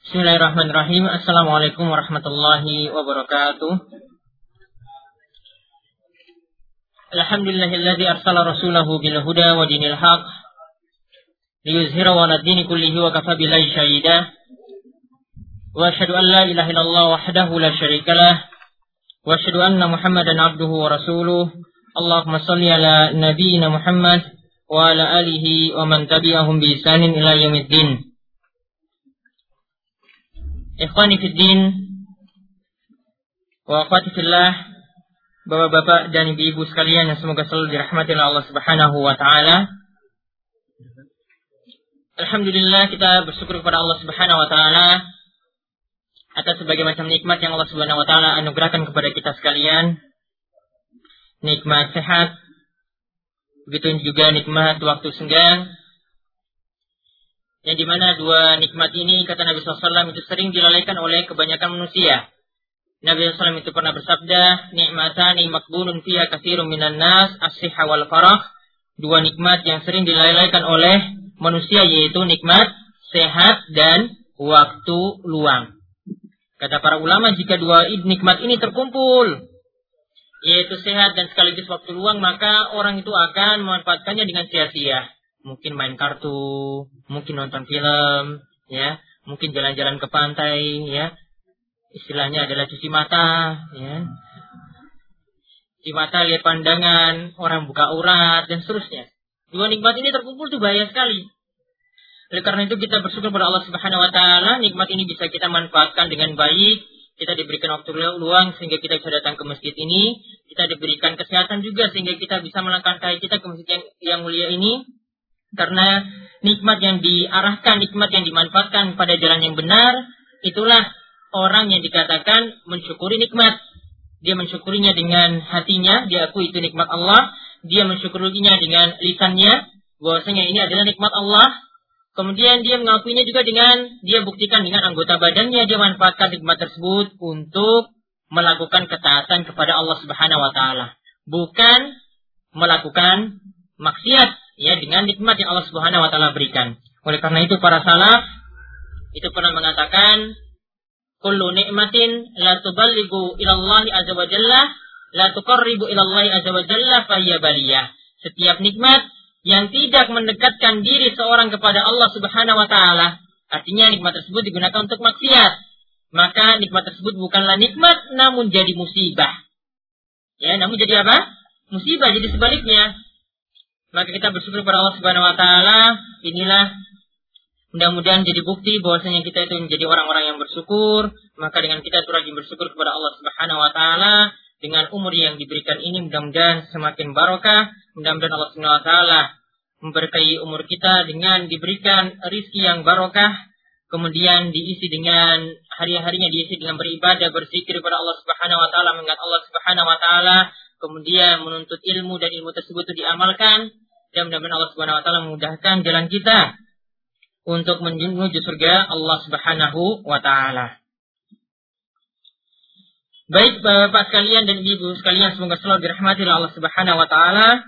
Bismillahirrahmanirrahim. Assalamualaikum warahmatullahi wabarakatuh. Alhamdulillahilladzi arsala rasulahu bil huda wa dinil haq liyuzhirahu 'ala dini kullihi wa kafa billahi shahida. Wa asyhadu an la ilaha illallah wahdahu la syarika lah wa asyhadu anna Muhammadan abduhu wa rasuluh. Allahumma shalli ala nabiyyina Muhammad wa ala alihi wa man tabi'ahum bi ihsanin ila yaumiddin. Ikhwani Fiddin Wa akhwati fillah Bapak-bapak dan ibu-ibu sekalian yang semoga selalu dirahmati oleh Allah Subhanahu wa taala. Alhamdulillah kita bersyukur kepada Allah Subhanahu wa taala atas berbagai macam nikmat yang Allah Subhanahu wa taala anugerahkan kepada kita sekalian. Nikmat sehat, begitu juga nikmat waktu senggang, yang di mana dua nikmat ini kata Nabi SAW itu sering dilalaikan oleh kebanyakan manusia. Nabi SAW itu pernah bersabda, nikmatani makbulun fiya kathirun minan nas as-siha wal farah. Dua nikmat yang sering dilalaikan oleh manusia yaitu nikmat sehat dan waktu luang. Kata para ulama jika dua nikmat ini terkumpul yaitu sehat dan sekaligus waktu luang maka orang itu akan memanfaatkannya dengan sia-sia mungkin main kartu, mungkin nonton film, ya, mungkin jalan-jalan ke pantai, ya. Istilahnya adalah cuci mata, ya. Cuci mata lihat pandangan, orang buka urat dan seterusnya. Dua nikmat ini terkumpul tuh bahaya sekali. Oleh karena itu kita bersyukur kepada Allah Subhanahu wa taala, nikmat ini bisa kita manfaatkan dengan baik. Kita diberikan waktu luang sehingga kita bisa datang ke masjid ini. Kita diberikan kesehatan juga sehingga kita bisa melangkah kaki kita ke masjid yang, yang mulia ini karena nikmat yang diarahkan, nikmat yang dimanfaatkan pada jalan yang benar, itulah orang yang dikatakan mensyukuri nikmat. Dia mensyukurinya dengan hatinya, dia akui itu nikmat Allah. Dia mensyukurinya dengan lisannya, bahwasanya ini adalah nikmat Allah. Kemudian dia mengakuinya juga dengan, dia buktikan dengan anggota badannya, dia manfaatkan nikmat tersebut untuk melakukan ketaatan kepada Allah Subhanahu wa taala. Bukan melakukan maksiat ya dengan nikmat yang Allah Subhanahu wa taala berikan. Oleh karena itu para salaf itu pernah mengatakan kullu nikmatin la tuballighu ila Allah azza wa jalla la tuqarribu ila Allah azza wa jalla baliyah. Setiap nikmat yang tidak mendekatkan diri seorang kepada Allah Subhanahu wa taala, artinya nikmat tersebut digunakan untuk maksiat, maka nikmat tersebut bukanlah nikmat namun jadi musibah. Ya, namun jadi apa? Musibah jadi sebaliknya maka kita bersyukur kepada Allah Subhanahu wa taala. Inilah mudah-mudahan jadi bukti bahwasanya kita itu menjadi orang-orang yang bersyukur. Maka dengan kita itu rajin bersyukur kepada Allah Subhanahu wa taala dengan umur yang diberikan ini mudah-mudahan semakin barokah. Mudah-mudahan Allah Subhanahu wa taala memberkahi umur kita dengan diberikan rizki yang barokah kemudian diisi dengan hari-harinya diisi dengan beribadah berzikir kepada Allah Subhanahu wa taala mengingat Allah Subhanahu wa taala kemudian menuntut ilmu dan ilmu tersebut itu diamalkan dan mudah-mudahan Allah Subhanahu wa taala memudahkan jalan kita untuk menuju surga Allah Subhanahu wa taala. Baik Bapak sekalian dan Ibu sekalian semoga selalu dirahmati oleh Allah Subhanahu wa taala.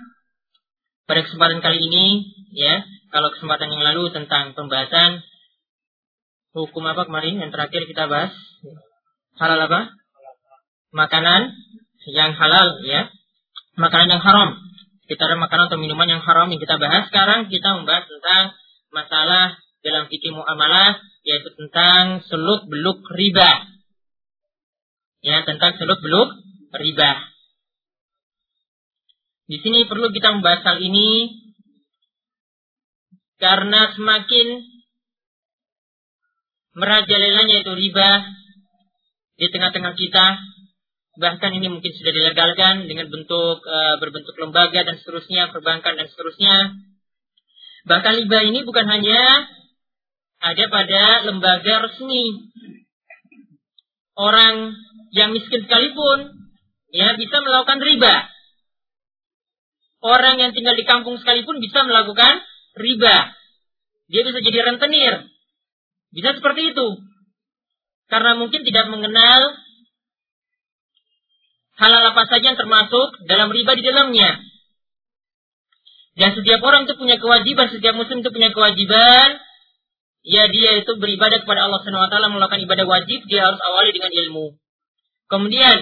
Pada kesempatan kali ini ya, kalau kesempatan yang lalu tentang pembahasan hukum apa kemarin yang terakhir kita bahas? Halal apa? Makanan yang halal ya, makanan yang haram. Kita ada makanan atau minuman yang haram yang kita bahas. Sekarang kita membahas tentang masalah dalam fikih muamalah yaitu tentang seluk beluk riba. Ya, tentang seluk beluk riba. Di sini perlu kita membahas hal ini karena semakin merajalelanya itu riba di tengah-tengah kita bahkan ini mungkin sudah dilegalkan dengan bentuk e, berbentuk lembaga dan seterusnya, perbankan dan seterusnya. Bahkan riba ini bukan hanya ada pada lembaga resmi. Orang yang miskin sekalipun ya bisa melakukan riba. Orang yang tinggal di kampung sekalipun bisa melakukan riba. Dia bisa jadi rentenir. Bisa seperti itu. Karena mungkin tidak mengenal halal apa saja yang termasuk dalam riba di dalamnya. Dan setiap orang itu punya kewajiban, setiap muslim itu punya kewajiban ya dia itu beribadah kepada Allah Subhanahu wa taala melakukan ibadah wajib, dia harus awali dengan ilmu. Kemudian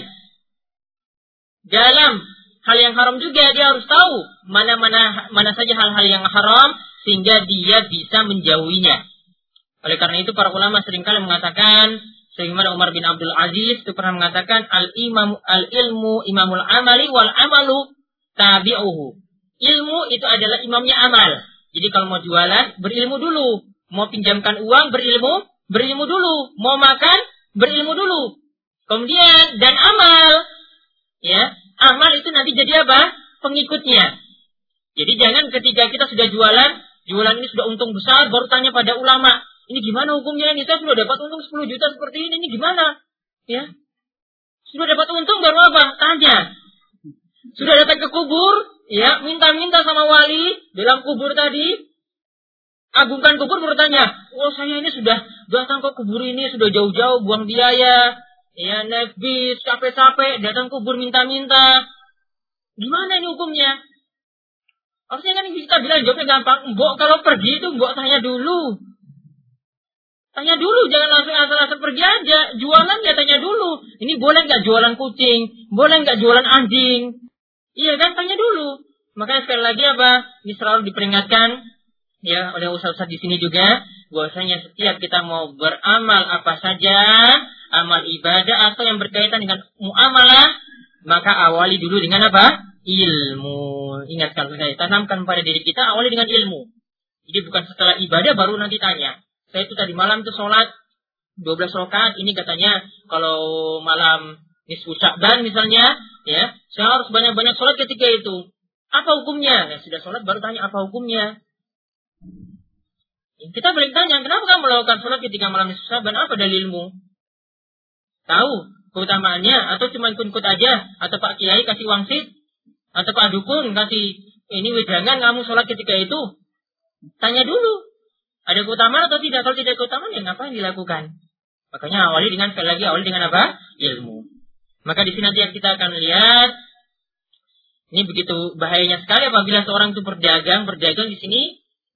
dalam hal yang haram juga dia harus tahu mana-mana mana saja hal-hal yang haram sehingga dia bisa menjauhinya. Oleh karena itu para ulama sering kali mengatakan Sebagaimana Umar bin Abdul Aziz itu pernah mengatakan al imam al ilmu imamul amali wal amalu tabi'uhu. Ilmu itu adalah imamnya amal. Jadi kalau mau jualan berilmu dulu, mau pinjamkan uang berilmu, berilmu dulu, mau makan berilmu dulu. Kemudian dan amal ya, amal itu nanti jadi apa? Pengikutnya. Jadi jangan ketika kita sudah jualan, jualan ini sudah untung besar baru tanya pada ulama, ini gimana hukumnya ini? Saya sudah dapat untung 10 juta seperti ini. Ini gimana? Ya. Sudah dapat untung baru apa? Tanya. Sudah datang ke kubur, ya, minta-minta sama wali dalam kubur tadi. Agungkan kubur bertanya, oh saya ini sudah datang ke kubur ini, sudah jauh-jauh buang biaya, ya naik bis, capek-capek, datang kubur minta-minta. Gimana ini hukumnya? Harusnya kan kita bilang jawabnya gampang. Mbok kalau pergi itu mbok tanya dulu. Tanya dulu, jangan langsung asal-asal pergi aja. Jualan ya tanya dulu. Ini boleh nggak jualan kucing? Boleh nggak jualan anjing? Iya kan, tanya dulu. Makanya sekali lagi apa? Ini selalu diperingatkan ya oleh usaha-usaha di sini juga bahwasanya setiap kita mau beramal apa saja, amal ibadah atau yang berkaitan dengan muamalah, maka awali dulu dengan apa? Ilmu. Ingat kalau saya tanamkan pada diri kita awali dengan ilmu. Jadi bukan setelah ibadah baru nanti tanya saya itu tadi malam itu sholat 12 rakaat. Ini katanya kalau malam nisfu Sya'ban misalnya ya saya harus banyak-banyak sholat ketika itu. Apa hukumnya? Nah, sudah sholat baru tanya apa hukumnya. Kita boleh tanya kenapa kamu melakukan sholat ketika malam nisfu Sya'ban? Apa dalilmu? Tahu keutamaannya? Atau cuma ikut-ikut aja? Atau Pak Kiai kasih wangsit atau Pak Dukun kasih ini wedangan kamu sholat ketika itu? Tanya dulu ada keutamaan atau tidak? Kalau tidak keutamaan, ya ngapain dilakukan? Makanya awali dengan sekali lagi awali dengan apa? Ilmu. Maka di sini nanti kita akan lihat ini begitu bahayanya sekali apabila seorang itu berdagang, berdagang di sini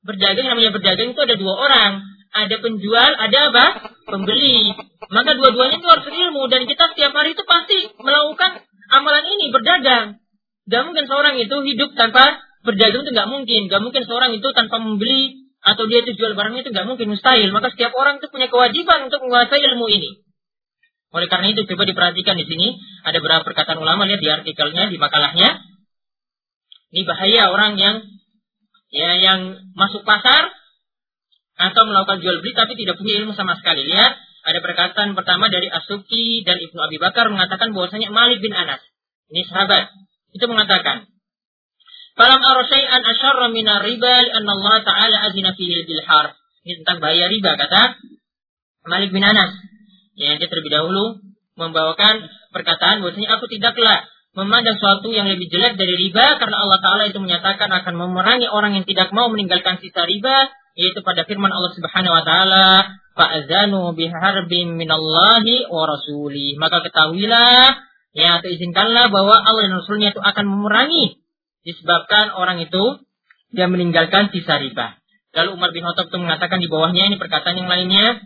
berdagang namanya berdagang itu ada dua orang, ada penjual, ada apa? Pembeli. Maka dua-duanya itu harus ilmu dan kita setiap hari itu pasti melakukan amalan ini berdagang. Gak mungkin seorang itu hidup tanpa berdagang itu gak mungkin. Gak mungkin seorang itu tanpa membeli atau dia itu jual barangnya itu nggak mungkin mustahil. Maka setiap orang itu punya kewajiban untuk menguasai ilmu ini. Oleh karena itu coba diperhatikan di sini ada beberapa perkataan ulama lihat di artikelnya, di makalahnya. Ini bahaya orang yang ya yang masuk pasar atau melakukan jual beli tapi tidak punya ilmu sama sekali. Lihat ada perkataan pertama dari Asuki dan Ibnu Abi Bakar mengatakan bahwasanya Malik bin Anas. Ini sahabat. Itu mengatakan, Falam ara syai'an asyarra minar riba anna Allah Ta'ala azina fihi bil harf. Ini tentang bahaya riba kata Malik bin Anas. Ya, dia terlebih dahulu membawakan perkataan bahwasanya aku tidaklah memandang suatu yang lebih jelek dari riba karena Allah Ta'ala itu menyatakan akan memerangi orang yang tidak mau meninggalkan sisa riba yaitu pada firman Allah Subhanahu wa taala fa'azanu biharbin minallahi wa rasuli maka ketahuilah ya atau izinkanlah bahwa Allah dan Rasulnya itu akan memerangi disebabkan orang itu dia meninggalkan sisa riba. Lalu Umar bin Khattab itu mengatakan di bawahnya ini perkataan yang lainnya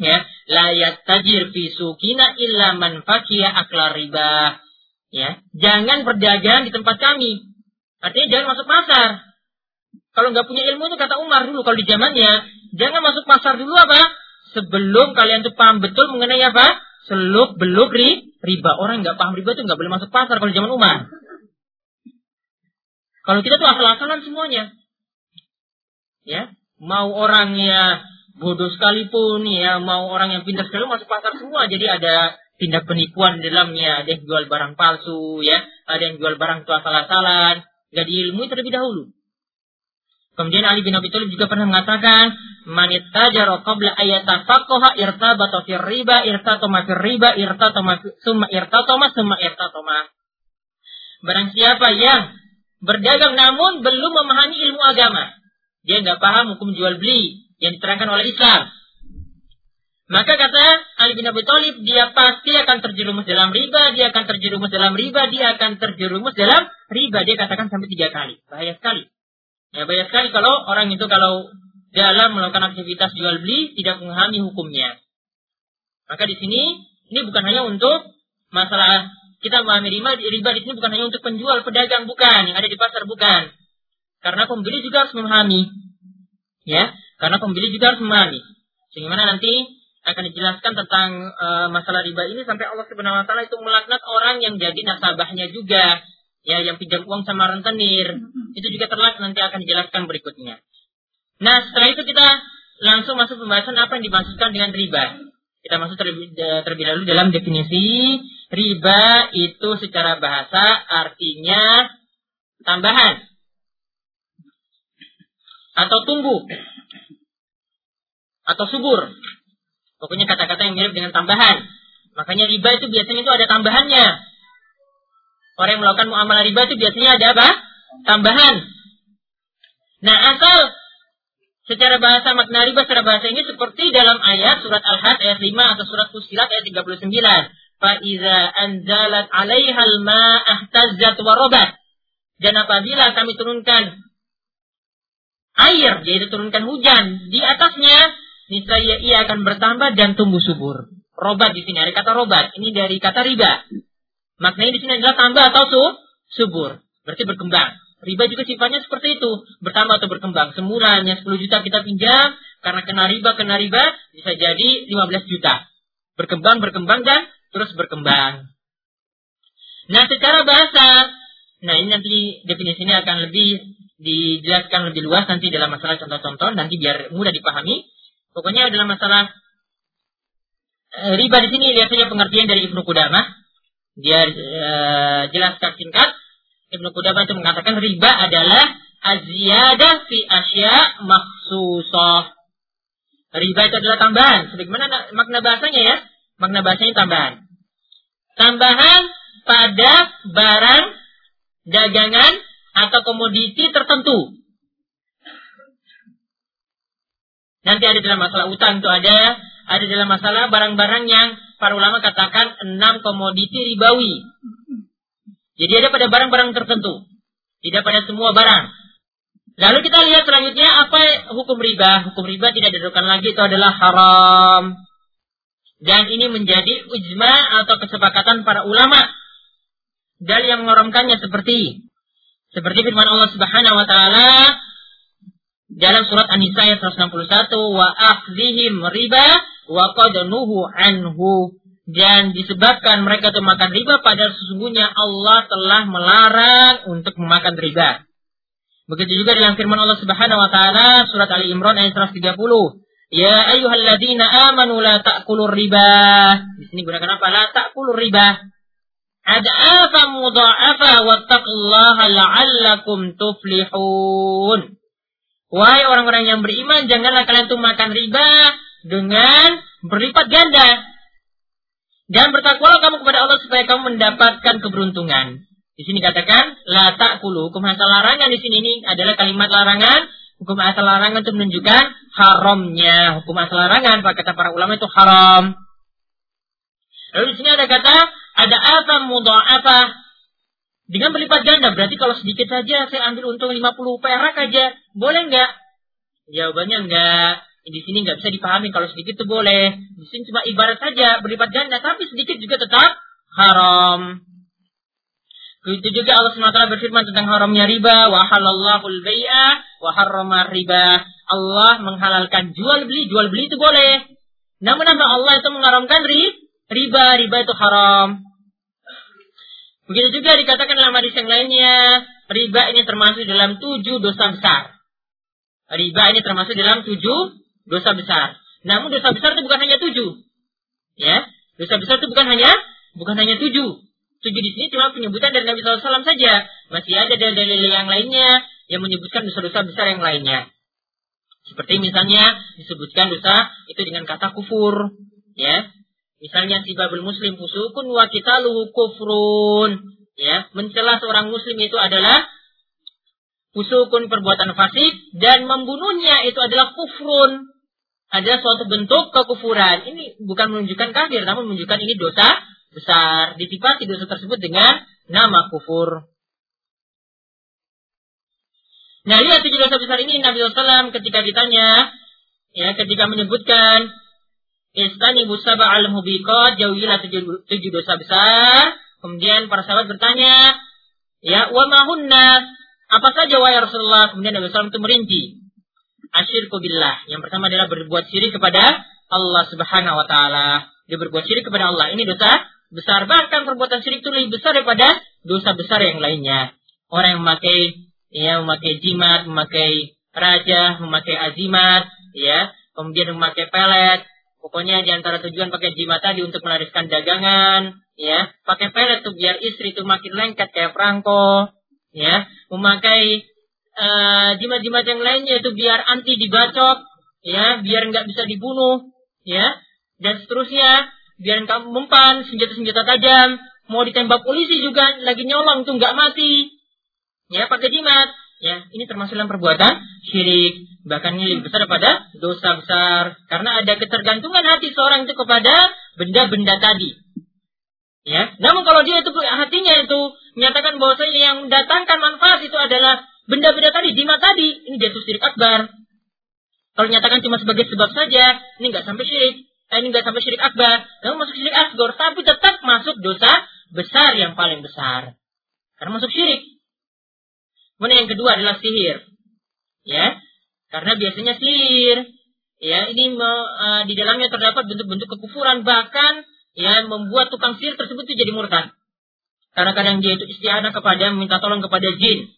ya la yastajir fi sukina illa man akla riba. Ya jangan berdagang di tempat kami. Artinya jangan masuk pasar. Kalau nggak punya ilmu itu kata Umar dulu kalau di zamannya jangan masuk pasar dulu apa? Sebelum kalian tuh paham betul mengenai apa? Seluk beluk riba. Orang nggak paham riba itu nggak boleh masuk pasar kalau zaman Umar kalau kita tuh asal-asalan semuanya. Ya, mau orangnya bodoh sekalipun ya, mau orang yang pintar sekali masuk pasar semua. Jadi ada tindak penipuan di dalamnya, ada yang jual barang palsu ya, ada yang jual barang itu asal-asalan. Gak diilmui terlebih dahulu. Kemudian Ali bin Abi Thalib juga pernah mengatakan, "Man ittajara qabla ayatafaqaha irtabata fir riba, irtatama fir riba, irtatama summa irtatama summa irtatama." Barang siapa yang berdagang namun belum memahami ilmu agama. Dia nggak paham hukum jual beli yang diterangkan oleh Islam. Maka kata Ali bin Abi Thalib, dia pasti akan terjerumus dalam riba, dia akan terjerumus dalam riba, dia akan terjerumus dalam riba. Dia katakan sampai tiga kali. Bahaya sekali. Ya bahaya sekali kalau orang itu kalau dalam melakukan aktivitas jual beli tidak memahami hukumnya. Maka di sini ini bukan hanya untuk masalah kita memahami riba, riba di sini bukan hanya untuk penjual, pedagang bukan, yang ada di pasar bukan. Karena pembeli juga harus memahami. Ya, karena pembeli juga harus memahami. Sehingga nanti akan dijelaskan tentang e, masalah riba ini sampai Allah Subhanahu wa taala itu melaknat orang yang jadi nasabahnya juga, ya yang pinjam uang sama rentenir. Itu juga terlak nanti akan dijelaskan berikutnya. Nah, setelah itu kita langsung masuk pembahasan apa yang dimaksudkan dengan riba. Kita masuk terlebih, terlebih dahulu dalam definisi riba itu secara bahasa artinya tambahan atau tumbuh atau subur. Pokoknya kata-kata yang mirip dengan tambahan. Makanya riba itu biasanya itu ada tambahannya. Orang yang melakukan muamalah riba itu biasanya ada apa? Tambahan. Nah, asal secara bahasa makna riba secara bahasa ini seperti dalam ayat surat Al-Had ayat 5 atau surat Fusilat ayat 39. Fa'iza anzalat alaihal ma'ah tazzat warobat. Dan apabila kami turunkan air, yaitu turunkan hujan di atasnya, niscaya ia akan bertambah dan tumbuh subur. Robat di sini ada kata robat, ini dari kata riba. Maknanya di sini adalah tambah atau su, subur, berarti berkembang. Riba juga sifatnya seperti itu, bertambah atau berkembang. Semulanya 10 juta kita pinjam, karena kena riba, kena riba, bisa jadi 15 juta. Berkembang, berkembang, dan terus berkembang. Nah, secara bahasa, nah ini nanti definisinya akan lebih dijelaskan lebih luas nanti dalam masalah contoh-contoh nanti biar mudah dipahami. Pokoknya dalam masalah e, riba di sini lihat saja pengertian dari Ibnu Qudamah. Dia e, jelaskan singkat. Ibnu Qudamah itu mengatakan riba adalah aziyadah fi asya maksusah. Riba itu adalah tambahan. Sebagaimana makna bahasanya ya? Makna bahasanya tambahan. Tambahan pada barang dagangan atau komoditi tertentu. Nanti ada dalam masalah utang itu ada, ada dalam masalah barang-barang yang para ulama katakan enam komoditi ribawi. Jadi ada pada barang-barang tertentu, tidak pada semua barang. Lalu kita lihat selanjutnya apa hukum riba. Hukum riba tidak dilakukan lagi itu adalah haram. Dan ini menjadi ujma atau kesepakatan para ulama. Dan yang mengharamkannya seperti seperti firman Allah Subhanahu wa taala dalam surat An-Nisa ayat 161 wa akhdhihim riba wa qad nuhu anhu dan disebabkan mereka itu makan riba pada sesungguhnya Allah telah melarang untuk memakan riba. Begitu juga dalam firman Allah Subhanahu wa taala surat Ali Imran ayat 130. Ya ayyuhalladzina amanu la ta'kulur riba. Di sini gunakan apa? La ta'kulur riba ad'afa mudha'afa wattaqullaha la'allakum tuflihun. Wahai orang-orang yang beriman, janganlah kalian tuh makan riba dengan berlipat ganda. Dan bertakwalah kamu kepada Allah supaya kamu mendapatkan keberuntungan. Di sini katakan la ta'kulu. Hukum asal larangan di sini ini adalah kalimat larangan. Hukum asal larangan itu menunjukkan haramnya. Hukum asal larangan, kata para ulama itu haram. Lalu di sini ada kata ada apa apa dengan berlipat ganda. Berarti kalau sedikit saja saya ambil untung 50 perak aja, boleh nggak? Jawabannya nggak. Di sini nggak bisa dipahami kalau sedikit itu boleh. Di sini cuma ibarat saja berlipat ganda, tapi sedikit juga tetap haram. Begitu juga Allah SWT berfirman tentang haramnya riba. Wa halallahul bay'a wa riba. Allah menghalalkan jual beli. Jual beli itu boleh. Namun apa Allah itu mengharamkan riba. Riba itu haram. Begitu juga dikatakan dalam hadis yang lainnya, riba ini termasuk dalam tujuh dosa besar. Riba ini termasuk dalam tujuh dosa besar. Namun dosa besar itu bukan hanya tujuh. Ya, dosa besar itu bukan hanya bukan hanya tujuh. Tujuh di sini cuma penyebutan dari Nabi SAW saja. Masih ada dalil-dalil yang lainnya yang menyebutkan dosa-dosa besar yang lainnya. Seperti misalnya disebutkan dosa itu dengan kata kufur, ya. Misalnya si babul muslim fusukun wa luhu kufrun. Ya, mencela seorang muslim itu adalah fusukun perbuatan fasik dan membunuhnya itu adalah kufrun. Ada suatu bentuk kekufuran. Ini bukan menunjukkan kafir, namun menunjukkan ini dosa besar. Ditipati dosa tersebut dengan nama kufur. Nah, lihat tujuh dosa besar ini Nabi SAW ketika ditanya, ya, ketika menyebutkan Istani busaba al mubiqat jauhilah tujuh, tujuh dosa besar. Kemudian para sahabat bertanya, ya wa mahunna apa saja wahai Rasulullah? Kemudian Nabi SAW itu merinci. Asyirku billah. Yang pertama adalah berbuat syirik kepada Allah Subhanahu wa taala. Dia berbuat syirik kepada Allah. Ini dosa besar. Bahkan perbuatan syirik itu lebih besar daripada dosa besar yang lainnya. Orang yang memakai ya memakai jimat, memakai raja, memakai azimat, ya, kemudian memakai pelet. Pokoknya di antara tujuan pakai jimat tadi untuk melariskan dagangan, ya, pakai pelet tuh biar istri itu makin lengket kayak perangko, ya, memakai uh, jimat-jimat yang lainnya itu biar anti dibacok, ya, biar nggak bisa dibunuh, ya, dan seterusnya, biar kamu mempan senjata-senjata tajam, mau ditembak polisi juga lagi nyolong tuh nggak mati, ya pakai jimat ya ini termasuk dalam perbuatan syirik bahkan ini lebih besar daripada dosa besar karena ada ketergantungan hati seorang itu kepada benda-benda tadi ya namun kalau dia itu hatinya itu menyatakan bahwa yang mendatangkan manfaat itu adalah benda-benda tadi jimat tadi ini jatuh syirik akbar kalau nyatakan cuma sebagai sebab saja ini nggak sampai syirik eh, ini nggak sampai syirik akbar namun masuk syirik asgor tapi tetap masuk dosa besar yang paling besar karena masuk syirik Kemudian yang kedua adalah sihir. Ya. Karena biasanya sihir ya ini uh, di dalamnya terdapat bentuk-bentuk kekufuran bahkan ya membuat tukang sihir tersebut itu jadi murtad. Karena kadang dia itu istiadah kepada meminta tolong kepada jin.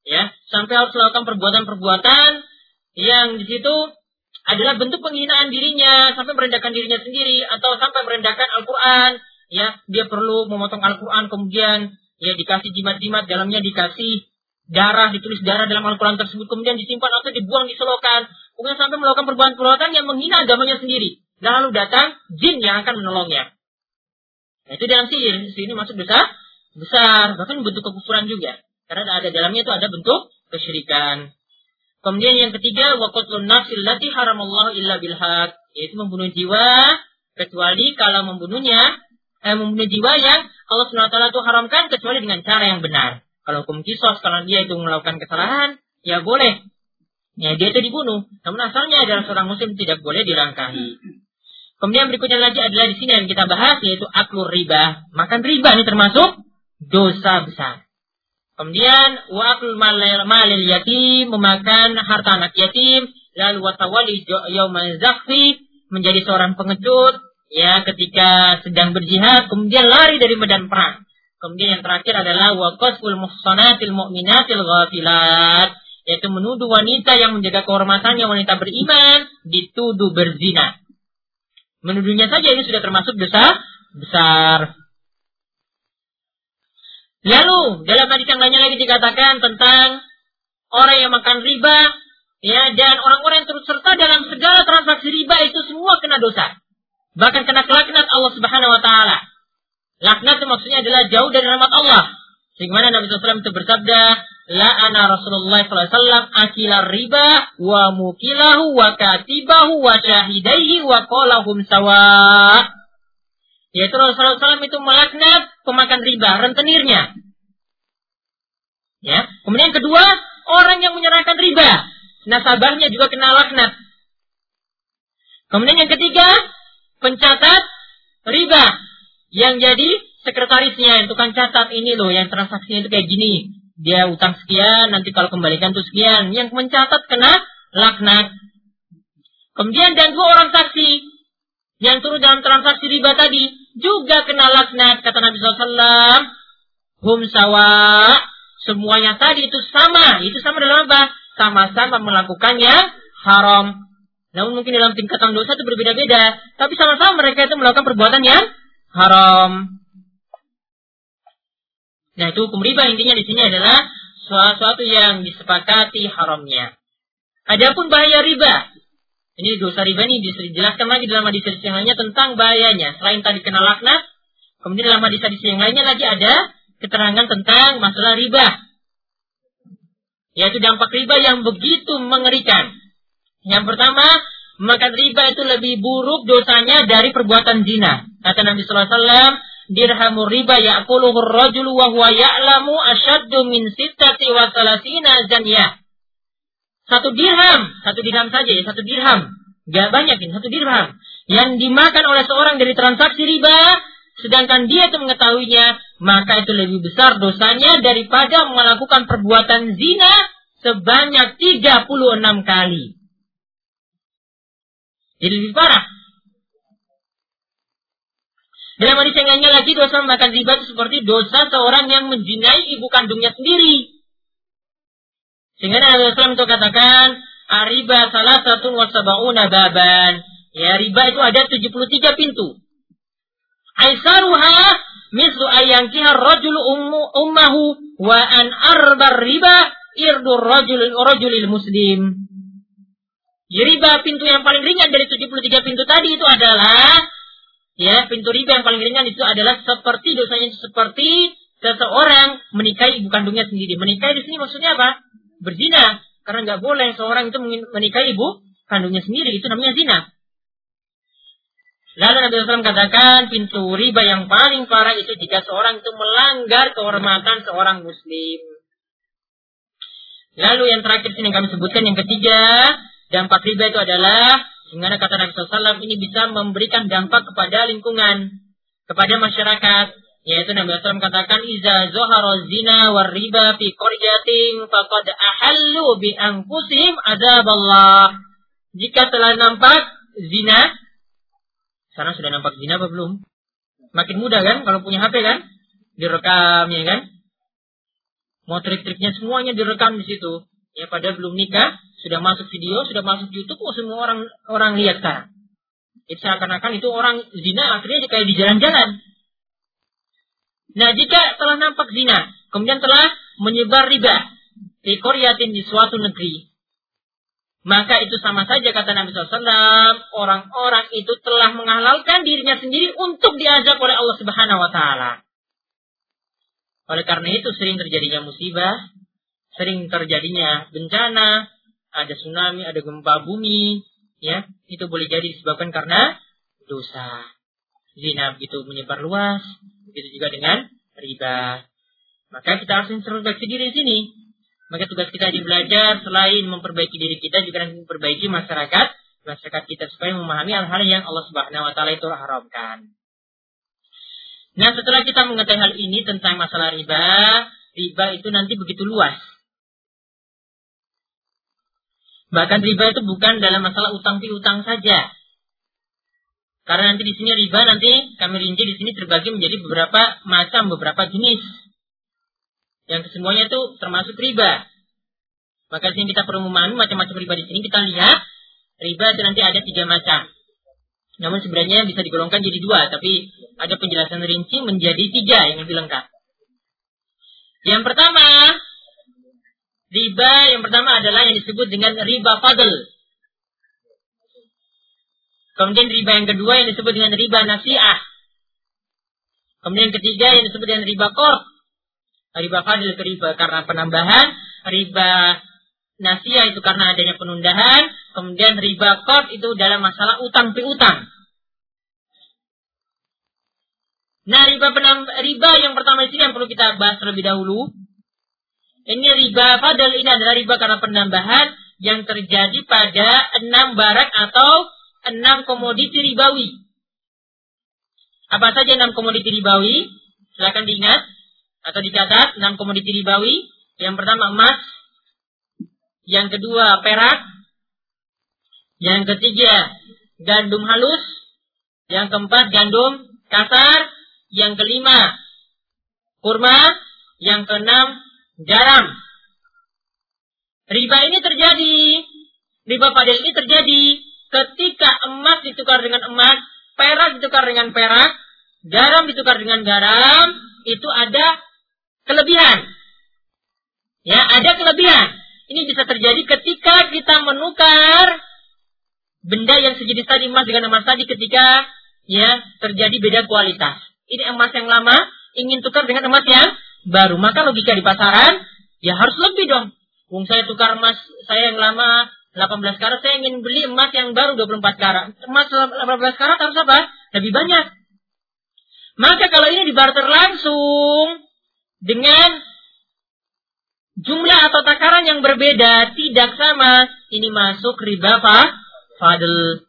Ya, sampai harus melakukan perbuatan-perbuatan yang di situ adalah bentuk penghinaan dirinya sampai merendahkan dirinya sendiri atau sampai merendahkan Al-Qur'an, ya, dia perlu memotong Al-Qur'an kemudian ya dikasih jimat-jimat dalamnya dikasih darah, ditulis darah dalam Al-Quran tersebut, kemudian disimpan atau dibuang di selokan, kemudian sampai melakukan perbuatan-perbuatan yang menghina agamanya sendiri. Lalu datang jin yang akan menolongnya. Nah, itu dalam sihir, sini masuk dosa besar, bahkan bentuk kekufuran juga. Karena ada dalamnya itu ada bentuk kesyirikan. Kemudian yang ketiga, waqatlun nafsil lati haramallahu illa bilhaq, yaitu membunuh jiwa kecuali kalau membunuhnya eh, membunuh jiwa yang Allah SWT itu haramkan kecuali dengan cara yang benar. Kalau hukum kisos, kalau dia itu melakukan kesalahan, ya boleh. Ya, dia itu dibunuh. Namun asalnya adalah seorang muslim tidak boleh dirangkai. Kemudian berikutnya lagi adalah di sini yang kita bahas yaitu aklur riba. Makan riba ini termasuk dosa besar. Kemudian wa aklul malil yatim memakan harta anak yatim lalu watawali zakfi menjadi seorang pengecut ya ketika sedang berjihad kemudian lari dari medan perang. Kemudian yang terakhir adalah waqaful muhsanatil mu'minatil ghafilat yaitu menuduh wanita yang menjaga kehormatannya wanita beriman dituduh berzina. Menuduhnya saja ini sudah termasuk dosa besar. Lalu dalam hadis yang lainnya lagi dikatakan tentang orang yang makan riba ya dan orang-orang yang turut serta dalam segala transaksi riba itu semua kena dosa. Bahkan kena kelaknat Allah Subhanahu wa taala. Laknat itu maksudnya adalah jauh dari rahmat Allah. Sehingga Nabi SAW itu bersabda, La ana Rasulullah SAW akila riba wa mukilahu wa katibahu wa syahidaihi wa kolahum. Yaitu Rasulullah SAW itu melaknat pemakan riba, rentenirnya. Ya. Kemudian kedua, orang yang menyerahkan riba. Nasabahnya juga kena laknat. Kemudian yang ketiga, pencatat riba yang jadi sekretarisnya itu kan catat ini loh yang transaksinya itu kayak gini dia utang sekian nanti kalau kembalikan tuh sekian yang mencatat kena laknat kemudian dan dua orang saksi yang turut dalam transaksi riba tadi juga kena laknat kata Nabi SAW hum sawa. Semuanya tadi itu sama. Itu sama dalam apa? Sama-sama melakukannya haram. Namun mungkin dalam tingkatan dosa itu berbeda-beda. Tapi sama-sama mereka itu melakukan perbuatan yang haram. Nah itu hukum riba. Intinya di sini adalah sesuatu yang disepakati haramnya. Adapun bahaya riba, ini dosa riba ini dijelaskan lagi dalam hadis yang lainnya tentang bahayanya. Selain tadi kena laknat, kemudian dalam hadis hadis yang lainnya lagi ada keterangan tentang masalah riba. Yaitu dampak riba yang begitu mengerikan. Yang pertama, makan riba itu lebih buruk dosanya dari perbuatan zina. Kata Nabi sallallahu alaihi wasallam, dirhamu riba ya'kuluhu ar-rajulu wa huwa ya'lamu ashaddu min sittati wa salasina zaniyah. Satu dirham, satu dirham saja ya, satu dirham. Gak banyak ini, satu dirham. Yang dimakan oleh seorang dari transaksi riba, sedangkan dia itu mengetahuinya, maka itu lebih besar dosanya daripada melakukan perbuatan zina sebanyak 36 kali. Jadi lebih parah. Dalam hadis yang lagi dosa makan riba itu seperti dosa seorang yang menjinai ibu kandungnya sendiri. Sehingga Nabi Sallam itu katakan, Ariba salah satu wasabauna baban. Ya, riba itu ada 73 pintu. Aisaruha mislu ayangkiha rajul ummu, ummahu wa an arbar riba irdur rajul rajulil muslim. Riba pintu yang paling ringan dari 73 pintu tadi itu adalah ya pintu riba yang paling ringan itu adalah seperti dosanya seperti seseorang menikahi ibu kandungnya sendiri. Menikahi di sini maksudnya apa? Berzina. Karena nggak boleh seorang itu menikahi ibu kandungnya sendiri. Itu namanya zina. Lalu Nabi SAW katakan pintu riba yang paling parah itu jika seorang itu melanggar kehormatan seorang muslim. Lalu yang terakhir sini kami sebutkan yang ketiga, dampak riba itu adalah Di mana kata Nabi SAW ini bisa memberikan dampak kepada lingkungan, kepada masyarakat. Yaitu Nabi SAW katakan, Iza zoharo zina war riba fi korjatin faqad ahallu bi anfusihim azab Allah. Jika telah nampak zina, sekarang sudah nampak zina apa belum? Makin mudah kan, kalau punya HP kan? Direkam ya kan? Mau trik-triknya semuanya direkam di situ. Ya pada belum nikah, sudah masuk video, sudah masuk YouTube, oh semua orang orang lihat sekarang. Itu seakan-akan itu orang zina akhirnya kayak di jalan-jalan. Nah, jika telah nampak zina, kemudian telah menyebar riba di Koryatin di suatu negeri, maka itu sama saja kata Nabi SAW, orang-orang itu telah menghalalkan dirinya sendiri untuk diajak oleh Allah Subhanahu Wa Taala. Oleh karena itu sering terjadinya musibah, sering terjadinya bencana, ada tsunami, ada gempa bumi, ya, itu boleh jadi disebabkan karena dosa. Zina itu menyebar luas, begitu juga dengan riba. Maka kita harus introspeksi diri di sini. Maka tugas kita di belajar selain memperbaiki diri kita juga memperbaiki masyarakat, masyarakat kita supaya memahami hal-hal yang Allah Subhanahu wa taala itu haramkan. Nah, setelah kita mengetahui hal ini tentang masalah riba, riba itu nanti begitu luas. Bahkan riba itu bukan dalam masalah utang piutang saja. Karena nanti di sini riba nanti kami rinci di sini terbagi menjadi beberapa macam, beberapa jenis. Yang kesemuanya itu termasuk riba. Maka di sini kita perlu memahami macam-macam riba di sini. Kita lihat riba itu nanti ada tiga macam. Namun sebenarnya bisa digolongkan jadi dua, tapi ada penjelasan rinci menjadi tiga yang lebih lengkap. Yang pertama, Riba yang pertama adalah yang disebut dengan riba fadl. Kemudian riba yang kedua yang disebut dengan riba nasiah. Kemudian yang ketiga yang disebut dengan riba qard. Riba fadl ke riba karena penambahan, riba nasiah itu karena adanya penundahan, kemudian riba qard itu dalam masalah utang piutang. Nah, riba riba yang pertama ini yang perlu kita bahas terlebih dahulu ini riba padahal ini adalah riba karena penambahan yang terjadi pada enam barang atau enam komoditi ribawi. Apa saja enam komoditi ribawi? Silakan diingat atau dicatat enam komoditi ribawi. Yang pertama emas, yang kedua perak, yang ketiga gandum halus, yang keempat gandum kasar, yang kelima kurma, yang keenam garam. Riba ini terjadi, riba padel ini terjadi ketika emas ditukar dengan emas, perak ditukar dengan perak, garam ditukar dengan garam, itu ada kelebihan. Ya, ada kelebihan. Ini bisa terjadi ketika kita menukar benda yang sejenis tadi emas dengan emas tadi ketika ya terjadi beda kualitas. Ini emas yang lama ingin tukar dengan emas yang baru. Maka logika di pasaran, ya harus lebih dong. Wong saya tukar emas saya yang lama 18 karat, saya ingin beli emas yang baru 24 karat. Emas 18 karat harus apa? Lebih banyak. Maka kalau ini dibarter langsung dengan jumlah atau takaran yang berbeda tidak sama, ini masuk riba fa fadl.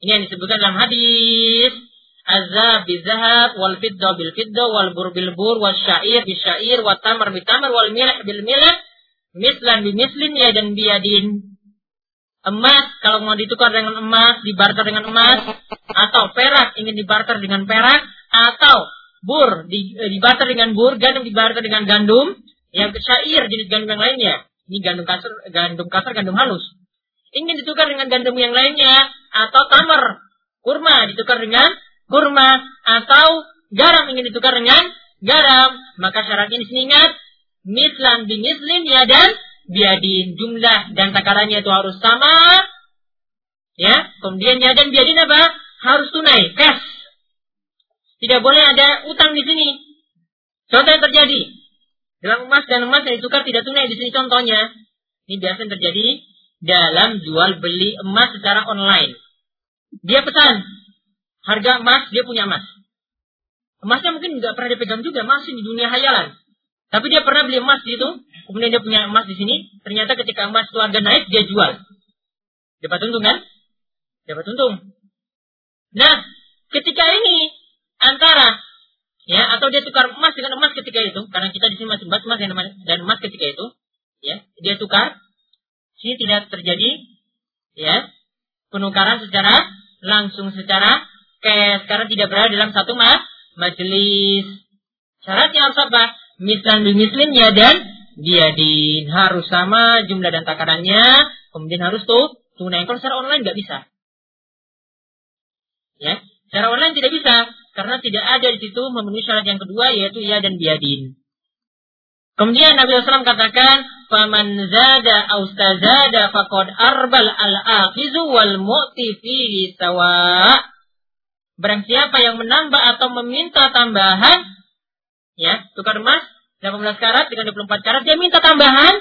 Ini yang disebutkan dalam hadis. Azab bizahab wal fidda bil fidda wal bur bil bur wal syair bil syair wal tamar bil tamar wal milh bil milh mislan bi mislin ya dan biadin. Emas kalau mau ditukar dengan emas, dibarter dengan emas, atau perak ingin dibarter dengan perak, atau bur dibarter dengan bur, gandum dibarter dengan gandum, yang syair jenis gandum yang lainnya. Ini gandum kasar, gandum kasar, gandum halus. Ingin ditukar dengan gandum yang lainnya atau tamar, kurma ditukar dengan kurma atau garam ingin ditukar dengan garam, maka syarat ini sini ingat mislan bi mislin ya dan biadin jumlah dan takarannya itu harus sama ya kemudian ya dan biadin apa harus tunai cash tidak boleh ada utang di sini contoh yang terjadi dalam emas dan emas yang ditukar tidak tunai di sini contohnya. Ini biasa terjadi dalam jual beli emas secara online. Dia pesan harga emas, dia punya emas. Emasnya mungkin nggak pernah dipegang juga, masih di dunia hayalan. Tapi dia pernah beli emas di itu, kemudian dia punya emas di sini. Ternyata ketika emas itu harga naik, dia jual. Dapat untung kan? Dapat untung. Nah, ketika ini antara ya atau dia tukar emas dengan emas ketika itu karena kita di sini masih emas emas dan emas ketika itu ya dia tukar sini tidak terjadi ya penukaran secara langsung secara cash karena tidak berada dalam satu mas majelis syaratnya harus apa mislan ya dan dia di harus sama jumlah dan takarannya kemudian harus tuh tunai kalau secara online nggak bisa ya secara online tidak bisa karena tidak ada di situ memenuhi syarat yang kedua yaitu ya dan biadin. Kemudian Nabi SAW katakan, "Faman zada austazada faqad arbal al-akhizu wal mu'ti fihi sawa." Siapa yang menambah atau meminta tambahan, ya, tukar emas 18 karat dengan 24 karat, dia minta tambahan,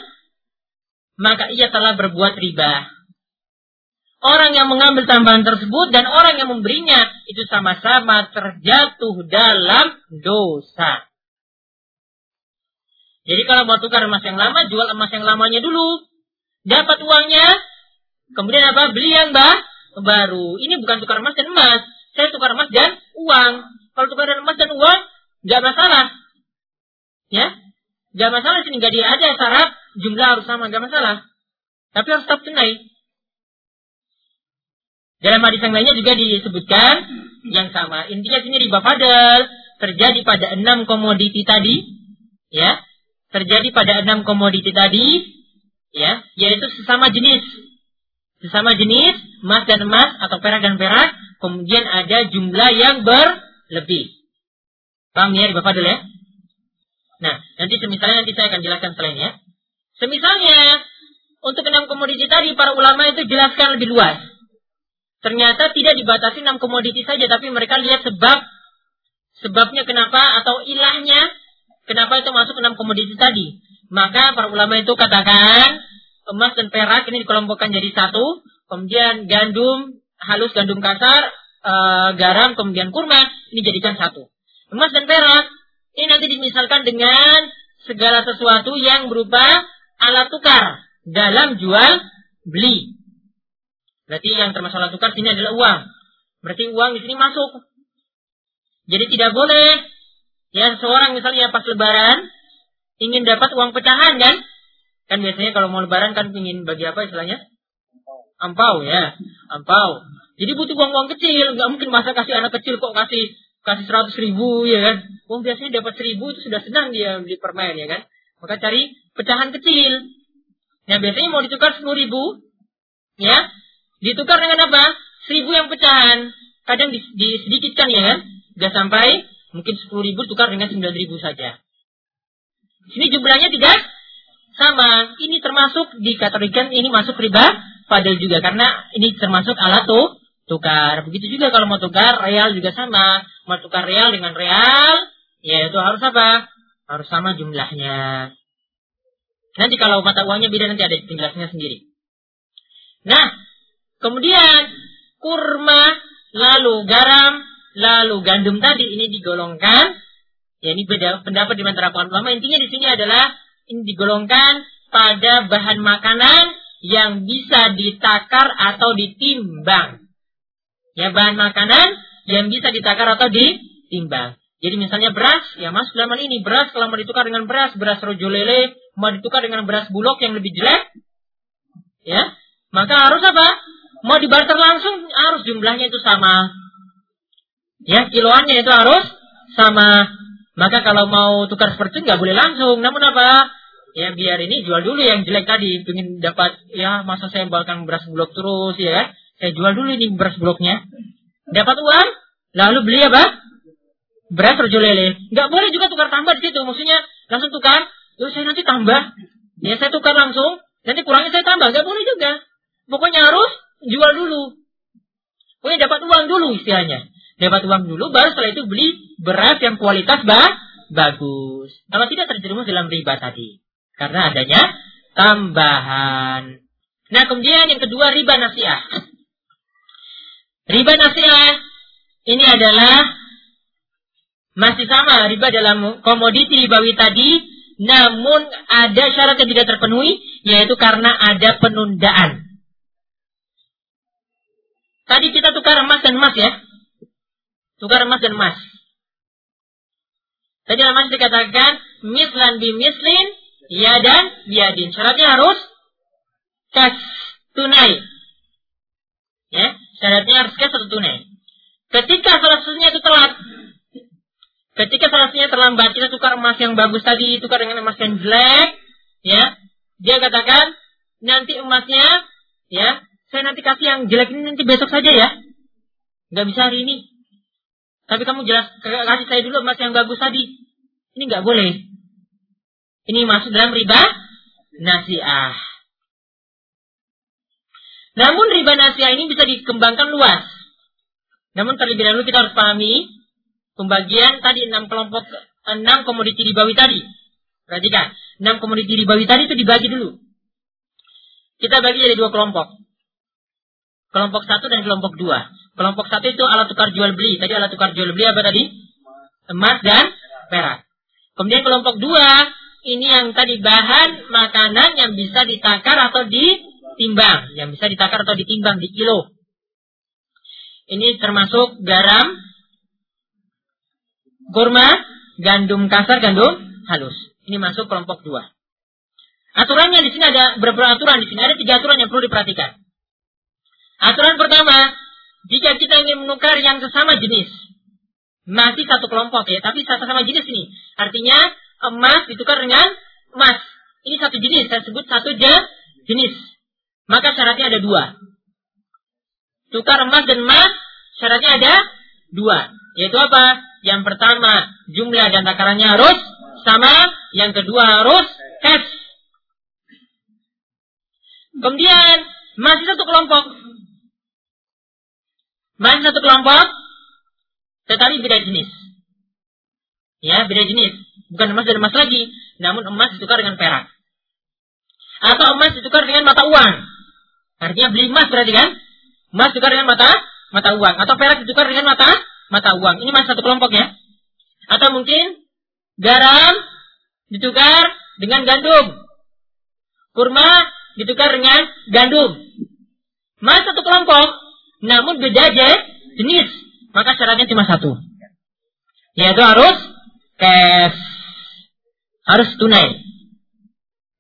maka ia telah berbuat riba. Orang yang mengambil tambahan tersebut dan orang yang memberinya itu sama-sama terjatuh dalam dosa. Jadi kalau mau tukar emas yang lama, jual emas yang lamanya dulu. Dapat uangnya, kemudian apa? Beli yang bah, baru. Ini bukan tukar emas dan emas. Saya tukar emas dan uang. Kalau tukar emas dan uang, nggak masalah. Ya, nggak masalah sini nggak dia ada syarat jumlah harus sama, nggak masalah. Tapi harus tetap tunai. Dalam hadis yang lainnya juga disebutkan yang sama. Intinya sini riba fadl terjadi pada enam komoditi tadi, ya, terjadi pada enam komoditi tadi, ya, yaitu sesama jenis, sesama jenis emas dan emas atau perak dan perak, kemudian ada jumlah yang berlebih. Paham ya riba fadl ya? Nah, nanti semisalnya nanti saya akan jelaskan selainnya. Semisalnya untuk enam komoditi tadi para ulama itu jelaskan lebih luas. Ternyata tidak dibatasi enam komoditi saja, tapi mereka lihat sebab sebabnya kenapa atau ilahnya kenapa itu masuk enam komoditi tadi. Maka para ulama itu katakan emas dan perak ini dikelompokkan jadi satu, kemudian gandum halus, gandum kasar, e, garam, kemudian kurma ini jadikan satu. Emas dan perak ini nanti dimisalkan dengan segala sesuatu yang berupa alat tukar dalam jual beli. Berarti yang termasuk alat tukar sini adalah uang. Berarti uang di sini masuk. Jadi tidak boleh ya seorang misalnya pas lebaran ingin dapat uang pecahan kan? Kan biasanya kalau mau lebaran kan ingin bagi apa istilahnya? Ampau ya, ampau. Jadi butuh uang-uang kecil, nggak mungkin masa kasih anak kecil kok kasih kasih seratus ribu ya kan? Uang biasanya dapat seribu itu sudah senang dia beli permen ya kan? Maka cari pecahan kecil. Nah biasanya mau ditukar sepuluh ribu, ya Ditukar dengan apa? Seribu yang pecahan. Kadang disedikitkan ya kan? Gak sampai mungkin sepuluh ribu tukar dengan sembilan ribu saja. Sini jumlahnya tidak sama. Ini termasuk dikategorikan ini masuk riba padahal juga karena ini termasuk alat tuh tukar. Begitu juga kalau mau tukar real juga sama. Mau tukar real dengan real, ya itu harus apa? Harus sama jumlahnya. Nanti kalau mata uangnya beda nanti ada penjelasannya sendiri. Nah, Kemudian kurma, lalu garam, lalu gandum tadi ini digolongkan. Ya ini beda pendapat di antara para ulama. Intinya di sini adalah ini digolongkan pada bahan makanan yang bisa ditakar atau ditimbang. Ya, bahan makanan yang bisa ditakar atau ditimbang. Jadi misalnya beras, ya mas dalam ini beras kalau mau ditukar dengan beras, beras rojo lele, mau ditukar dengan beras bulog yang lebih jelek, ya, maka harus apa? Mau dibarter langsung harus jumlahnya itu sama. Ya, kiloannya itu harus sama. Maka kalau mau tukar seperti itu nggak boleh langsung. Namun apa? Ya biar ini jual dulu yang jelek tadi. Ingin dapat ya masa saya balkan beras bulog terus ya. Saya jual dulu ini beras bulognya. Dapat uang, lalu beli apa? beras rojo lele. Nggak boleh juga tukar tambah di situ. Maksudnya langsung tukar. Lalu saya nanti tambah. Ya saya tukar langsung. Nanti kurangnya saya tambah. Nggak boleh juga. Pokoknya harus jual dulu. Pokoknya dapat uang dulu istilahnya. Dapat uang dulu. Baru setelah itu beli beras yang kualitas bah, bagus. Kalau tidak terjerumus dalam riba tadi. Karena adanya tambahan. Nah kemudian yang kedua riba nasiah. Riba nasiah ini adalah masih sama riba dalam komoditi ribawi tadi, namun ada syarat yang tidak terpenuhi, yaitu karena ada penundaan. Tadi kita tukar emas dan emas ya. Tukar emas dan emas. Tadi emas dikatakan mislan bi mislin, ya dan biadin. Syaratnya harus kas tunai. Ya, syaratnya harus kas atau tunai. Ketika salah satunya itu telat, Ketika salahnya terlambat, kita tukar emas yang bagus tadi, tukar dengan emas yang jelek, ya. Dia katakan, nanti emasnya, ya, saya nanti kasih yang jelek ini nanti besok saja ya. Nggak bisa hari ini. Tapi kamu jelas kasih saya dulu emas yang bagus tadi. Ini nggak boleh. Ini masuk dalam riba nasiah. Namun riba nasiah ini bisa dikembangkan luas. Namun terlebih dahulu kita harus pahami pembagian tadi enam kelompok enam komoditi ribawi tadi. Perhatikan, enam komoditi ribawi tadi itu dibagi dulu. Kita bagi jadi dua kelompok. Kelompok satu dan kelompok dua. Kelompok satu itu alat tukar jual beli. Tadi alat tukar jual beli apa tadi? Emas dan perak. Kemudian kelompok dua, ini yang tadi bahan makanan yang bisa ditakar atau ditimbang. Yang bisa ditakar atau ditimbang di kilo. Ini termasuk garam, kurma, gandum kasar, gandum halus. Ini masuk kelompok dua. Aturannya di sini ada beberapa aturan di sini ada tiga aturan yang perlu diperhatikan. Aturan pertama, jika kita ingin menukar yang sesama jenis, masih satu kelompok ya, tapi satu sama jenis ini. Artinya emas ditukar dengan emas. Ini satu jenis, saya sebut satu jenis. Maka syaratnya ada dua. Tukar emas dan emas, syaratnya ada dua. Yaitu apa? Yang pertama, jumlah dan takarannya harus sama. Yang kedua harus cash. Kemudian, masih satu kelompok. Masih satu kelompok, tetapi beda jenis. Ya, beda jenis. Bukan emas dan emas lagi. Namun emas ditukar dengan perak. Atau emas ditukar dengan mata uang. Artinya beli emas berarti kan? Emas ditukar dengan mata mata uang. Atau perak ditukar dengan mata mata uang. Ini masih satu kelompok ya. Atau mungkin garam ditukar dengan gandum. Kurma ditukar dengan gandum. Masih satu kelompok, namun beda aja jenis. Maka syaratnya cuma satu. Yaitu harus cash. Harus tunai.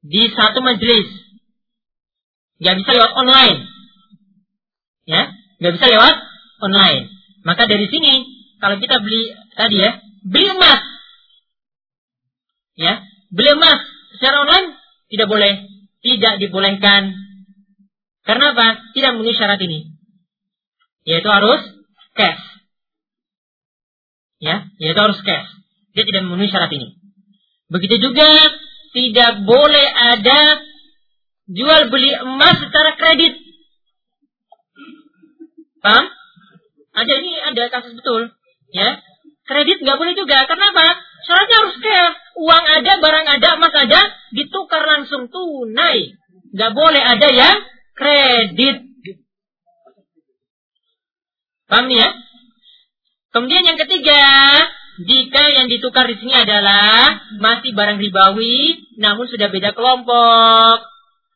Di satu majelis. Gak bisa lewat online. Ya, gak bisa lewat online. Maka dari sini kalau kita beli tadi ya, beli emas. Ya, beli emas secara online tidak boleh, tidak dibolehkan. Karena apa? Tidak memenuhi syarat ini. Yaitu harus cash. Ya, yaitu harus cash. Dia tidak memenuhi syarat ini. Begitu juga tidak boleh ada jual beli emas secara kredit. Paham? Ada ini ada kasus betul, ya. Kredit nggak boleh juga. Kenapa? Syaratnya harus cash. Uang ada, barang ada, emas ada, ditukar langsung tunai. Nggak boleh ada yang kredit. Paham ya? Kemudian yang ketiga, jika yang ditukar di sini adalah masih barang ribawi, namun sudah beda kelompok.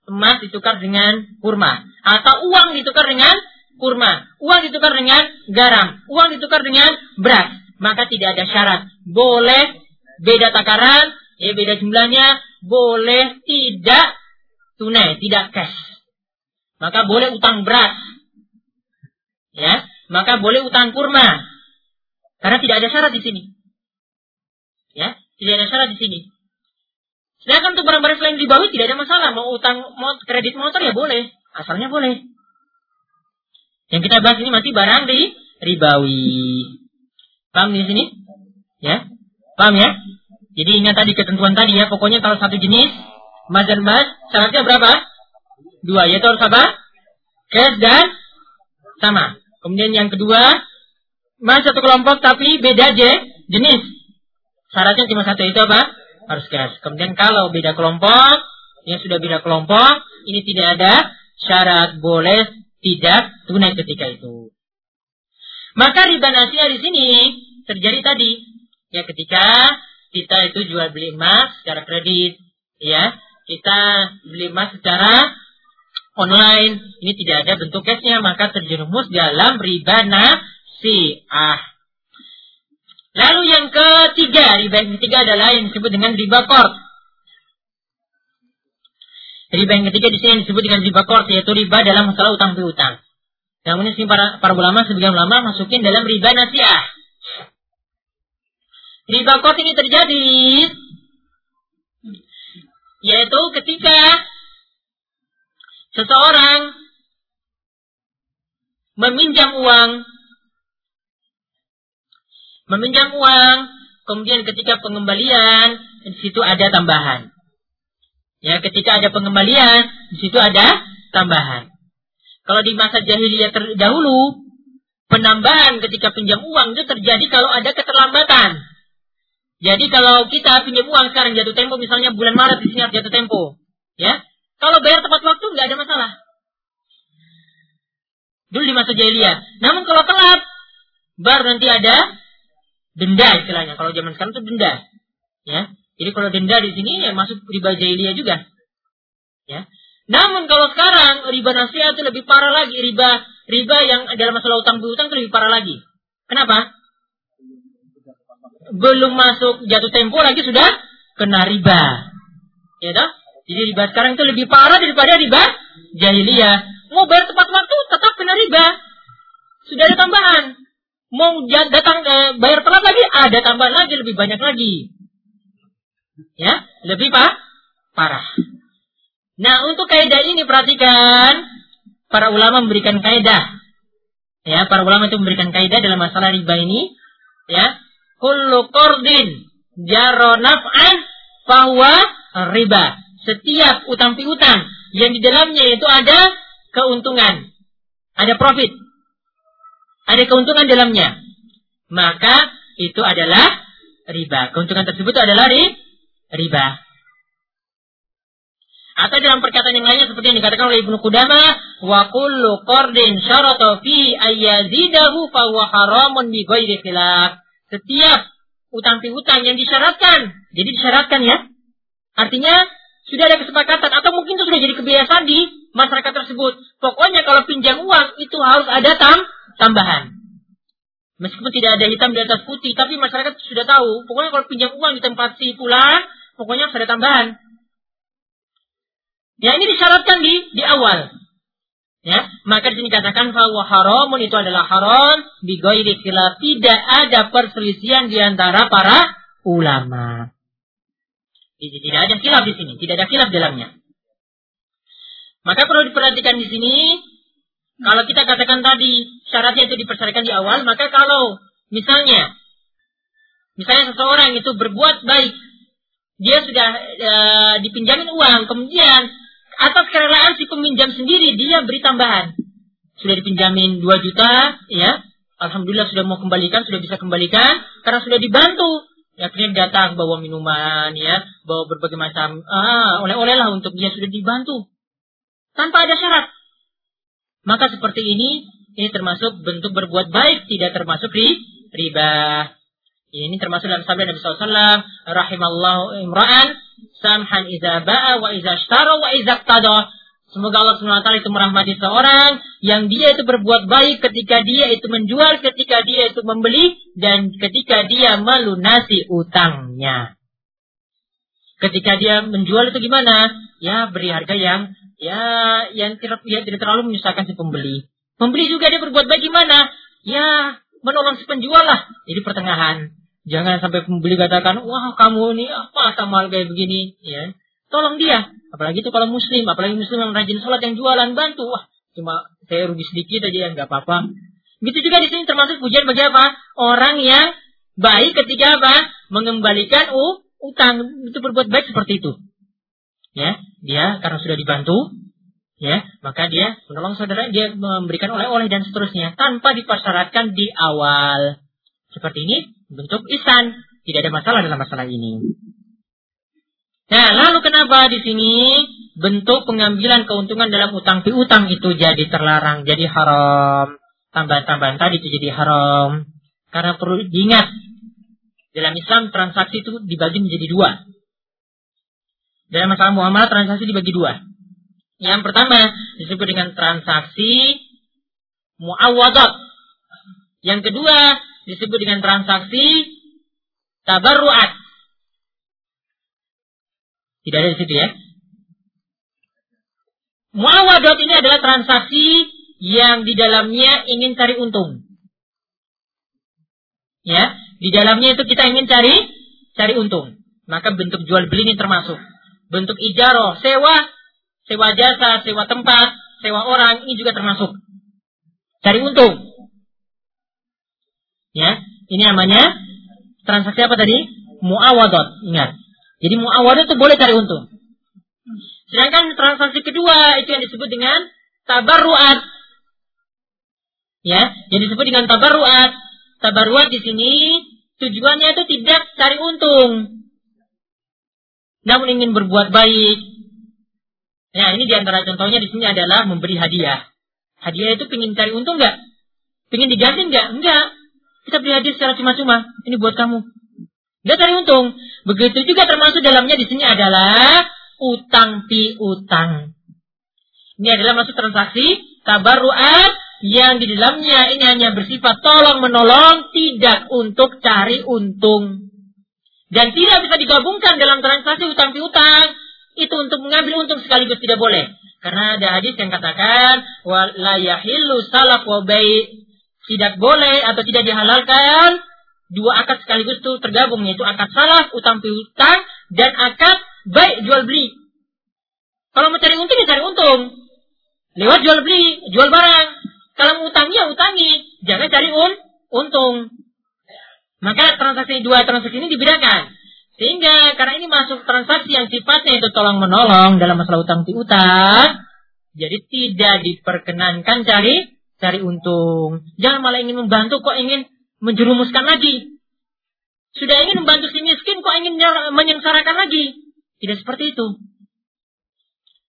Emas ditukar dengan kurma. Atau uang ditukar dengan kurma. Uang ditukar dengan garam. Uang ditukar dengan beras. Maka tidak ada syarat. Boleh beda takaran, ya beda jumlahnya. Boleh tidak tunai, tidak cash. Maka boleh utang beras. Ya, maka boleh utang kurma. Karena tidak ada syarat di sini. Ya, tidak ada syarat di sini. Sedangkan untuk barang-barang selain ribawi tidak ada masalah. Mau utang mau kredit motor ya boleh. Asalnya boleh. Yang kita bahas ini masih barang di ribawi. Paham di sini? Ya? Paham ya? Jadi ingat tadi ketentuan tadi ya. Pokoknya kalau satu jenis emas dan emas syaratnya berapa? Dua. Yaitu harus apa? Cash dan sama. Kemudian yang kedua emas satu kelompok tapi beda je, jenis. Syaratnya cuma satu itu apa? Harus cash. Kemudian kalau beda kelompok, yang sudah beda kelompok, ini tidak ada syarat boleh tidak tunai ketika itu. Maka riba nasiah di sini terjadi tadi, ya ketika kita itu jual beli emas secara kredit, ya kita beli emas secara online, ini tidak ada bentuk cashnya, maka terjerumus dalam riba nasiah. Lalu yang ketiga, riba yang ketiga adalah yang disebut dengan riba kort. Riba yang ketiga di sini disebut dengan riba kort, yaitu riba dalam masalah utang piutang. Namun ini para, para ulama, sebagian ulama masukin dalam riba nasiah. Riba kort ini terjadi yaitu ketika seseorang meminjam uang meminjam uang, kemudian ketika pengembalian di situ ada tambahan. Ya, ketika ada pengembalian di situ ada tambahan. Kalau di masa jahiliyah terdahulu, penambahan ketika pinjam uang itu terjadi kalau ada keterlambatan. Jadi kalau kita pinjam uang sekarang jatuh tempo, misalnya bulan Maret di sini jatuh tempo, ya, kalau bayar tepat waktu nggak ada masalah. Dulu di masa jahiliyah. Namun kalau telat, baru nanti ada denda istilahnya. Kalau zaman sekarang itu denda. Ya. Jadi kalau denda di sini ya masuk riba jahiliyah juga. Ya. Namun kalau sekarang riba nasihat itu lebih parah lagi. Riba riba yang dalam masalah utang piutang itu lebih parah lagi. Kenapa? Belum masuk jatuh tempo lagi sudah kena riba. Ya toh? Jadi riba sekarang itu lebih parah daripada riba jahiliyah. Mau bayar tepat waktu tetap kena riba. Sudah ada tambahan mau datang eh, bayar telat lagi? Ada tambahan lagi lebih banyak lagi. Ya lebih pak parah. Nah untuk kaidah ini perhatikan. Para ulama memberikan kaidah. Ya para ulama itu memberikan kaidah dalam masalah riba ini. Ya kullu qardin jaro naf'an bahwa riba. Setiap utang piutang yang di dalamnya itu ada keuntungan ada profit ada keuntungan dalamnya, maka itu adalah riba. Keuntungan tersebut adalah riba. Atau dalam perkataan yang lainnya seperti yang dikatakan oleh Ibnu Qudama, wa kullu qardin syarata fi ayyazidahu fa huwa haramun bi ghairi khilaf. Setiap utang piutang yang disyaratkan, jadi disyaratkan ya. Artinya sudah ada kesepakatan atau mungkin itu sudah jadi kebiasaan di masyarakat tersebut. Pokoknya kalau pinjam uang itu harus ada tam tambahan. Meskipun tidak ada hitam di atas putih, tapi masyarakat sudah tahu. Pokoknya kalau pinjam uang di tempat si pula, pokoknya harus ada tambahan. Ya ini disyaratkan di di awal. Ya, maka di sini katakan bahwa haramun itu adalah haram di ghairi Tidak ada perselisihan di antara para ulama. Jadi tidak ada khilaf di sini, tidak ada khilaf dalamnya. Maka perlu diperhatikan di sini kalau kita katakan tadi syaratnya itu dipersyaratkan di awal, maka kalau misalnya misalnya seseorang itu berbuat baik, dia sudah e, dipinjamin uang, kemudian atas kerelaan si peminjam sendiri dia beri tambahan. Sudah dipinjamin 2 juta, ya. Alhamdulillah sudah mau kembalikan, sudah bisa kembalikan karena sudah dibantu. Ya, akhirnya datang bawa minuman, ya, bawa berbagai macam ah, oleh-oleh lah untuk dia sudah dibantu. Tanpa ada syarat. Maka seperti ini, ini termasuk bentuk berbuat baik, tidak termasuk ri, riba. Ini termasuk dalam sabda Nabi SAW, rahimallahu imra'an, samhan iza ba'a wa iza ashtara wa iza qtada. Semoga Allah SWT itu merahmati seorang yang dia itu berbuat baik ketika dia itu menjual, ketika dia itu membeli, dan ketika dia melunasi utangnya. Ketika dia menjual itu gimana? Ya beri harga yang ya yang tidak, ya, tidak terlalu menyusahkan si pembeli. Pembeli juga dia berbuat baik gimana? Ya menolong si penjual lah. Jadi pertengahan. Jangan sampai pembeli katakan, wah kamu ini apa sama kayak begini. Ya, tolong dia. Apalagi itu kalau muslim, apalagi muslim yang rajin sholat yang jualan bantu. Wah, cuma saya rugi sedikit aja ya nggak apa-apa. Begitu juga di sini termasuk pujian bagi apa? Orang yang baik ketika apa? Mengembalikan uh, utang itu berbuat baik seperti itu. Ya, dia karena sudah dibantu, ya, maka dia menolong saudara, dia memberikan oleh-oleh dan seterusnya tanpa dipersyaratkan di awal. Seperti ini bentuk isan. Tidak ada masalah dalam masalah ini. Nah, lalu kenapa di sini bentuk pengambilan keuntungan dalam utang piutang itu jadi terlarang, jadi haram. Tambahan-tambahan tadi itu jadi haram. Karena perlu diingat, dalam Islam transaksi itu dibagi menjadi dua. Dalam masalah muamalah transaksi dibagi dua. Yang pertama disebut dengan transaksi muawadat. Yang kedua disebut dengan transaksi tabarruat. Tidak ada di situ ya. Muawadat ini adalah transaksi yang di dalamnya ingin cari untung. Ya, di dalamnya itu kita ingin cari cari untung. Maka bentuk jual beli ini termasuk. Bentuk ijaro, sewa, sewa jasa, sewa tempat, sewa orang ini juga termasuk. Cari untung. Ya, ini namanya transaksi apa tadi? Muawadot. Ingat. Jadi muawadot itu boleh cari untung. Sedangkan transaksi kedua itu yang disebut dengan tabarruat. Ya, yang disebut dengan tabarruat. Tabarruat di sini tujuannya itu tidak cari untung. Namun ingin berbuat baik. Ya, ini di antara contohnya di sini adalah memberi hadiah. Hadiah itu ingin cari untung nggak? Ingin diganti nggak? Enggak. Kita beri hadiah secara cuma-cuma. Ini buat kamu. Dia cari untung. Begitu juga termasuk dalamnya di sini adalah utang piutang. Ini adalah masuk transaksi tabarruat yang di dalamnya ini hanya bersifat tolong menolong, tidak untuk cari untung. Dan tidak bisa digabungkan dalam transaksi utang piutang. Itu untuk mengambil untung sekaligus tidak boleh. Karena ada hadis yang katakan, wa la yahillu salaf wa tidak boleh atau tidak dihalalkan dua akad sekaligus itu tergabung yaitu akad salah, utang piutang dan akad baik jual beli. Kalau mau cari untung ya cari untung. Lewat jual beli, jual barang. Kalau mau utangi ya utangi, jangan cari un untung. Maka transaksi dua transaksi ini dibedakan. Sehingga karena ini masuk transaksi yang sifatnya itu tolong menolong dalam masalah utang piutang, jadi tidak diperkenankan cari cari untung. Jangan malah ingin membantu kok ingin menjerumuskan lagi. Sudah ingin membantu si miskin kok ingin menyengsarakan lagi. Tidak seperti itu.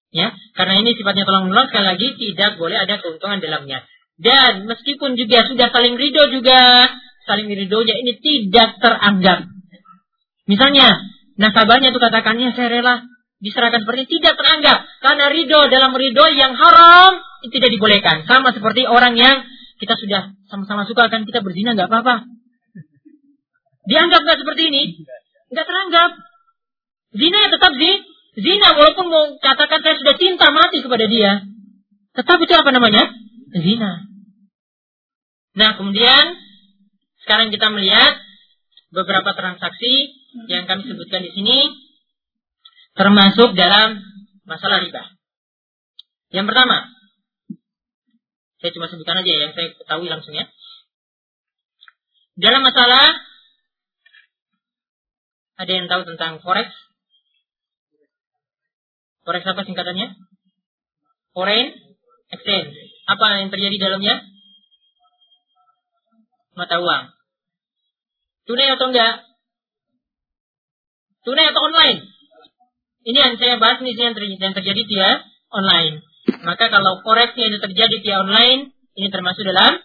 Ya, karena ini sifatnya tolong menolong sekali lagi tidak boleh ada keuntungan dalamnya. Dan meskipun juga sudah saling ridho juga, saling ridhonya ini tidak teranggap. Misalnya, nasabahnya itu katakannya saya rela diserahkan seperti ini, tidak teranggap. Karena ridho dalam ridho yang haram itu tidak dibolehkan. Sama seperti orang yang kita sudah sama-sama suka kan kita berzina nggak apa-apa. Dianggap nggak seperti ini? Nggak teranggap. Zina ya tetap sih. Zina walaupun mau katakan saya sudah cinta mati kepada dia. Tetap itu apa namanya? Zina. Nah kemudian sekarang kita melihat beberapa transaksi yang kami sebutkan di sini termasuk dalam masalah riba. Yang pertama, saya cuma sebutkan aja yang saya ketahui langsung ya. Dalam masalah ada yang tahu tentang forex? Forex apa singkatannya? Foreign exchange. Apa yang terjadi dalamnya? Mata uang. Tunai atau enggak? Tunai atau online? Ini yang saya bahas ini yang terjadi, yang terjadi dia online. Maka kalau forex-nya itu terjadi via online, ini termasuk dalam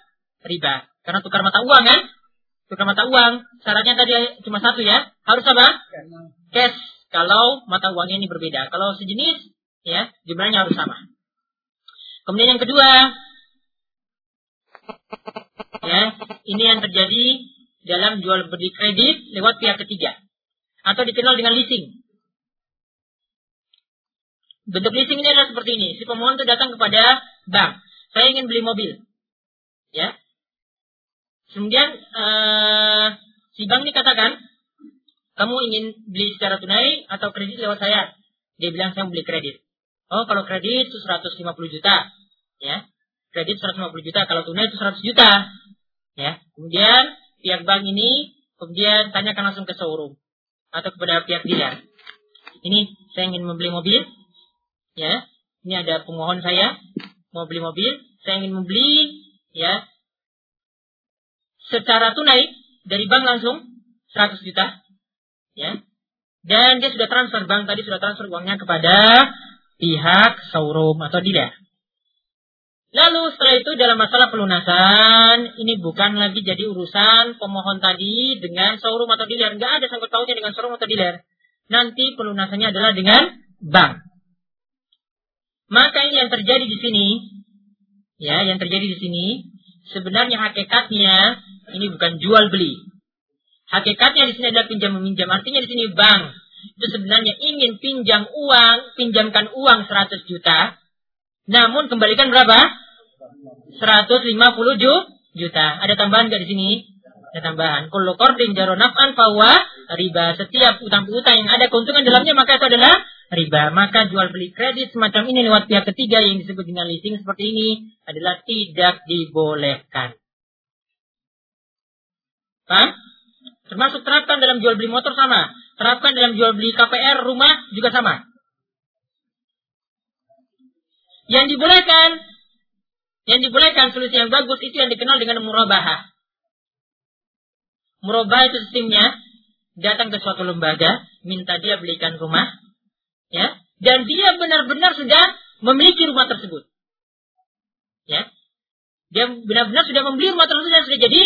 riba. Karena tukar mata uang kan? Tukar mata uang, syaratnya tadi cuma satu ya. Harus apa? Cash. Kalau mata uangnya ini berbeda. Kalau sejenis, ya jumlahnya harus sama. Kemudian yang kedua, ya ini yang terjadi dalam jual beli kredit lewat pihak ketiga atau dikenal dengan leasing. Bentuk leasing ini adalah seperti ini. Si pemohon itu datang kepada bank. Saya ingin beli mobil. Ya. Kemudian uh, si bank ini katakan, kamu ingin beli secara tunai atau kredit lewat saya? Dia bilang saya beli kredit. Oh, kalau kredit itu 150 juta. Ya. Kredit 150 juta, kalau tunai itu 100 juta. Ya. Kemudian pihak bank ini kemudian tanyakan langsung ke showroom atau kepada pihak dealer. Ini saya ingin membeli mobil. Ya. Ini ada pemohon saya mau beli mobil, saya ingin membeli ya secara tunai dari bank langsung 100 juta. Ya. Dan dia sudah transfer bank tadi sudah transfer uangnya kepada pihak showroom atau dealer. Lalu setelah itu dalam masalah pelunasan, ini bukan lagi jadi urusan pemohon tadi dengan showroom atau dealer. Nggak ada sangkut pautnya dengan showroom atau dealer. Nanti pelunasannya adalah dengan bank. Maka ini yang terjadi di sini, ya, yang terjadi di sini, sebenarnya hakikatnya ini bukan jual beli. Hakikatnya di sini adalah pinjam meminjam. Artinya di sini bank itu sebenarnya ingin pinjam uang, pinjamkan uang 100 juta, namun kembalikan berapa? 150 juta. Ada tambahan nggak di sini? Ada tambahan. Kullu qardin jaro naf'an fawa riba. Setiap utang piutang yang ada keuntungan dalamnya maka itu adalah riba. Maka jual beli kredit semacam ini lewat pihak ketiga yang disebut dengan leasing seperti ini adalah tidak dibolehkan. Paham? Termasuk terapkan dalam jual beli motor sama. Terapkan dalam jual beli KPR rumah juga sama. Yang dibolehkan, yang dibolehkan solusi yang bagus itu yang dikenal dengan murabahah. Murabahah itu sistemnya datang ke suatu lembaga, minta dia belikan rumah, ya, dan dia benar-benar sudah memiliki rumah tersebut, ya, dia benar-benar sudah membeli rumah tersebut dan sudah jadi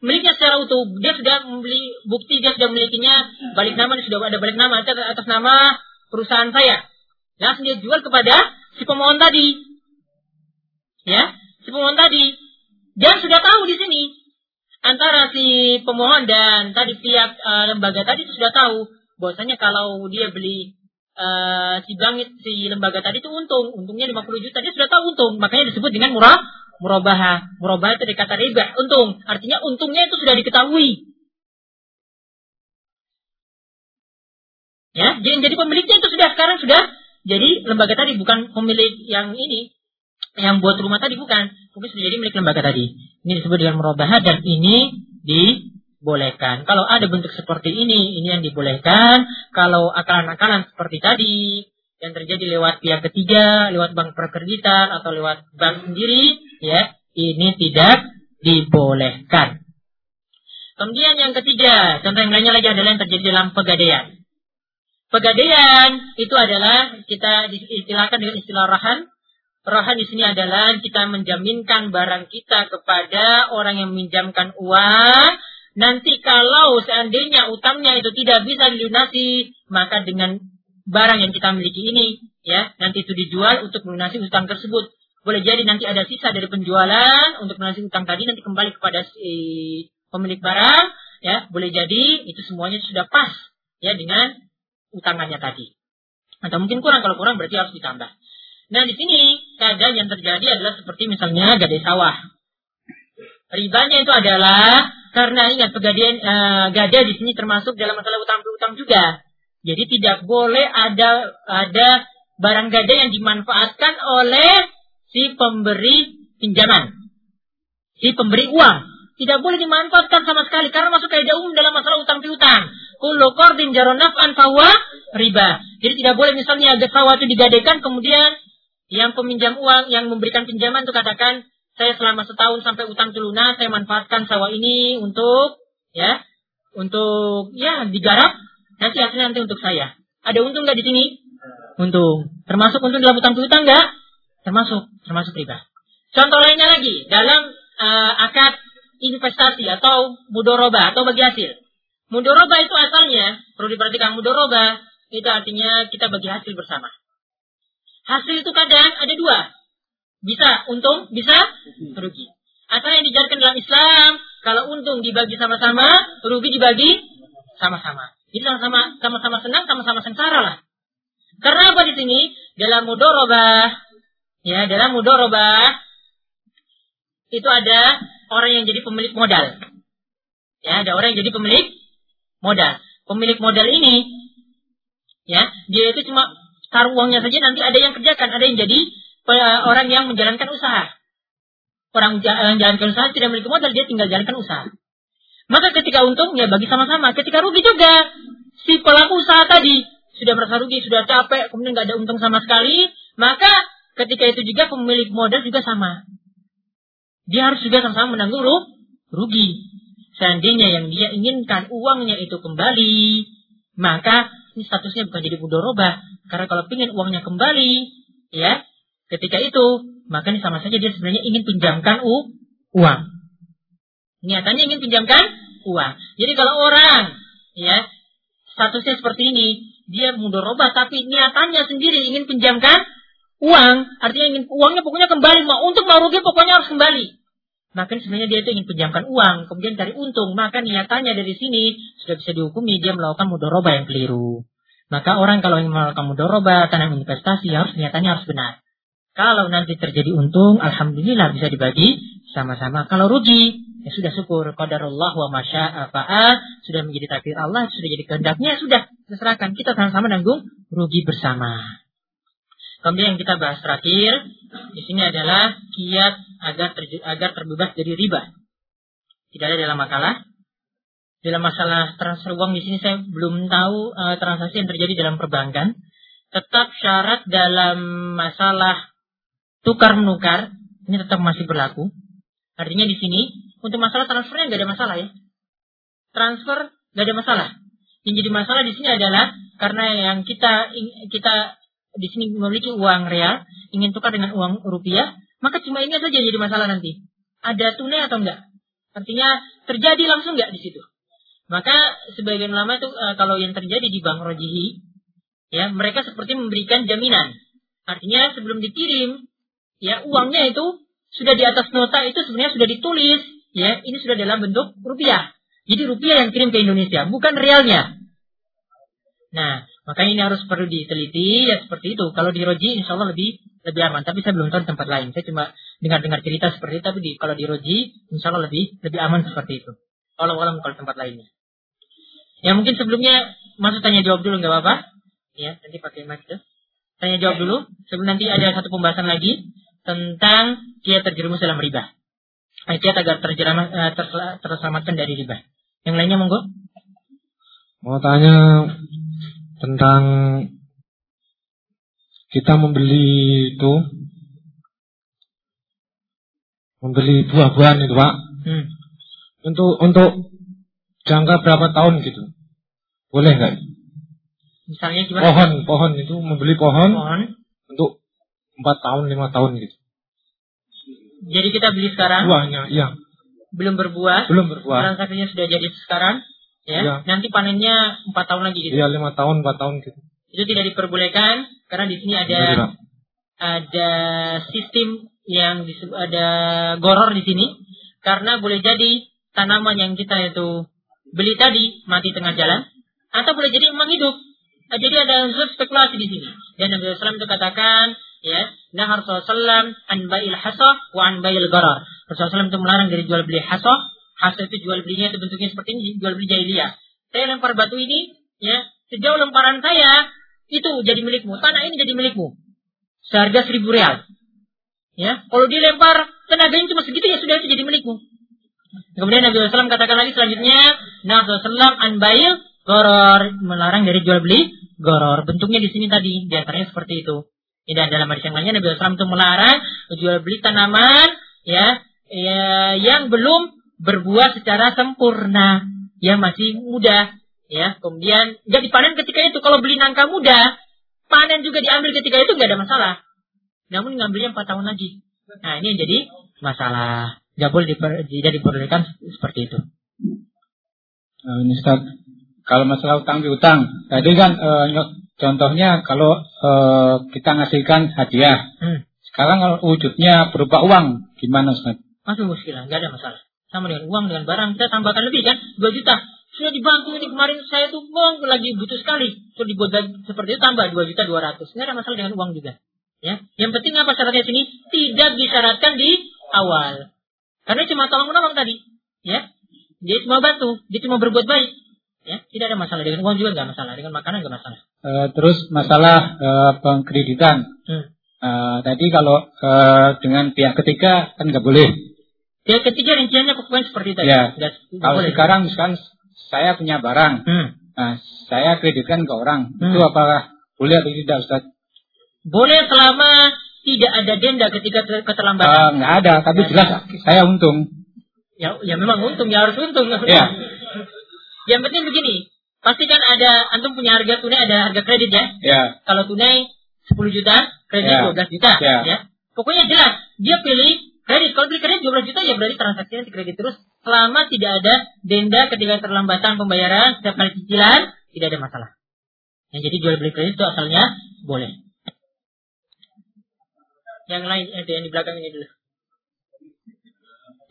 miliknya secara utuh. Dia sudah membeli bukti dia sudah memilikinya balik nama sudah ada balik nama atas nama perusahaan saya. Langsung dia jual kepada si pemohon tadi. Ya, si pemohon tadi. Dia sudah tahu di sini antara si pemohon dan tadi pihak uh, lembaga tadi sudah tahu bahwasanya kalau dia beli uh, si bank si lembaga tadi itu untung, untungnya 50 juta, dia sudah tahu untung, makanya disebut dengan murah murabaha. Murabaha itu dikata riba, untung. Artinya untungnya itu sudah diketahui. Ya, jadi, jadi pemiliknya itu sudah sekarang sudah jadi lembaga tadi bukan pemilik yang ini yang buat rumah tadi bukan, tapi sudah jadi milik lembaga tadi. Ini disebut dengan murabaha dan ini dibolehkan. Kalau ada bentuk seperti ini, ini yang dibolehkan. Kalau akalan-akalan seperti tadi, yang terjadi lewat pihak ketiga, lewat bank perkreditan atau lewat bank sendiri, ya, ini tidak dibolehkan. Kemudian yang ketiga, contoh yang lainnya lagi adalah yang terjadi dalam pegadaian. Pegadaian itu adalah kita istilahkan dengan istilah rahan. Rahan di sini adalah kita menjaminkan barang kita kepada orang yang meminjamkan uang. Nanti kalau seandainya utangnya itu tidak bisa dilunasi, maka dengan barang yang kita miliki ini, ya, nanti itu dijual untuk melunasi utang tersebut. Boleh jadi nanti ada sisa dari penjualan untuk melunasi utang tadi nanti kembali kepada si pemilik barang, ya, boleh jadi itu semuanya sudah pas ya dengan utangannya tadi. Atau mungkin kurang kalau kurang berarti harus ditambah. Nah, di sini keadaan yang terjadi adalah seperti misalnya gadai sawah. Ribanya itu adalah karena ingat pegadaian eh, gada di sini termasuk dalam masalah utang piutang juga. Jadi tidak boleh ada ada barang gada yang dimanfaatkan oleh si pemberi pinjaman. Si pemberi uang. Tidak boleh dimanfaatkan sama sekali karena masuk kaidah umum dalam masalah utang piutang. Kullu qardin jaronaf'an fahuwa riba. Jadi tidak boleh misalnya sawah itu digadaikan kemudian yang peminjam uang yang memberikan pinjaman itu katakan saya selama setahun sampai utang itu saya manfaatkan sawah ini untuk ya untuk ya digarap Nanti hasilnya nanti untuk saya. Ada untung nggak di sini? Untung. Termasuk untung dalam utang piutang nggak? Termasuk, termasuk riba. Contoh lainnya lagi dalam uh, akad investasi atau mudoroba atau bagi hasil. Mudoroba itu asalnya perlu diperhatikan mudoroba itu artinya kita bagi hasil bersama. Hasil itu kadang ada dua. Bisa untung, bisa rugi. Asal yang dijalankan dalam Islam, kalau untung dibagi sama-sama, rugi dibagi sama-sama. Jadi sama-sama sama-sama senang, sama-sama sengsara lah. Karena apa di sini? Dalam mudorobah, ya dalam mudorobah itu ada orang yang jadi pemilik modal. Ya, ada orang yang jadi pemilik modal. Pemilik modal ini, ya, dia itu cuma taruh uangnya saja. Nanti ada yang kerjakan, ada yang jadi uh, orang yang menjalankan usaha. Orang yang menjalankan usaha tidak memiliki modal, dia tinggal jalankan usaha. Maka ketika untung ya bagi sama-sama. Ketika rugi juga si pelaku usaha tadi sudah merasa rugi, sudah capek, kemudian nggak ada untung sama sekali, maka ketika itu juga pemilik modal juga sama. Dia harus juga sama-sama menanggung rugi. Seandainya yang dia inginkan uangnya itu kembali, maka ini statusnya bukan jadi mudoroba. Karena kalau ingin uangnya kembali, ya, ketika itu, maka ini sama saja dia sebenarnya ingin pinjamkan u, uang. Niatannya ingin pinjamkan uang. Jadi kalau orang, ya, statusnya seperti ini, dia mudoroba tapi niatannya sendiri ingin pinjamkan uang, artinya ingin uangnya pokoknya kembali, mau untuk mau rugi pokoknya harus kembali maka sebenarnya dia itu ingin pinjamkan uang, kemudian cari untung, maka niatannya dari sini sudah bisa dihukumi dia melakukan mudoroba yang keliru. Maka orang kalau ingin melakukan mudoroba tanam investasi harus niatannya harus benar. Kalau nanti terjadi untung, alhamdulillah bisa dibagi sama-sama. Kalau rugi, ya sudah syukur. Qadarullah wa masya'afa'a. Sudah menjadi takdir Allah, sudah jadi kehendaknya, sudah. Diserahkan. Kita sama-sama nanggung rugi bersama. Kemudian yang kita bahas terakhir di sini adalah kiat agar ter, agar terbebas dari riba. Tidak ada dalam makalah. Dalam masalah transfer uang di sini saya belum tahu uh, transaksi yang terjadi dalam perbankan. Tetap syarat dalam masalah tukar menukar ini tetap masih berlaku. Artinya di sini untuk masalah transfernya nggak ada masalah ya. Transfer nggak ada masalah. Yang jadi masalah di sini adalah karena yang kita kita di sini memiliki uang real, ingin tukar dengan uang rupiah, maka cuma ini saja jadi masalah nanti. Ada tunai atau enggak? Artinya terjadi langsung enggak di situ. Maka sebagian ulama itu e, kalau yang terjadi di bank rojihi, ya mereka seperti memberikan jaminan. Artinya sebelum dikirim, ya uangnya itu sudah di atas nota itu sebenarnya sudah ditulis, ya ini sudah dalam bentuk rupiah. Jadi rupiah yang kirim ke Indonesia, bukan realnya. Nah, maka ini harus perlu diteliti ya seperti itu. Kalau di Roji insya Allah lebih lebih aman. Tapi saya belum tahu di tempat lain. Saya cuma dengar-dengar cerita seperti itu. Tapi di, kalau di Roji insya Allah lebih lebih aman seperti itu. Kalau kalau kalau tempat lainnya. Ya mungkin sebelumnya masuk tanya jawab dulu nggak apa-apa. Ya nanti pakai mic itu. Tanya jawab dulu. Sebelum nanti ada satu pembahasan lagi tentang dia terjerumus dalam riba. Kiat agar terjerumus eh, terselamatkan dari riba. Yang lainnya monggo. Mau tanya tentang kita membeli itu membeli buah-buahan itu pak. Hmm. untuk untuk jangka berapa tahun gitu? Boleh nggak? Misalnya gimana? Pohon pohon itu membeli pohon, pohon. untuk empat tahun lima tahun gitu. Jadi kita beli sekarang? Buahnya iya. Belum berbuah? Belum berbuah. Transaksinya sudah jadi sekarang ya, ya. nanti panennya empat tahun lagi gitu. Iya lima tahun empat tahun gitu. Itu tidak diperbolehkan karena di sini ada ya, ada sistem yang disebut ada goror di sini karena boleh jadi tanaman yang kita itu beli tadi mati tengah jalan atau boleh jadi memang hidup. Nah, jadi ada unsur spekulasi di sini. Dan Nabi Sallam itu katakan, ya, Nah Rasulullah an bail hasah wa an bail garar. Rasulullah itu melarang dari jual beli hasah Hasil itu jual belinya itu bentuknya seperti ini, jual beli jahiliyah. Saya lempar batu ini, ya, sejauh lemparan saya itu jadi milikmu, tanah ini jadi milikmu. Seharga seribu real. Ya, kalau dia lempar tenaganya cuma segitu ya sudah itu jadi milikmu. Kemudian Nabi SAW katakan lagi selanjutnya, Nabi SAW anbail goror melarang dari jual beli goror. Bentuknya di sini tadi, di antaranya seperti itu. Tidak dalam hadis yang lainnya Nabi SAW itu melarang jual beli tanaman ya, ya yang belum berbuah secara sempurna, ya masih muda, ya. Kemudian nggak dipanen ketika itu. Kalau beli nangka muda, panen juga diambil ketika itu nggak ada masalah. Namun ngambilnya empat tahun lagi. Nah ini yang jadi masalah. Nggak boleh diper, tidak diperbolehkan seperti itu. Nah, ini Ustaz, kalau masalah utang piutang, tadi kan uh, contohnya kalau uh, kita ngasihkan hadiah, hmm. sekarang kalau wujudnya berupa uang, gimana Ustaz? Masih muskilah, nggak ada masalah. Sama dengan uang dengan barang, kita tambahkan lebih kan, 2 juta. Sudah dibantu ini kemarin saya tuh uang lagi butuh sekali. Sudah dibuat seperti itu tambah 2 juta 200. Nggak ada masalah dengan uang juga. Ya, yang penting apa syaratnya sini? Tidak disyaratkan di awal. Karena cuma tolong menolong tadi. Ya, dia cuma bantu, dia cuma berbuat baik. Ya, tidak ada masalah dengan uang juga nggak masalah, dengan makanan nggak masalah. Uh, terus masalah uh, pengkreditan. Hmm. Uh, tadi kalau uh, dengan pihak ketiga kan nggak boleh. Pihak ketiga rinciannya pokoknya seperti itu. Ya. Kalau boleh. sekarang misalkan saya punya barang, hmm. nah, saya kreditkan ke orang, hmm. itu apakah boleh atau tidak Ustaz? Boleh selama tidak ada denda ketika keterlambatan. Uh, nggak ada, tapi ya. jelas saya untung. Ya, ya memang untung, ya harus untung. Ya. Yang penting begini, pastikan ada antum punya harga tunai ada harga kredit ya. Ya. Kalau tunai 10 juta, kredit ya. 12 juta ya. ya. Pokoknya jelas, dia pilih kredit. Kalau beli kredit 12 juta ya berarti transaksinya di kredit terus selama tidak ada denda ketika terlambatan pembayaran setiap kali cicilan, tidak ada masalah. Yang jadi jual beli kredit itu asalnya boleh. Yang lain ada yang di belakang ini dulu.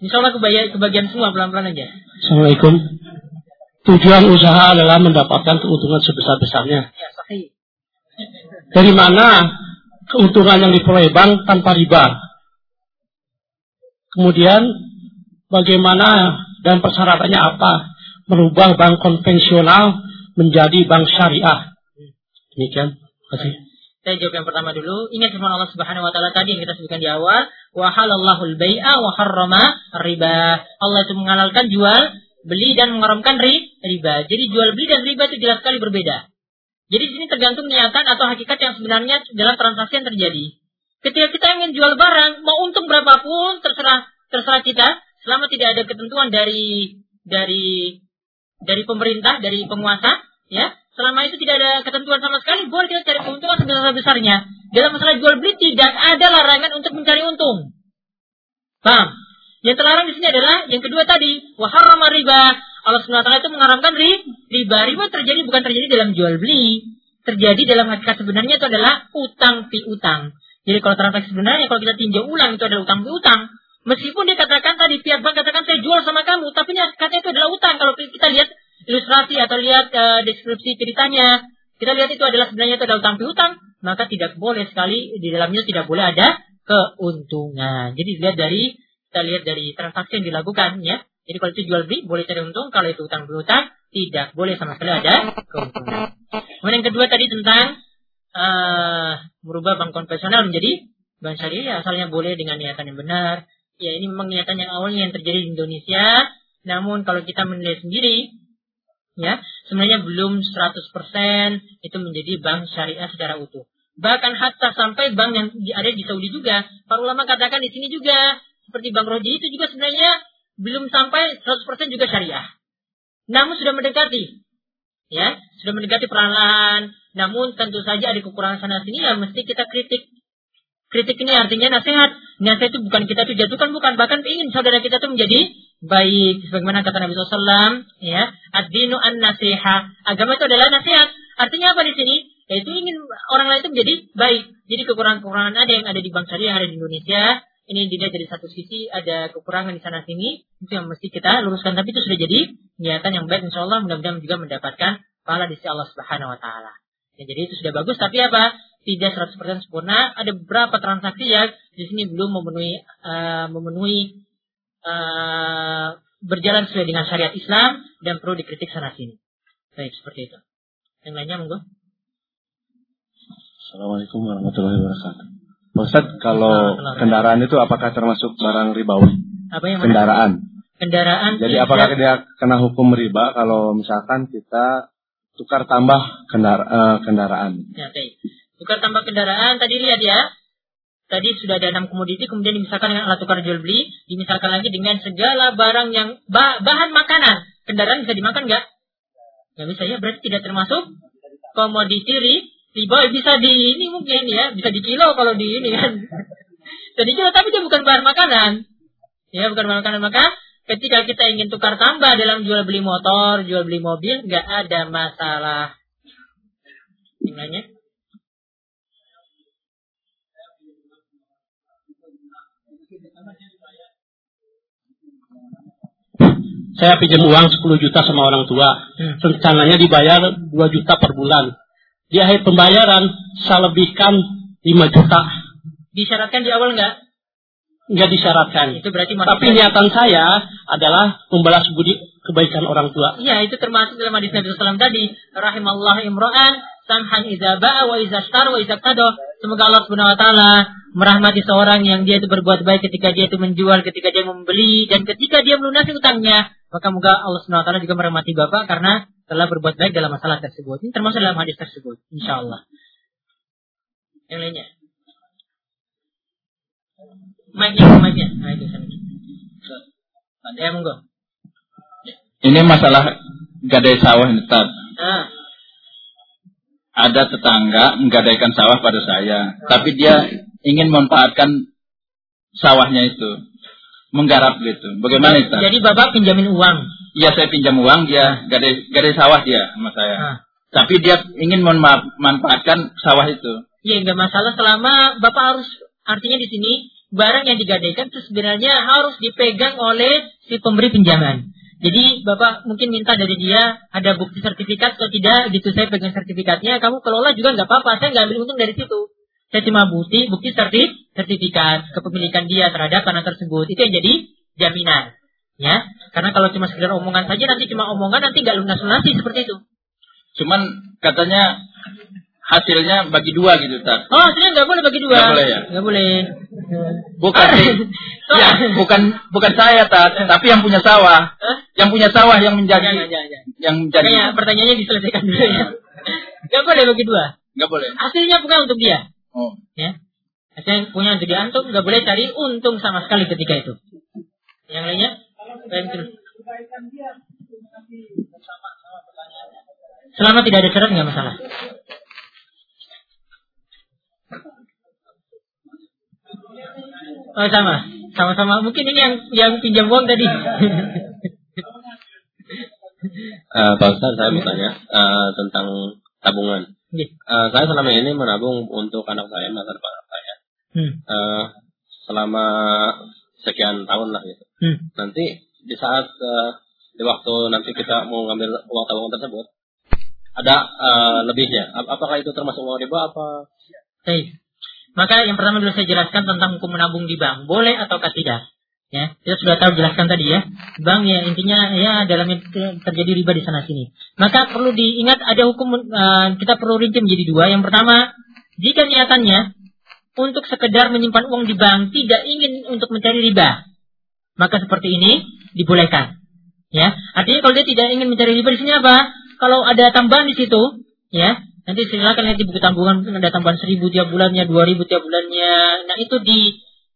Insya Allah kebagian semua pelan-pelan aja. Assalamualaikum. Tujuan usaha adalah mendapatkan keuntungan sebesar-besarnya. Ya, sahih. Dari mana keuntungan yang diperoleh bank tanpa riba? Kemudian bagaimana dan persyaratannya apa merubah bank konvensional menjadi bank syariah? Demikian. Terima kasih. Saya jawab yang pertama dulu. Ingat firman Allah Subhanahu wa taala tadi yang kita sebutkan di awal, wa halallahu al-bai'a wa riba. Allah itu menghalalkan jual beli dan mengharamkan riba. Jadi jual beli dan riba itu jelas sekali berbeda. Jadi di sini tergantung niatan atau hakikat yang sebenarnya dalam transaksi yang terjadi. Ketika kita ingin jual barang, mau untung berapapun terserah terserah kita, selama tidak ada ketentuan dari dari dari pemerintah, dari penguasa, ya, selama itu tidak ada ketentuan sama sekali, boleh kita cari keuntungan sebesar-besarnya. Dalam masalah jual beli tidak ada larangan untuk mencari untung. Paham? Yang terlarang di sini adalah yang kedua tadi, waharrama riba. Allah SWT itu mengharamkan riba. Riba terjadi bukan terjadi dalam jual beli. Terjadi dalam hakikat sebenarnya itu adalah utang piutang. Jadi kalau transaksi sebenarnya kalau kita tinjau ulang itu adalah utang piutang. Meskipun dia katakan tadi pihak bank katakan saya jual sama kamu, tapi katanya itu adalah utang. Kalau kita lihat ilustrasi atau lihat uh, deskripsi ceritanya, kita lihat itu adalah sebenarnya itu adalah utang piutang, maka tidak boleh sekali di dalamnya tidak boleh ada keuntungan. Jadi lihat dari kita lihat dari transaksi yang dilakukan ya. Jadi kalau itu jual beli boleh cari untung, kalau itu utang piutang tidak boleh sama sekali ada keuntungan. Kemudian yang kedua tadi tentang uh, merubah bank konvensional menjadi bank syariah asalnya boleh dengan niatan yang benar. Ya ini memang niatan yang awalnya yang terjadi di Indonesia. Namun kalau kita menilai sendiri, ya sebenarnya belum 100% itu menjadi bank syariah secara utuh. Bahkan hatta sampai bank yang ada di Saudi juga, para ulama katakan di sini juga seperti Bank Roji itu juga sebenarnya belum sampai 100% juga syariah. Namun sudah mendekati. Ya, sudah mendekati perlahan Namun tentu saja ada kekurangan sana sini ya mesti kita kritik. Kritik ini artinya nasihat. Nasihat itu bukan kita itu jatuhkan bukan. Bahkan ingin saudara kita itu menjadi baik. Sebagaimana kata Nabi SAW ya ad-dinu an-nasiha. Agama itu adalah nasihat. Artinya apa di sini? Yaitu ingin orang lain itu menjadi baik. Jadi kekurangan-kekurangan ada yang ada di bangsa yang ada di Indonesia. Ini dilihat dari satu sisi ada kekurangan di sana sini. Itu yang mesti kita luruskan. Tapi itu sudah jadi niatan yang baik. Insya Allah mudah-mudahan juga mendapatkan pahala di sisi Allah Subhanahu Wa Taala ya, jadi itu sudah bagus tapi apa? Tidak 100% sempurna. Ada beberapa transaksi yang di sini belum memenuhi uh, memenuhi uh, berjalan sesuai dengan syariat Islam dan perlu dikritik sana sini. Baik seperti itu. Yang lainnya monggo. Assalamualaikum warahmatullahi wabarakatuh. Ustaz, kalau kendaraan itu apakah termasuk barang ribawi? Apa yang kendaraan. Kendaraan. Jadi apakah dia kena hukum riba? Kalau misalkan kita tukar tambah kendara, uh, kendaraan? Ya, oke. Tukar tambah kendaraan tadi lihat ya. Tadi sudah ada enam komoditi, kemudian dimisalkan dengan alat tukar jual beli, dimisalkan lagi dengan segala barang yang bah bahan makanan. Kendaraan bisa dimakan nggak? Nggak bisa ya, berarti tidak termasuk komoditi riba bisa di ini mungkin ya, bisa di kilo kalau di ini kan. Jadi kilo tapi dia bukan bahan makanan. Ya, bukan bahan makanan maka ketika kita ingin tukar tambah dalam jual beli motor, jual beli mobil, nggak ada masalah. Gimana? Saya pinjam uang 10 juta sama orang tua. Hmm. Rencananya dibayar 2 juta per bulan. Di akhir pembayaran, saya lebihkan 5 juta. Disyaratkan di awal nggak? Nggak disyaratkan. Itu berarti Tapi niatan saya adalah membalas budi kebaikan orang tua. Iya, itu termasuk dalam hadis Nabi SAW tadi. Rahimallah imra'an samhan idza ba'a wa idza shtar wa idza Semoga Allah Subhanahu wa taala merahmati seorang yang dia itu berbuat baik ketika dia itu menjual, ketika dia membeli dan ketika dia melunasi utangnya. Maka moga Allah Subhanahu wa taala juga merahmati Bapak karena telah berbuat baik dalam masalah tersebut. Ini termasuk dalam hadis tersebut, insyaallah. Yang lainnya. Mic-nya, mic-nya. Nah, itu sana. Ya, monggo. Ini masalah gadai sawah ini, Tad. Ah ada tetangga menggadaikan sawah pada saya, tapi dia ingin memanfaatkan sawahnya itu, menggarap gitu. Bagaimana itu? Jadi bapak pinjamin uang? Iya saya pinjam uang, dia gadai gadai sawah dia sama saya. Nah. Tapi dia ingin memanfaatkan sawah itu. Iya nggak masalah selama bapak harus artinya di sini barang yang digadaikan itu sebenarnya harus dipegang oleh si pemberi pinjaman. Jadi Bapak mungkin minta dari dia ada bukti sertifikat atau tidak, gitu saya pegang sertifikatnya, kamu kelola juga nggak apa-apa, saya nggak ambil untung dari situ. Saya cuma bukti, bukti sertif, sertifikat kepemilikan dia terhadap tanah tersebut. Itu yang jadi jaminan. Ya, karena kalau cuma sekedar omongan saja nanti cuma omongan nanti nggak lunas lunasi seperti itu. Cuman katanya hasilnya bagi dua gitu, tak? Oh, hasilnya nggak boleh bagi dua. Nggak boleh ya? Nggak boleh. Bukan sih. ya, bukan bukan saya, tak, tapi yang punya sawah. Huh? Yang punya sawah yang menjadi ya, ya. yang menjadi. Ya, pertanyaannya diselesaikan dulu ya. Nggak boleh bagi dua. Nggak boleh. Hasilnya bukan untuk dia. Oh. Ya. Hasilnya punya untuk dia antum nggak boleh cari untung sama sekali ketika itu. Yang lainnya? Selama tidak ada syarat nggak masalah. Oh sama, sama-sama. Mungkin ini yang yang pinjam uang tadi. uh, Pak Ustaz, saya mau tanya uh, tentang tabungan. Uh, saya selama ini menabung untuk anak saya, masa depan anak saya. Hmm. Uh, selama sekian tahun lah gitu. Hmm. Nanti di saat uh, di waktu nanti kita mau ngambil uang tabungan tersebut, ada uh, lebihnya. Apakah itu termasuk uang riba apa? Baik. Maka yang pertama dulu saya jelaskan tentang hukum menabung di bank, boleh atau tidak. Ya, kita sudah tahu jelaskan tadi ya. Bank ya intinya ya dalam terjadi riba di sana sini. Maka perlu diingat ada hukum uh, kita perlu rinci menjadi dua. Yang pertama, jika niatannya untuk sekedar menyimpan uang di bank tidak ingin untuk mencari riba, maka seperti ini dibolehkan. Ya, artinya kalau dia tidak ingin mencari riba di sini apa? Kalau ada tambahan di situ, ya, Nanti silakan lihat di buku tabungan ada tambahan seribu tiap bulannya, dua ribu tiap bulannya. Nah itu di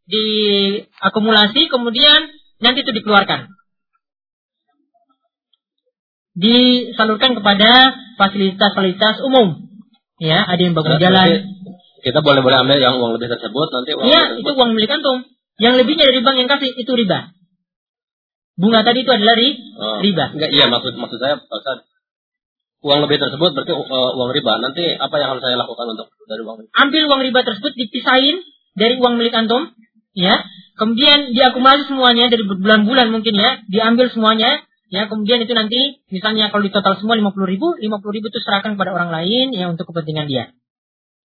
di akumulasi kemudian nanti itu dikeluarkan. Disalurkan kepada fasilitas-fasilitas umum. Ya, ada yang bangun jalan. Kita boleh boleh ambil yang uang lebih tersebut nanti uang Iya, itu uang milik antum. Yang lebihnya dari bank yang kasih itu riba. Bunga tadi itu adalah ri, oh, riba. Enggak, iya maksud maksud saya Pak uang lebih tersebut berarti uh, uang riba. Nanti apa yang harus saya lakukan untuk dari uang riba? Ambil uang riba tersebut dipisahin dari uang milik antum, ya. Kemudian diakumulasi semuanya dari bulan-bulan mungkin ya, diambil semuanya, ya. Kemudian itu nanti misalnya kalau di total semua lima puluh ribu, lima puluh ribu itu serahkan kepada orang lain ya untuk kepentingan dia.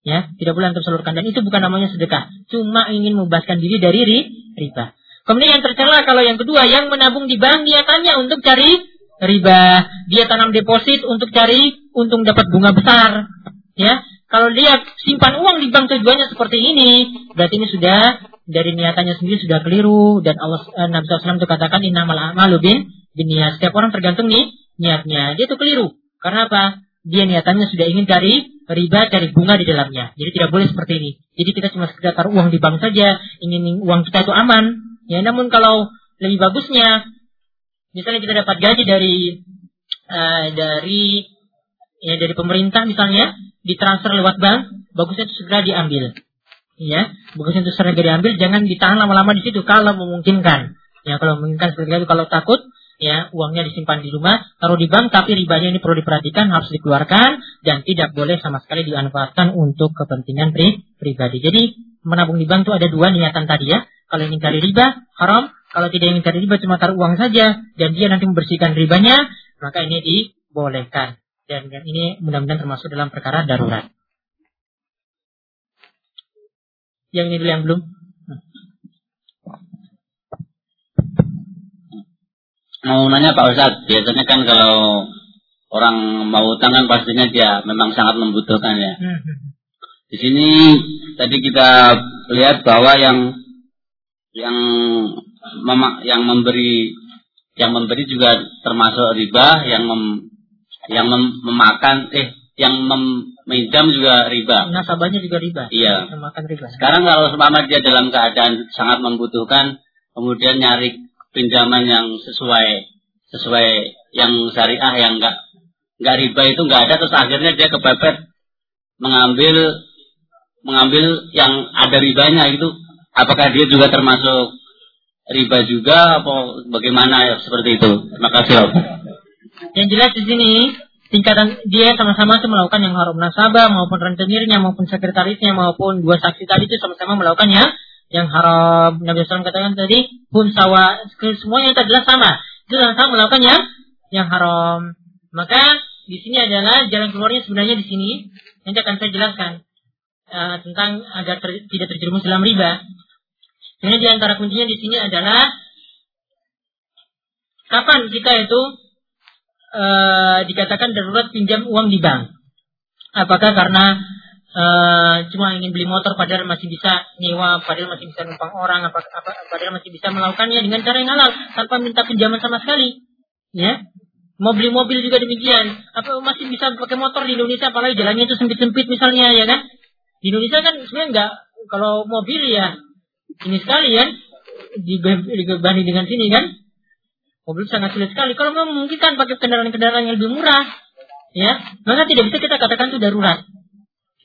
Ya, tidak boleh antum salurkan dan itu bukan namanya sedekah, cuma ingin membebaskan diri dari ri, riba. Kemudian yang tercela kalau yang kedua yang menabung di bank niatannya untuk cari riba, dia tanam deposit untuk cari untung dapat bunga besar. Ya, kalau dia simpan uang di bank tujuannya seperti ini, berarti ini sudah dari niatannya sendiri sudah keliru dan Allah eh, Nabi SAW itu katakan innamal a'malu bin niat. Setiap orang tergantung nih niatnya. Dia itu keliru. Karena apa? Dia niatannya sudah ingin cari riba, cari bunga di dalamnya. Jadi tidak boleh seperti ini. Jadi kita cuma sekedar taruh uang di bank saja, ingin uang kita itu aman. Ya, namun kalau lebih bagusnya misalnya kita dapat gaji dari uh, dari ya dari pemerintah misalnya ditransfer lewat bank, bagusnya itu segera diambil. Ya, bagusnya itu segera diambil, jangan ditahan lama-lama di situ kalau memungkinkan. Ya kalau menginginkan seperti itu kalau takut ya uangnya disimpan di rumah, taruh di bank tapi ribanya ini perlu diperhatikan harus dikeluarkan dan tidak boleh sama sekali dimanfaatkan untuk kepentingan pri pribadi. Jadi menabung di bank itu ada dua niatan tadi ya. Kalau ingin cari riba haram, kalau tidak ingin cari riba cuma taruh uang saja dan dia nanti membersihkan ribanya, maka ini dibolehkan. Dan, dan ini mudah-mudahan termasuk dalam perkara darurat. Yang ini dulu yang belum. Mau nanya Pak Ustadz, biasanya kan kalau orang mau utang kan pastinya dia memang sangat membutuhkan ya. Hmm, hmm. Di sini tadi kita lihat bahwa yang yang mema, yang memberi yang memberi juga termasuk riba, yang mem, yang mem, memakan eh yang meminjam juga riba. Nasabahnya juga riba. Iya. Memakan riba. Sekarang kalau seumpama dia dalam keadaan sangat membutuhkan, kemudian nyari pinjaman yang sesuai sesuai yang syariah yang enggak enggak riba itu enggak ada terus akhirnya dia kepepet mengambil mengambil yang ada ribanya itu apakah dia juga termasuk riba juga atau bagaimana ya, seperti itu? Terima kasih Om. yang jelas di sini tingkatan dia sama-sama itu melakukan yang haram nasabah maupun rentenirnya maupun sekretarisnya maupun dua saksi tadi itu sama-sama melakukannya yang haram. Nabi SAW katakan tadi pun sawa semuanya itu adalah sama. Itu sama melakukan yang yang haram. Maka di sini adalah jalan keluarnya sebenarnya di sini. Nanti akan saya jelaskan uh, tentang agar ter, tidak terjerumus dalam riba ini di antara kuncinya di sini adalah kapan kita itu uh, dikatakan darurat pinjam uang di bank apakah karena uh, cuma ingin beli motor padahal masih bisa nyewa, padahal masih bisa numpang orang, apa, apa, padahal masih bisa melakukannya dengan cara yang halal tanpa minta pinjaman sama sekali. Ya, mau beli mobil juga demikian. Apa masih bisa pakai motor di Indonesia apalagi jalannya itu sempit-sempit misalnya ya kan? Di Indonesia kan sebenarnya enggak kalau mobil ya ini sekali ya dibanding dengan sini kan mobil sangat sulit sekali. Kalau memungkinkan pakai kendaraan-kendaraan yang lebih murah, ya, maka tidak bisa kita katakan itu darurat.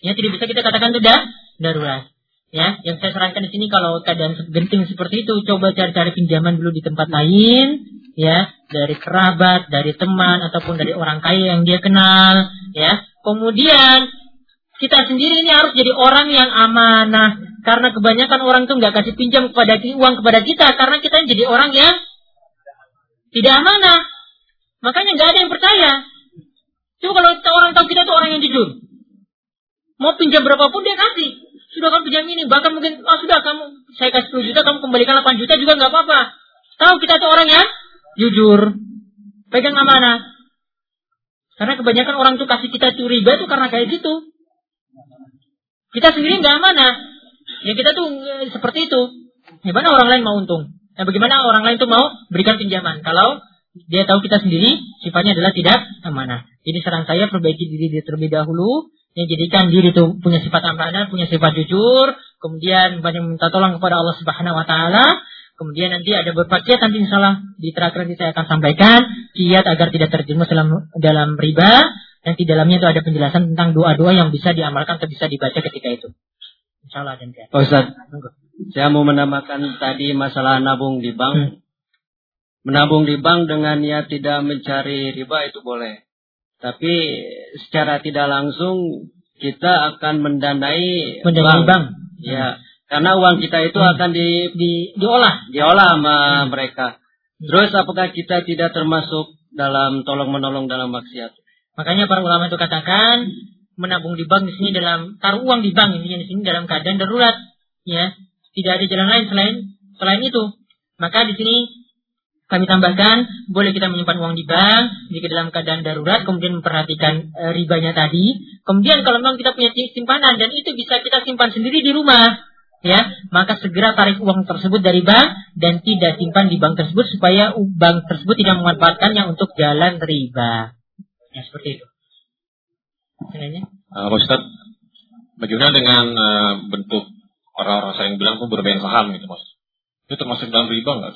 Ya tidak bisa kita katakan itu dah, darurat. Ya, yang saya sarankan di sini kalau keadaan genting seperti itu, coba cari-cari pinjaman dulu di tempat lain, ya, dari kerabat, dari teman ataupun dari orang kaya yang dia kenal, ya. Kemudian kita sendiri ini harus jadi orang yang amanah, karena kebanyakan orang tuh nggak kasih pinjam kepada uang kepada kita, karena kita jadi orang yang tidak amanah. Makanya nggak ada yang percaya. Coba kalau orang tahu kita tuh orang yang jujur, Mau pinjam berapapun dia kasih. Sudah kamu pinjam ini, bahkan mungkin oh sudah kamu saya kasih 10 juta, kamu kembalikan 8 juta juga nggak apa-apa. Tahu kita tuh orang yang jujur, pegang amanah. Karena kebanyakan orang tuh kasih kita curiga itu karena kayak gitu. Kita sendiri nggak amanah. Ya kita tuh eh, seperti itu. Gimana orang lain mau untung? Nah, bagaimana orang lain tuh mau berikan pinjaman? Kalau dia tahu kita sendiri sifatnya adalah tidak amanah. Jadi saran saya perbaiki diri terlebih dahulu yang jadikan diri itu punya sifat amanah, punya sifat jujur, kemudian banyak minta tolong kepada Allah Subhanahu wa taala, kemudian nanti ada beberapa kiat nanti insyaallah di terakhir nanti saya akan sampaikan kiat agar tidak terjerumus dalam dalam riba dan di dalamnya itu ada penjelasan tentang doa-doa yang bisa diamalkan atau bisa dibaca ketika itu. Insyaallah dan Pak Ustaz, saya mau menambahkan tadi masalah nabung di bank. Hmm. Menabung di bank dengan niat tidak mencari riba itu boleh. Tapi secara tidak langsung kita akan mendanai mendanai bank. bank. Ya, karena uang kita itu hmm. akan di, di diolah, diolah sama hmm. mereka. Terus apakah kita tidak termasuk dalam tolong menolong dalam maksiat? Makanya para ulama itu katakan menabung di bank di sini dalam taruh uang di bank ini di sini dalam keadaan darurat, ya. Tidak ada jalan lain selain selain itu. Maka di sini kami tambahkan, boleh kita menyimpan uang di bank jika dalam keadaan darurat, kemudian memperhatikan e, ribanya tadi. Kemudian kalau memang kita punya simpanan dan itu bisa kita simpan sendiri di rumah, ya, maka segera tarik uang tersebut dari bank dan tidak simpan di bank tersebut supaya bank tersebut tidak memanfaatkannya untuk jalan riba. Ya seperti itu. Uh, Ustaz, bagaimana dengan uh, bentuk orang-orang saya yang bilang itu bermain saham gitu mas? Itu termasuk dalam riba nggak?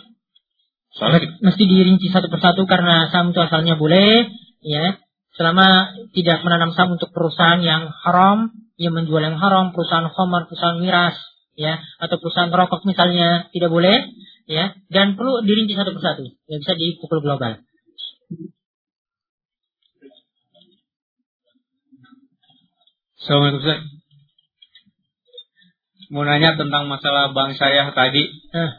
Soalnya mesti dirinci satu persatu karena saham itu asalnya boleh, ya. Selama tidak menanam saham untuk perusahaan yang haram, yang menjual yang haram, perusahaan khamar, perusahaan miras, ya, atau perusahaan rokok misalnya tidak boleh. ya dan perlu dirinci satu persatu yang bisa dipukul global. Assalamualaikum Ustaz. Mau nanya tentang masalah bank syariah tadi. Eh.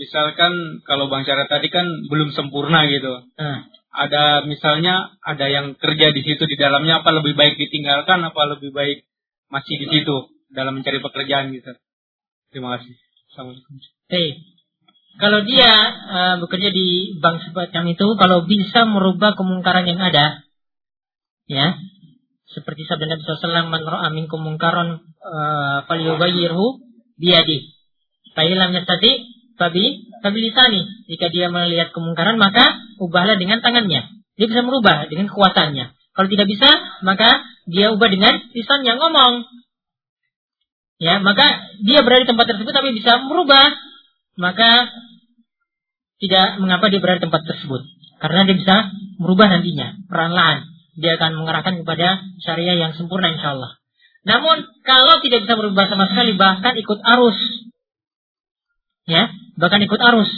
Misalkan kalau bank syariah tadi kan belum sempurna gitu. Eh. Ada misalnya ada yang kerja di situ di dalamnya apa lebih baik ditinggalkan apa lebih baik masih di situ dalam mencari pekerjaan gitu. Terima kasih. Assalamualaikum. Hey, kalau dia uh, bekerja di bank semacam itu, kalau bisa merubah kemungkaran yang ada, ya, seperti sabda Nabi SAW, man ra'a minkum mungkaron uh, falyughayyirhu biyadi. Fa yastati fabi lisani. Jika dia melihat kemungkaran, maka ubahlah dengan tangannya. Dia bisa merubah dengan kekuatannya. Kalau tidak bisa, maka dia ubah dengan lisannya ngomong. Ya, maka dia berada di tempat tersebut tapi bisa merubah. Maka tidak mengapa dia berada di tempat tersebut. Karena dia bisa merubah nantinya, perlahan Dia akan mengarahkan kepada syariah yang sempurna insya Allah. Namun kalau tidak bisa berubah sama sekali, bahkan ikut arus. Ya, bahkan ikut arus.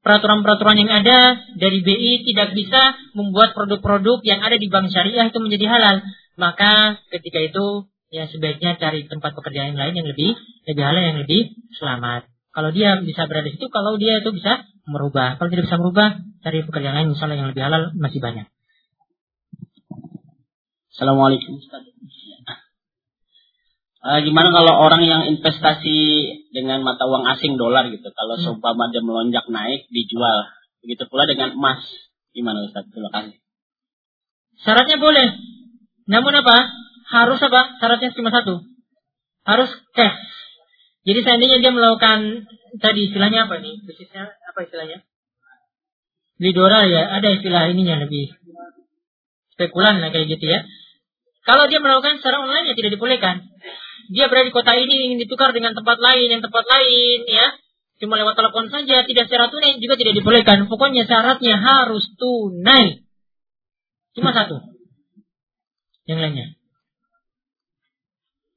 Peraturan-peraturan yang ada dari BI tidak bisa membuat produk-produk yang ada di bank syariah itu menjadi halal. Maka ketika itu ya sebaiknya cari tempat pekerjaan yang lain yang lebih lebih halal yang lebih selamat. Kalau dia bisa berada di situ, kalau dia itu bisa merubah. Kalau tidak bisa merubah, cari pekerjaan lain misalnya yang lebih halal masih banyak. Assalamualaikum Uh, gimana kalau orang yang investasi dengan mata uang asing dolar gitu, kalau hmm. seumpama dia melonjak naik dijual, begitu pula dengan emas, gimana Ustaz? Terima kasih. Syaratnya boleh, namun apa? Harus apa? Syaratnya cuma satu, harus cash. Jadi seandainya dia melakukan tadi istilahnya apa nih? Bisnisnya apa istilahnya? Lidora ya, ada istilah ininya lebih spekulan lah kayak gitu ya. Kalau dia melakukan secara online ya tidak dibolehkan. Dia berada di kota ini ingin ditukar dengan tempat lain, yang tempat lain ya. Cuma lewat telepon saja, tidak secara tunai juga tidak dibolehkan. Pokoknya syaratnya harus tunai. Cuma satu. Yang lainnya.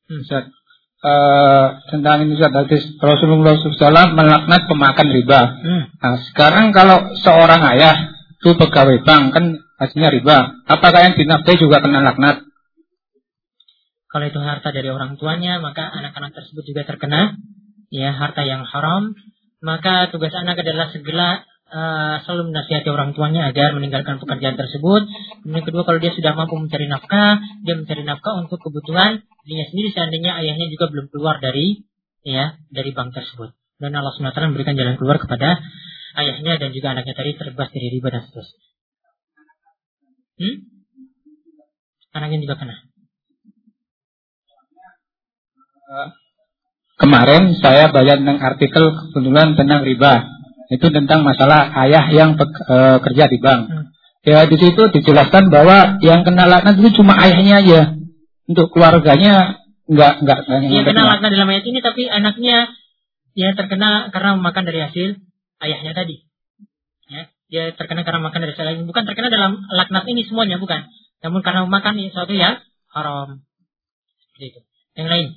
Hmm. uh, tentang ini hadis Rasulullah SAW melaknat pemakan riba. Hmm. Nah, sekarang kalau seorang ayah itu pegawai bank kan hasilnya riba, apakah yang dinafkahi juga kena laknat? Kalau itu harta dari orang tuanya, maka anak-anak tersebut juga terkena ya harta yang haram. Maka tugas anak adalah segera uh, selalu menasihati orang tuanya agar meninggalkan pekerjaan tersebut. Yang kedua, kalau dia sudah mampu mencari nafkah, dia mencari nafkah untuk kebutuhan dirinya sendiri seandainya ayahnya juga belum keluar dari ya dari bank tersebut. Dan Allah SWT memberikan jalan keluar kepada ayahnya dan juga anaknya tadi terbebas dari riba dan seterusnya. Hmm? Anaknya juga kena. Kemarin saya baca tentang artikel kebetulan tentang riba. Itu tentang masalah ayah yang e, kerja di bank. Hmm. Ya di situ dijelaskan bahwa yang kena laknat itu cuma ayahnya aja. Untuk keluarganya enggak enggak yang kena laknat dalam ayat ini tapi anaknya ya terkena karena makan dari hasil ayahnya tadi. Ya dia terkena karena makan dari hasil ayahnya. Bukan terkena dalam laknat ini semuanya bukan. Namun karena makan sesuatu yang haram. Itu. Yang lain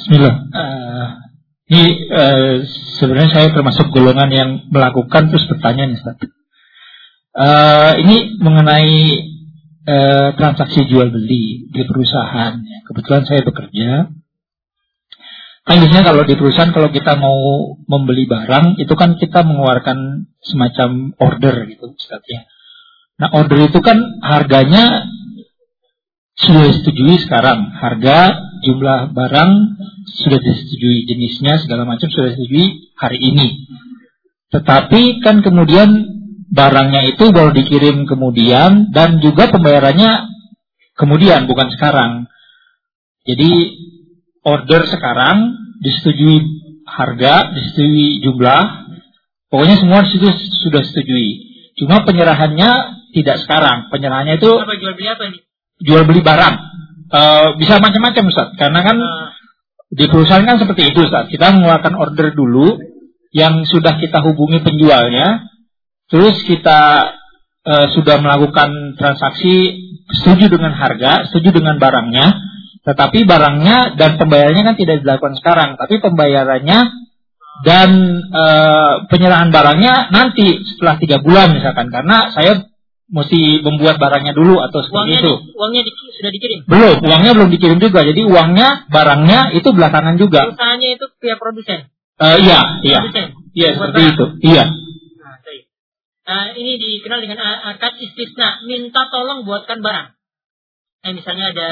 Bismillah. Uh, ini uh, sebenarnya saya termasuk golongan yang melakukan terus bertanya nih. Uh, ini mengenai uh, transaksi jual beli di perusahaan. Kebetulan saya bekerja. Kan biasanya kalau di perusahaan kalau kita mau membeli barang itu kan kita mengeluarkan semacam order gitu Ustaz ya. Nah order itu kan harganya sudah disetujui sekarang. Harga, jumlah barang sudah disetujui jenisnya segala macam sudah disetujui hari ini. Tetapi kan kemudian barangnya itu baru dikirim kemudian dan juga pembayarannya kemudian bukan sekarang. Jadi order sekarang disetujui harga, disetujui jumlah, pokoknya semua situ sudah setujui. Cuma penyerahannya tidak sekarang. Penyerahannya itu? Jual beli barang. Uh, bisa macam-macam Ustaz. Karena kan uh di perusahaan kan seperti itu, Ustaz. Kita mengeluarkan order dulu yang sudah kita hubungi penjualnya, terus kita uh, sudah melakukan transaksi setuju dengan harga, setuju dengan barangnya, tetapi barangnya dan pembayarannya kan tidak dilakukan sekarang, tapi pembayarannya dan e, penyerahan barangnya nanti setelah tiga bulan misalkan, karena saya mesti membuat barangnya dulu atau seperti uangnya itu. Di, uangnya di, sudah dikirim? Belum, uangnya belum dikirim juga. Jadi uangnya, barangnya itu belakangan juga. Usahanya itu pihak produsen. Uh, iya, iya. Iya, seperti itu. Iya. Nah, uh, ini dikenal dengan akad istisna, minta tolong buatkan barang eh, misalnya ada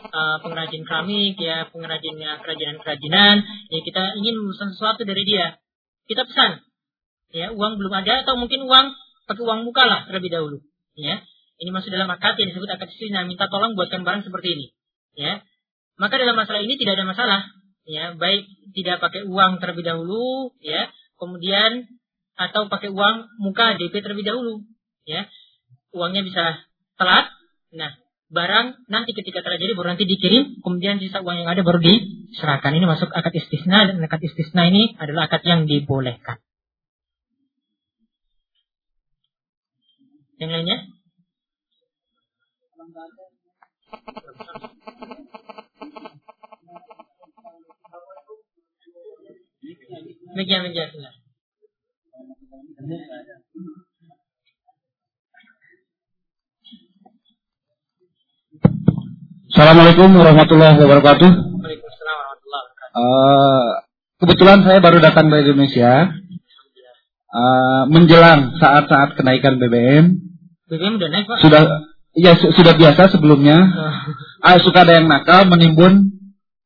uh, pengrajin keramik ya pengrajinnya kerajinan-kerajinan ya kita ingin memesan sesuatu dari dia kita pesan ya uang belum ada atau mungkin uang pakai uang muka lah terlebih dahulu ya. Ini masuk dalam akad yang disebut akad istisna minta tolong buatkan barang seperti ini ya. Maka dalam masalah ini tidak ada masalah ya. Baik tidak pakai uang terlebih dahulu ya. Kemudian atau pakai uang muka DP terlebih dahulu ya. Uangnya bisa telat nah barang nanti ketika terjadi baru nanti dikirim, kemudian sisa uang yang ada baru diserahkan. Ini masuk akad istisna dan akad istisna ini adalah akad yang dibolehkan. Yang lainnya? Meja meja Assalamualaikum warahmatullahi wabarakatuh. Uh, kebetulan saya baru datang dari Indonesia. Uh, menjelang saat-saat kenaikan BBM. BBM udah naik pak? Sudah, ya su sudah biasa sebelumnya. Uh. Uh, suka ada yang nakal menimbun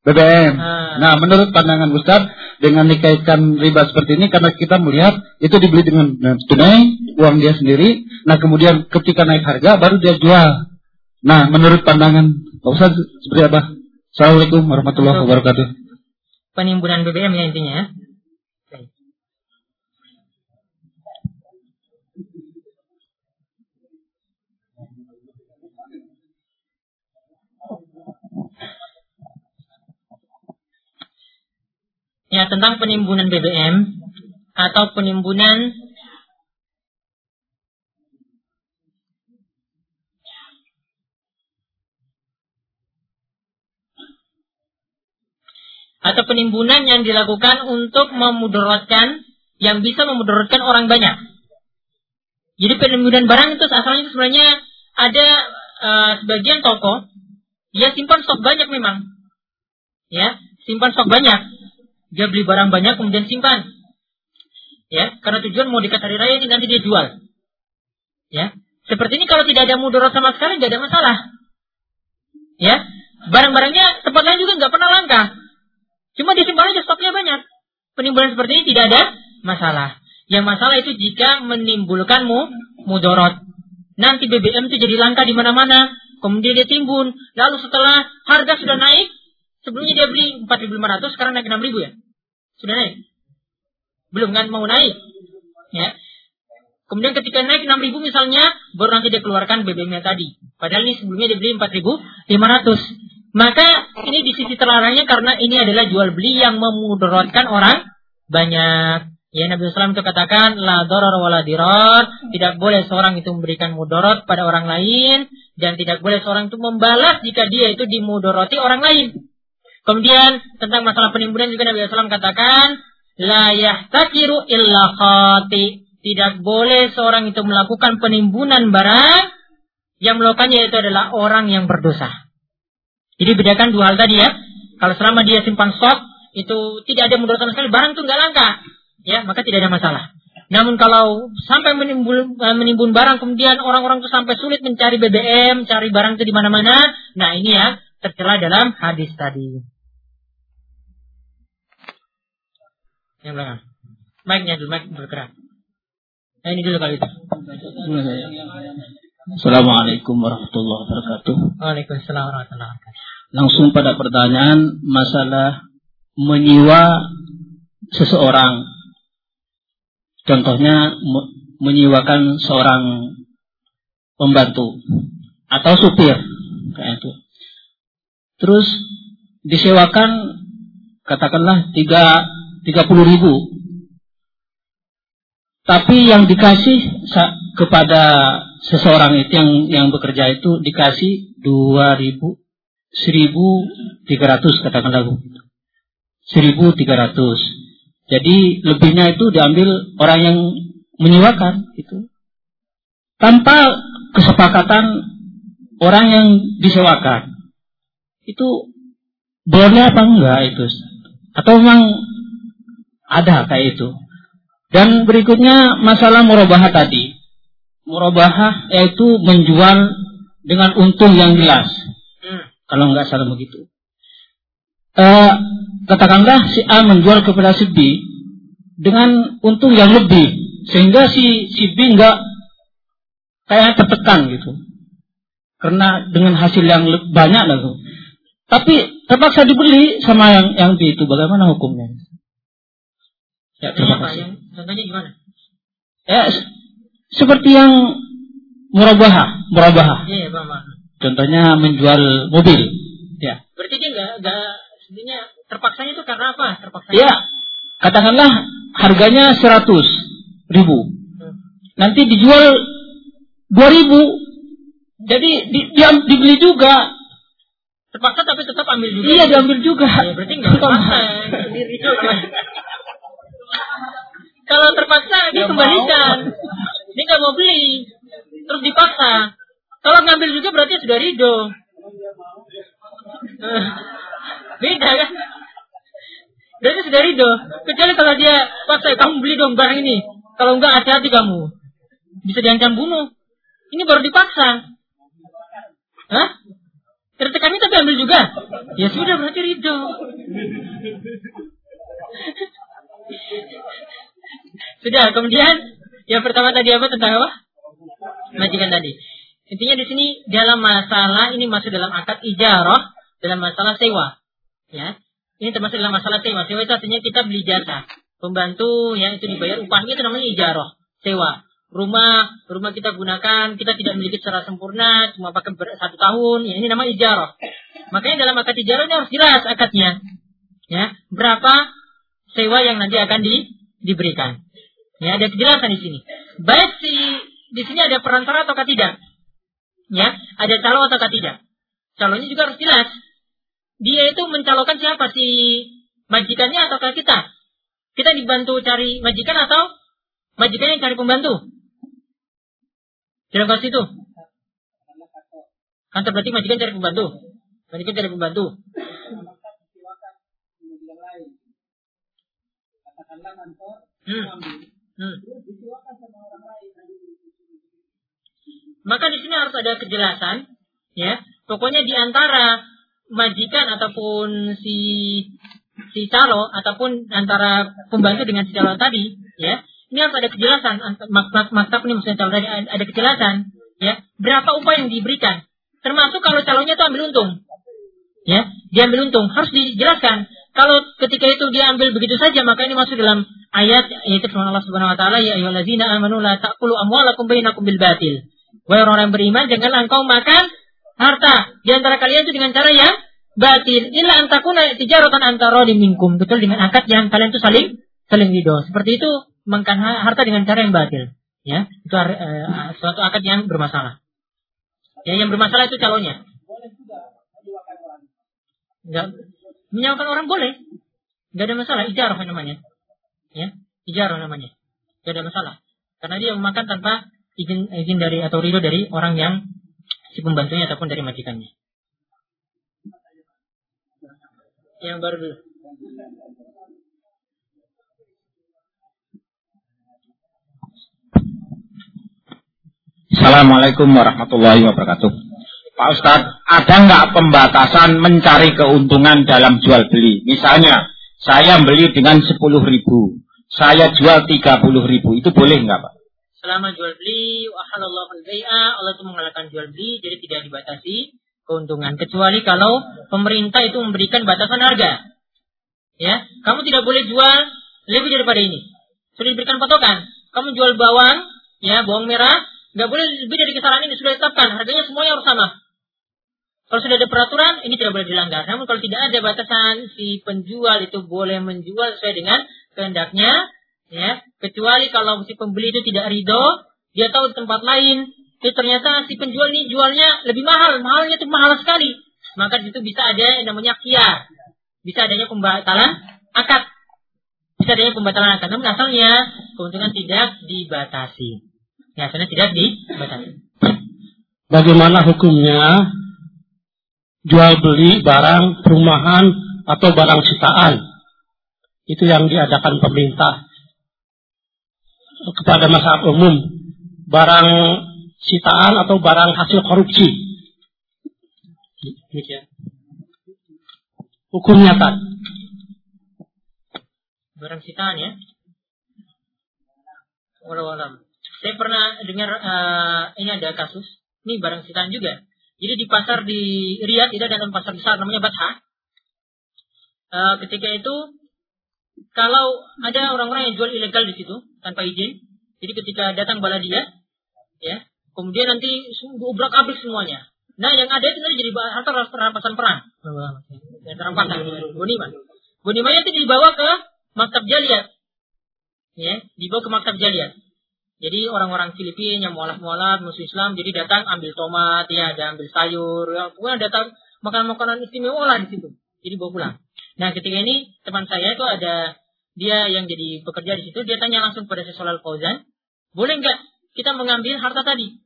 BBM. Uh. Nah, menurut pandangan Ustaz, dengan dikaitkan riba seperti ini, karena kita melihat itu dibeli dengan tunai, uang dia sendiri. Nah, kemudian ketika naik harga, baru dia jual. Nah, menurut pandangan Pak Ustaz seperti apa? Assalamualaikum warahmatullahi wabarakatuh. Penimbunan BBM ya intinya ya. Tentang penimbunan BBM atau penimbunan atau penimbunan yang dilakukan untuk memudaratkan yang bisa memudaratkan orang banyak. Jadi penimbunan barang itu asalnya sebenarnya ada uh, sebagian toko dia simpan stok banyak memang. Ya, simpan stok banyak. Dia beli barang banyak kemudian simpan. Ya, karena tujuan mau dekat hari raya nanti dia jual. Ya, seperti ini kalau tidak ada mudarat sama sekali tidak ada masalah. Ya, barang-barangnya tempat lain juga nggak pernah langka. Cuma disimpan aja stoknya banyak. Penimbunan seperti ini tidak ada masalah. Yang masalah itu jika menimbulkan mu, mudorot. Nanti BBM itu jadi langka di mana-mana. Kemudian dia timbun. Lalu setelah harga sudah naik, sebelumnya dia beli 4.500, sekarang naik 6.000 ya? Sudah naik? Belum kan mau naik. Ya. Kemudian ketika naik 6.000 misalnya, baru nanti dia keluarkan BBM-nya tadi. Padahal ini sebelumnya dia beli 4.500. Maka ini di sisi terlarangnya karena ini adalah jual beli yang memudaratkan orang banyak. Ya Nabi Sallam itu katakan la doror wala diror. Tidak boleh seorang itu memberikan mudarat pada orang lain dan tidak boleh seorang itu membalas jika dia itu dimudoroti orang lain. Kemudian tentang masalah penimbunan juga Nabi Sallam katakan la yahtakiru illa khati. Tidak boleh seorang itu melakukan penimbunan barang yang melakukannya itu adalah orang yang berdosa. Jadi bedakan dua hal tadi ya. Kalau selama dia simpan stok itu tidak ada mudarat sama sekali, barang itu nggak langka, ya maka tidak ada masalah. Namun kalau sampai menimbun, eh, menimbun barang kemudian orang-orang itu sampai sulit mencari BBM, cari barang itu di mana-mana, nah ini ya tercela dalam hadis tadi. Yang belakang. Mic-nya dulu, mic bergerak. Nah ini dulu kali itu. Assalamualaikum warahmatullahi wabarakatuh. Waalaikumsalam warahmatullahi wabarakatuh. Langsung pada pertanyaan masalah menyiwa seseorang. Contohnya menyiwakan seorang pembantu atau supir kayak itu. Terus disewakan katakanlah tiga tiga puluh ribu. Tapi yang dikasih kepada seseorang itu yang yang bekerja itu dikasih dua ribu seribu tiga ratus katakanlah seribu tiga ratus. Jadi lebihnya itu diambil orang yang menyewakan itu tanpa kesepakatan orang yang disewakan. Itu boleh apa enggak itu? Atau memang ada kayak itu? Dan berikutnya masalah murabahah tadi. Murabahah yaitu menjual dengan untung yang jelas. Hmm. kalau enggak salah begitu. Uh, katakanlah si A menjual kepada si B dengan untung yang lebih sehingga si si B enggak kayak tertekan gitu. Karena dengan hasil yang banyak lalu tapi terpaksa dibeli sama yang yang B itu. Bagaimana hukumnya ya terima kasih. contohnya gimana? Ya seperti yang murabaha murabaha. Iya, iya, contohnya menjual mobil. Ya. Berarti dia enggak enggak sebenarnya terpaksanya itu karena apa? Terpaksanya? Ya katakanlah harganya seratus ribu. Hmm. nanti dijual dua ribu. Jadi di, di, dibeli juga. Terpaksa tapi tetap ambil juga. Iya diambil juga. Ya, berarti nggak terpaksa. sendiri kalau terpaksa dia kembalikan dia nggak mau beli. Terus dipaksa. Kalau ngambil juga berarti sudah ridho. Beda kan? Berarti sudah ridho. Kecuali kalau dia paksa kamu beli dong barang ini. Kalau enggak hati-hati kamu. Bisa diancam bunuh. Ini baru dipaksa. Hah? Tertekan tapi ambil juga. Ya sudah berarti ridho. Sudah, kemudian yang pertama tadi apa tentang apa? Majikan tadi. Intinya di sini dalam masalah ini masuk dalam akad ijarah dalam masalah sewa. Ya. Ini termasuk dalam masalah sewa. Sewa itu artinya kita beli jasa. Pembantu yang itu dibayar upahnya itu namanya ijarah, sewa rumah rumah kita gunakan kita tidak memiliki secara sempurna cuma pakai satu tahun ya ini nama ijarah makanya dalam akad ijarah ini harus jelas akadnya ya berapa sewa yang nanti akan di, diberikan. Ya ada kejelasan di sini. Baik si di sini ada perantara atau tidak? Ya ada calon atau tidak? Calonnya juga harus jelas. Dia itu mencalonkan siapa? Si majikannya atau kita? Kita dibantu cari majikan atau majikan yang cari pembantu? Kasih itu. Kan berarti majikan cari pembantu. Majikan cari pembantu. Hmm. Hmm. Maka di sini harus ada kejelasan, ya. Pokoknya di antara majikan ataupun si si calo ataupun antara pembantu dengan si calo tadi, ya, ini harus ada kejelasan maktab ini maksudnya calon tadi ada kejelasan ya. Berapa upah yang diberikan? Termasuk kalau calonnya itu ambil untung ya. Dia ambil untung. Harus dijelaskan kalau ketika itu dia ambil begitu saja maka ini masuk dalam ayat yaitu firman Allah Subhanahu wa taala ya ayyuhallazina amanu la ta'kulu amwalakum bainakum bil batil wahai orang-orang beriman jangan engkau makan harta di antara kalian itu dengan cara yang batil illa antakuna tijaratan antara minkum betul dengan akad yang kalian itu saling saling ridho seperti itu mengkan harta dengan cara yang batil. Ya, itu uh, suatu akad yang bermasalah. Ya, yang bermasalah itu calonnya. Enggak, menyewakan orang boleh. Enggak ada masalah, ijarah namanya. Ya, ijarah namanya. Enggak ada masalah. Karena dia memakan tanpa izin izin dari atau ridho dari orang yang si pembantunya ataupun dari majikannya. Yang baru dulu. Assalamualaikum warahmatullahi wabarakatuh. Pak Ustadz, ada nggak pembatasan mencari keuntungan dalam jual beli? Misalnya, saya beli dengan 10 ribu, saya jual 30 ribu, itu boleh nggak Pak? Selama jual beli, wahalallahu al Allah itu mengalahkan jual beli, jadi tidak dibatasi keuntungan. Kecuali kalau pemerintah itu memberikan batasan harga. Ya, kamu tidak boleh jual lebih daripada ini. Sudah diberikan patokan. Kamu jual bawang, ya bawang merah Nggak boleh lebih dari kisaran ini sudah ditetapkan. Harganya semuanya harus sama. Kalau sudah ada peraturan, ini tidak boleh dilanggar. Namun kalau tidak ada batasan, si penjual itu boleh menjual sesuai dengan kehendaknya. ya Kecuali kalau si pembeli itu tidak ridho, dia tahu di tempat lain ternyata si penjual ini jualnya lebih mahal, mahalnya itu mahal sekali. Maka di situ bisa ada yang namanya kiar. Bisa adanya pembatalan akad. Bisa adanya pembatalan akad. Namun asalnya keuntungan tidak dibatasi. Ya, asalnya tidak dibatasi. Bagaimana hukumnya jual beli barang perumahan atau barang sitaan? Itu yang diadakan pemerintah kepada masyarakat umum. Barang sitaan atau barang hasil korupsi. Hukumnya kan? Barang sitaan ya. Walau alam. Saya pernah dengar uh, ini ada kasus. Ini barang sitaan juga. Jadi di pasar di Riyadh itu ada pasar besar namanya Batha. Uh, ketika itu kalau ada orang-orang yang jual ilegal di situ tanpa izin, jadi ketika datang bala dia, ya, kemudian nanti ubrak abrik semuanya. Nah, yang ada itu nanti jadi harta rampasan perang. Yang terampasan, Gunima. Gunimanya itu dibawa ke maktab jaliat. Ya, dibawa ke maktab jaliat. Jadi orang-orang Filipina yang mualaf-mualaf musuh Islam jadi datang ambil tomat ya, ada ambil sayur, ya, pokoknya datang makanan-makanan istimewa lah di situ. Jadi bawa pulang. Nah, ketika ini teman saya itu ada dia yang jadi pekerja di situ, dia tanya langsung pada Syaikhul Fauzan, boleh nggak kita mengambil harta tadi?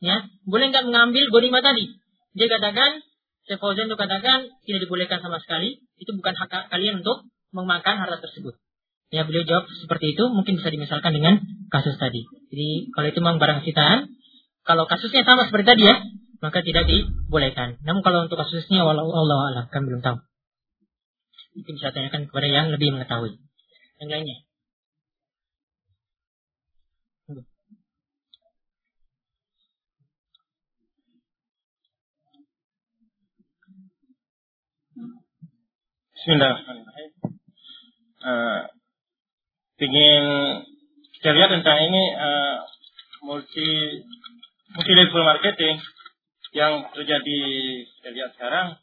Ya, boleh nggak mengambil gonima tadi? Dia katakan, Syekh Fauzan itu katakan tidak dibolehkan sama sekali, itu bukan hak kalian untuk memakan harta tersebut. Ya beliau jawab seperti itu mungkin bisa dimisalkan dengan kasus tadi. Jadi kalau itu memang barang sitaan, kalau kasusnya sama seperti tadi ya, maka tidak dibolehkan. Namun kalau untuk kasusnya walau Allah alam kami belum tahu. Mungkin bisa tanyakan kepada yang lebih mengetahui. Yang lainnya. Bismillahirrahmanirrahim. Uh, ingin kita lihat tentang ini uh, multi multi level marketing yang terjadi. Kita lihat sekarang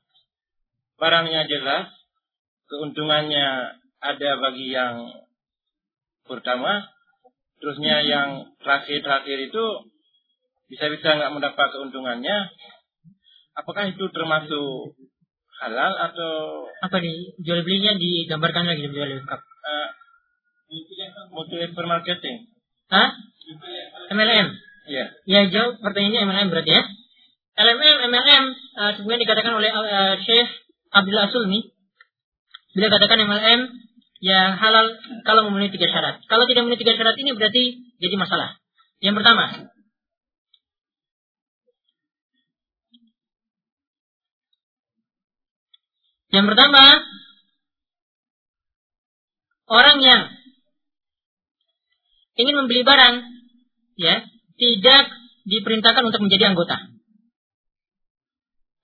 barangnya jelas keuntungannya ada bagi yang pertama terusnya yang terakhir-terakhir itu bisa-bisa nggak mendapat keuntungannya. Apakah itu termasuk halal atau apa nih? Jual belinya digambarkan lagi lebih lengkap. Uh, Mutu marketing. Hah? MLM. Iya. Ya jawab pertanyaannya MLM berarti ya. LMM, MLM uh, sebenarnya dikatakan oleh uh, Syekh Abdullah Sulmi. Bila katakan MLM ya halal kalau memenuhi tiga syarat. Kalau tidak memenuhi tiga syarat ini berarti jadi masalah. Yang pertama, yang pertama, orang yang ingin membeli barang, ya, tidak diperintahkan untuk menjadi anggota.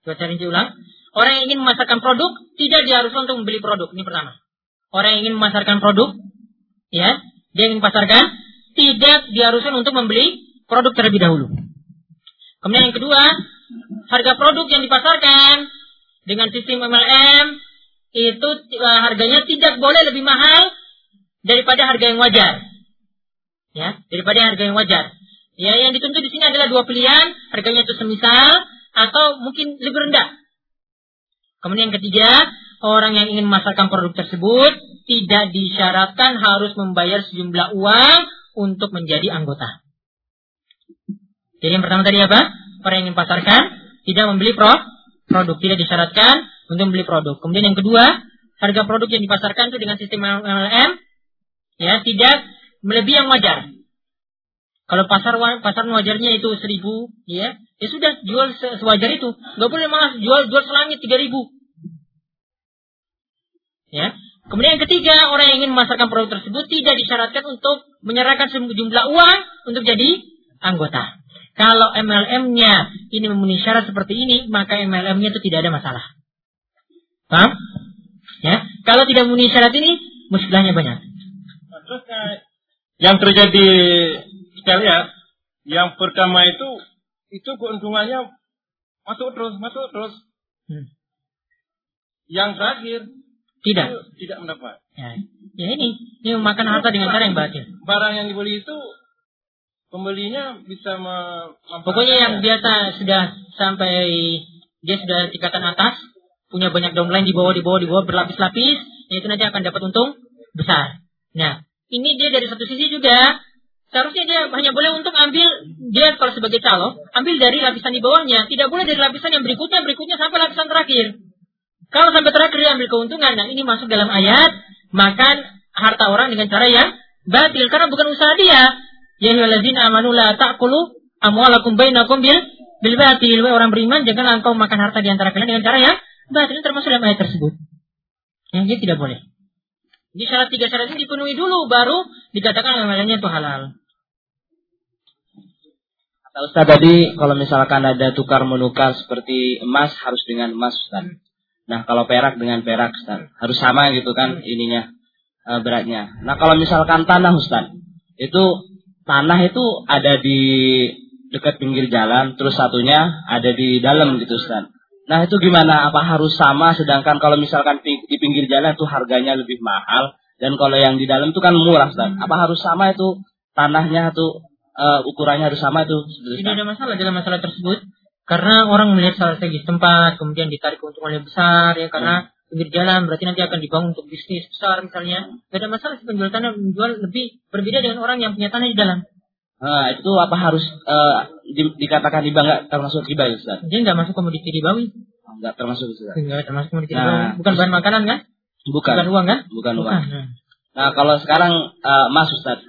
Coba saya rinci ulang. Orang yang ingin memasarkan produk tidak diharuskan untuk membeli produk. Ini pertama. Orang yang ingin memasarkan produk, ya, dia ingin pasarkan, tidak diharuskan untuk membeli produk terlebih dahulu. Kemudian yang kedua, harga produk yang dipasarkan dengan sistem MLM itu uh, harganya tidak boleh lebih mahal daripada harga yang wajar ya daripada harga yang wajar. Ya, yang dituntut di sini adalah dua pilihan, harganya itu semisal atau mungkin lebih rendah. Kemudian yang ketiga, orang yang ingin memasarkan produk tersebut tidak disyaratkan harus membayar sejumlah uang untuk menjadi anggota. Jadi yang pertama tadi apa? Orang yang ingin pasarkan tidak membeli pro produk, tidak disyaratkan untuk membeli produk. Kemudian yang kedua, harga produk yang dipasarkan itu dengan sistem MLM ya tidak melebihi yang wajar. Kalau pasar pasar wajarnya itu seribu, ya, ya sudah jual sewajar itu. Gak boleh malah jual jual selangit tiga ribu. Ya. Kemudian yang ketiga, orang yang ingin memasarkan produk tersebut tidak disyaratkan untuk menyerahkan sejumlah uang untuk jadi anggota. Kalau MLM-nya ini memenuhi syarat seperti ini, maka MLM-nya itu tidak ada masalah. Paham? Ya. Kalau tidak memenuhi syarat ini, muskilahnya banyak. Terus yang terjadi kita lihat yang pertama itu itu keuntungannya masuk terus masuk terus. Hmm. yang terakhir tidak. tidak mendapat. Ya, ya ini ini memakan harta dengan cara yang batil. Barang yang dibeli itu pembelinya bisa Pokoknya yang biasa sudah sampai dia sudah tingkatan atas, punya banyak downline di bawah, di bawah, di bawah berlapis-lapis, itu nanti akan dapat untung besar. Nah, ini dia dari satu sisi juga seharusnya dia hanya boleh untuk ambil dia kalau sebagai calo ambil dari lapisan di bawahnya tidak boleh dari lapisan yang berikutnya berikutnya sampai lapisan terakhir kalau sampai terakhir dia ambil keuntungan nah ini masuk dalam ayat makan harta orang dengan cara yang batil karena bukan usaha dia Ya ayyuhalladzina amanu la ta'kulu amwalakum bainakum bil bil batil. Orang beriman, jangan engkau makan harta di antara kalian dengan cara yang batil termasuk dalam ayat tersebut. Yang dia tidak boleh. Jadi syarat tiga syarat ini dipenuhi dulu baru dikatakan namanya itu halal. Kata Ustaz tadi kalau misalkan ada tukar menukar seperti emas harus dengan emas Ustaz. Nah kalau perak dengan perak Ustaz. Harus sama gitu kan ininya eh, beratnya. Nah kalau misalkan tanah Ustaz. Itu tanah itu ada di dekat pinggir jalan, terus satunya ada di dalam gitu Ustaz. Nah itu gimana? Apa harus sama? Sedangkan kalau misalkan di pinggir jalan itu harganya lebih mahal, dan kalau yang di dalam itu kan murah Ustaz. Apa harus sama itu tanahnya itu uh, ukurannya harus sama itu? Tidak ada masalah dalam masalah tersebut. Karena orang melihat salah segi tempat, kemudian ditarik keuntungannya besar ya karena hmm pinggir jalan berarti nanti akan dibangun untuk bisnis besar misalnya. Tidak ada masalah si penjual tanah menjual lebih berbeda dengan orang yang punya tanah di dalam. Nah, itu apa harus uh, di, dikatakan riba nggak termasuk riba ya Ustaz? Dia nggak masuk komoditi ribawi. Nggak termasuk Ustaz. Nggak termasuk komoditi nah, ribawi. Bukan bahan makanan kan? Bukan. Bukan uang kan? Bukan, Bukan. uang. Nah. nah, kalau sekarang uh, emas Ustaz.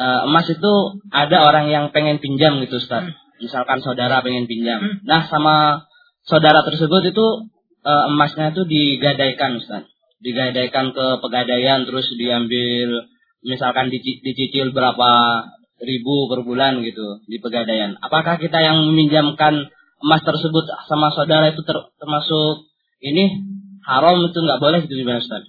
Uh, emas itu ada orang yang pengen pinjam gitu Ustaz. Hmm. Misalkan saudara pengen pinjam. Hmm. Nah, sama saudara tersebut itu uh, emasnya itu digadaikan Ustaz. Digadaikan ke pegadaian terus diambil misalkan dicicil berapa ribu per bulan gitu di pegadaian. Apakah kita yang meminjamkan emas tersebut sama saudara itu ter, termasuk ini haram itu nggak boleh gitu gimana Ustaz?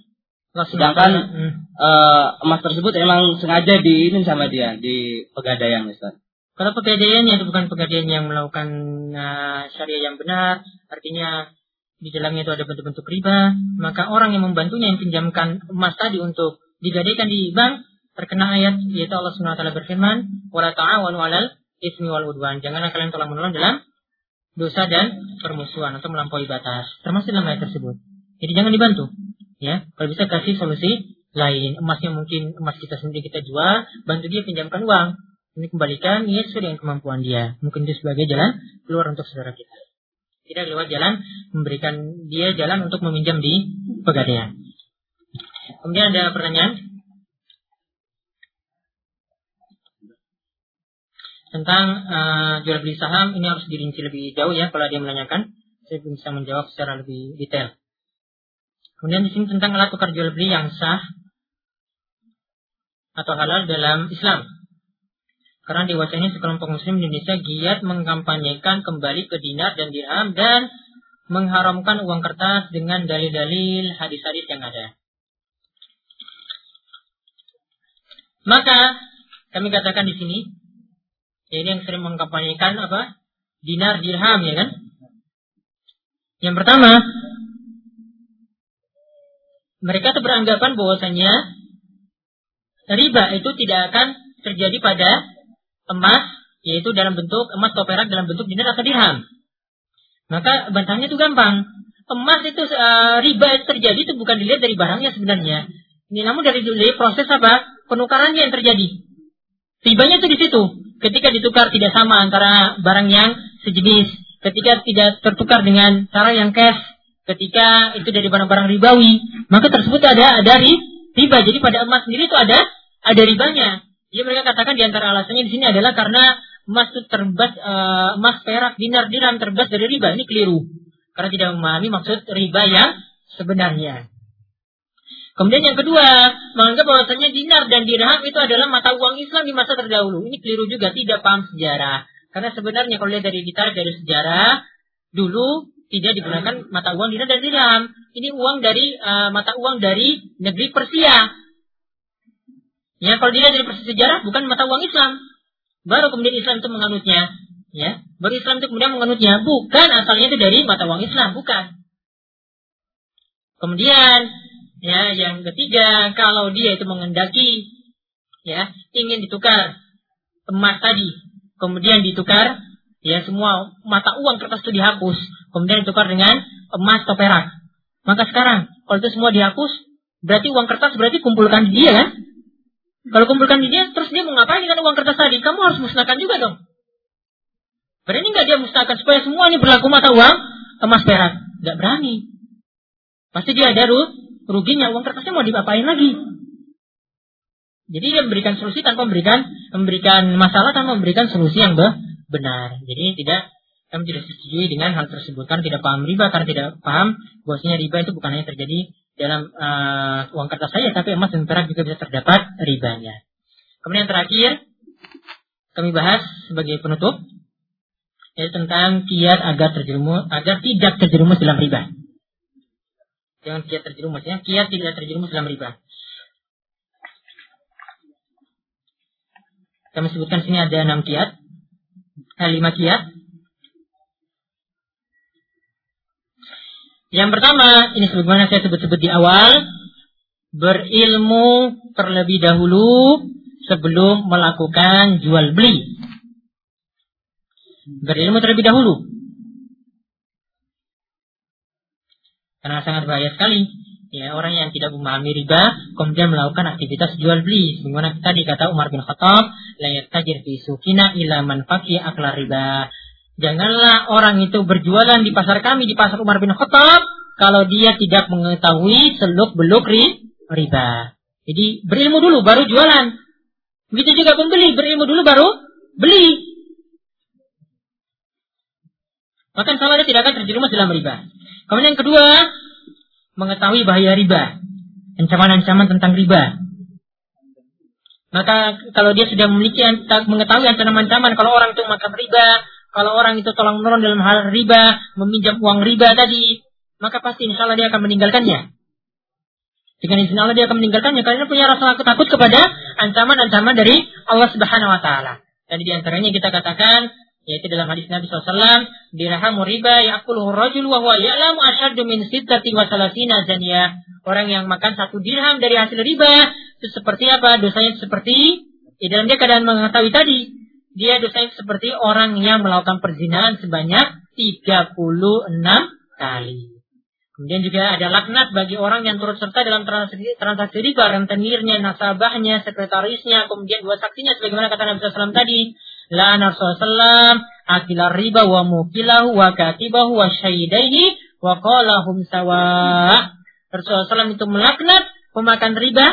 Sedangkan hmm. uh, emas tersebut emang sengaja di ini sama dia di pegadaian Ustaz. Kalau pegadaian itu bukan pegadaian yang melakukan uh, syariah yang benar, artinya di dalamnya itu ada bentuk-bentuk riba, maka orang yang membantunya yang pinjamkan emas tadi untuk digadaikan di bank terkena ayat yaitu Allah Subhanahu wa taala berfirman, "Wala ta'awanu 'alal ismi wal udwan." Janganlah kalian tolong menolong dalam dosa dan permusuhan atau melampaui batas. Termasuk dalam ayat tersebut. Jadi jangan dibantu. Ya, kalau bisa kasih solusi lain. Emasnya mungkin emas kita sendiri kita jual, bantu dia pinjamkan uang. Ini kembalikan ya sesuai dengan kemampuan dia. Mungkin itu sebagai jalan keluar untuk saudara kita tidak lewat jalan memberikan dia jalan untuk meminjam di pegadaian. Kemudian ada pertanyaan tentang uh, jual beli saham ini harus dirinci lebih jauh ya kalau dia menanyakan saya bisa menjawab secara lebih detail. Kemudian di sini tentang alat tukar jual beli yang sah atau halal dalam Islam. Karena di ini sekelompok muslim Indonesia giat mengkampanyekan kembali ke dinar dan dirham dan mengharamkan uang kertas dengan dalil-dalil hadis-hadis yang ada. Maka kami katakan di sini, ya ini yang sering mengkampanyekan apa? Dinar dirham ya kan? Yang pertama, mereka tuh beranggapan bahwasanya riba itu tidak akan terjadi pada emas, yaitu dalam bentuk emas atau perak dalam bentuk dinar atau dirham. Maka bantahnya itu gampang. Emas itu uh, riba itu terjadi itu bukan dilihat dari barangnya sebenarnya. Ini namun dari, dari proses apa? Penukarannya yang terjadi. Ribanya itu di situ. Ketika ditukar tidak sama antara barang yang sejenis, ketika tidak tertukar dengan cara yang cash, ketika itu dari barang-barang ribawi, maka tersebut ada dari riba. Jadi pada emas sendiri itu ada ada ribanya. Jadi mereka katakan di antara alasannya di sini adalah karena emas itu terbas uh, emas perak dinar dirham terbas dari riba ini keliru karena tidak memahami maksud riba yang sebenarnya. Kemudian yang kedua, menganggap bahwasanya dinar dan dirham itu adalah mata uang Islam di masa terdahulu. Ini keliru juga, tidak paham sejarah. Karena sebenarnya kalau lihat dari ditarik dari sejarah, dulu tidak digunakan mata uang dinar dan dirham. Ini uang dari uh, mata uang dari negeri Persia. Ya, kalau dilihat dari proses sejarah bukan mata uang Islam. Baru kemudian Islam itu menganutnya. Ya, baru Islam itu kemudian menganutnya. Bukan asalnya itu dari mata uang Islam, bukan. Kemudian, ya, yang ketiga, kalau dia itu mengendaki, ya, ingin ditukar emas tadi kemudian ditukar ya semua mata uang kertas itu dihapus kemudian ditukar dengan emas atau perak. Maka sekarang kalau itu semua dihapus berarti uang kertas berarti kumpulkan di dia kan? Kalau kumpulkan di dia terus dia mau ngapain dengan uang kertas tadi? Kamu harus musnahkan juga dong. Berani nggak dia musnahkan supaya semua ini berlaku mata uang emas perak? Nggak berani. Pasti dia ada ruginya uang kertasnya mau diapain lagi jadi dia memberikan solusi tanpa memberikan memberikan masalah tanpa memberikan solusi yang benar. Jadi tidak kami tidak setuju dengan hal tersebut karena tidak paham riba karena tidak paham bahwasanya riba itu bukan hanya terjadi dalam uh, uang kertas saja tapi emas dan perak juga bisa terdapat ribanya. Kemudian terakhir kami bahas sebagai penutup yaitu tentang kiat agar terjerumus agar tidak terjerumus dalam riba. Jangan kiat terjerumus ya, kiat tidak terjerumus dalam riba. Kami sebutkan sini ada enam kiat, lima kiat. Yang pertama, ini sebagaimana saya sebut-sebut di awal, berilmu terlebih dahulu sebelum melakukan jual beli. Berilmu terlebih dahulu. Karena sangat bahaya sekali. Ya orang yang tidak memahami riba kemudian melakukan aktivitas jual beli. Sebagaimana tadi kata Umar bin Khattab la tajir fi sukina ila man akla riba. Janganlah orang itu berjualan di pasar kami di pasar Umar bin Khattab kalau dia tidak mengetahui seluk beluk riba. Jadi berilmu dulu baru jualan. Begitu juga pembeli berilmu dulu baru beli. Maka sama dia tidak akan terjerumus dalam riba kemudian yang kedua mengetahui bahaya riba, ancaman-ancaman tentang riba. Maka kalau dia sudah memiliki mengetahui ancaman-ancaman kalau orang itu makan riba, kalau orang itu tolong menolong dalam hal riba, meminjam uang riba tadi, maka pasti insya Allah dia akan meninggalkannya. Dengan izin Allah dia akan meninggalkannya karena punya rasa takut kepada ancaman-ancaman dari Allah Subhanahu wa taala. Dan di antaranya kita katakan yaitu dalam hadis Nabi SAW dirhamu riba yakuluhu rajul wa huwa ya'lamu asyaddu min sittati wa salasina zaniya. Orang yang makan satu dirham dari hasil riba itu seperti apa? Dosanya seperti di dalam dia keadaan mengetahui tadi dia dosanya seperti orang yang melakukan perzinahan sebanyak 36 kali. Kemudian juga ada laknat bagi orang yang turut serta dalam transaksi, transaksi riba, rentenirnya, nasabahnya, sekretarisnya, kemudian dua saksinya, sebagaimana kata Nabi SAW tadi. La Rasulullah akilah riba wa mukilahu wa katibahu wa syahidaihi wa qalahum sawa. Rasulullah itu melaknat pemakan riba,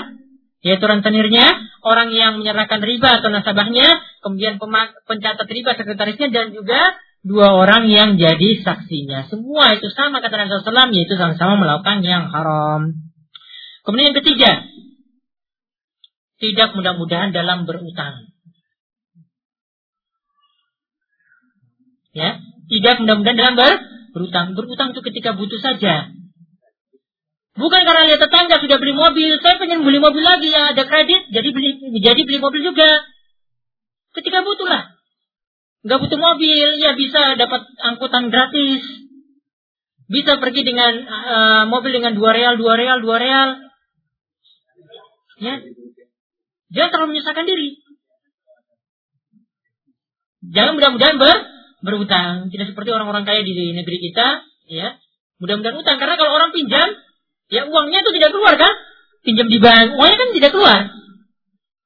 yaitu rentenirnya, orang yang menyerahkan riba atau nasabahnya, kemudian pencatat riba sekretarisnya dan juga dua orang yang jadi saksinya. Semua itu sama kata Nabi SAW, yaitu sama-sama melakukan yang haram. Kemudian yang ketiga, tidak mudah-mudahan dalam berutang. Ya, tidak mudah-mudahan dalam ber berutang. Berutang itu ketika butuh saja. Bukan karena lihat tetangga sudah beli mobil, saya pengen beli mobil lagi ya, ada kredit, jadi beli jadi beli mobil juga. Ketika butuh lah. Nggak butuh mobil, ya bisa dapat angkutan gratis. Bisa pergi dengan uh, mobil dengan dua real, dua real, dua real. Ya, jangan terlalu menyusahkan diri. Jangan mudah-mudahan ber berutang, tidak seperti orang-orang kaya di negeri kita, ya. Mudah-mudahan utang karena kalau orang pinjam, ya uangnya itu tidak keluar kan? Pinjam di bank, uangnya kan tidak keluar.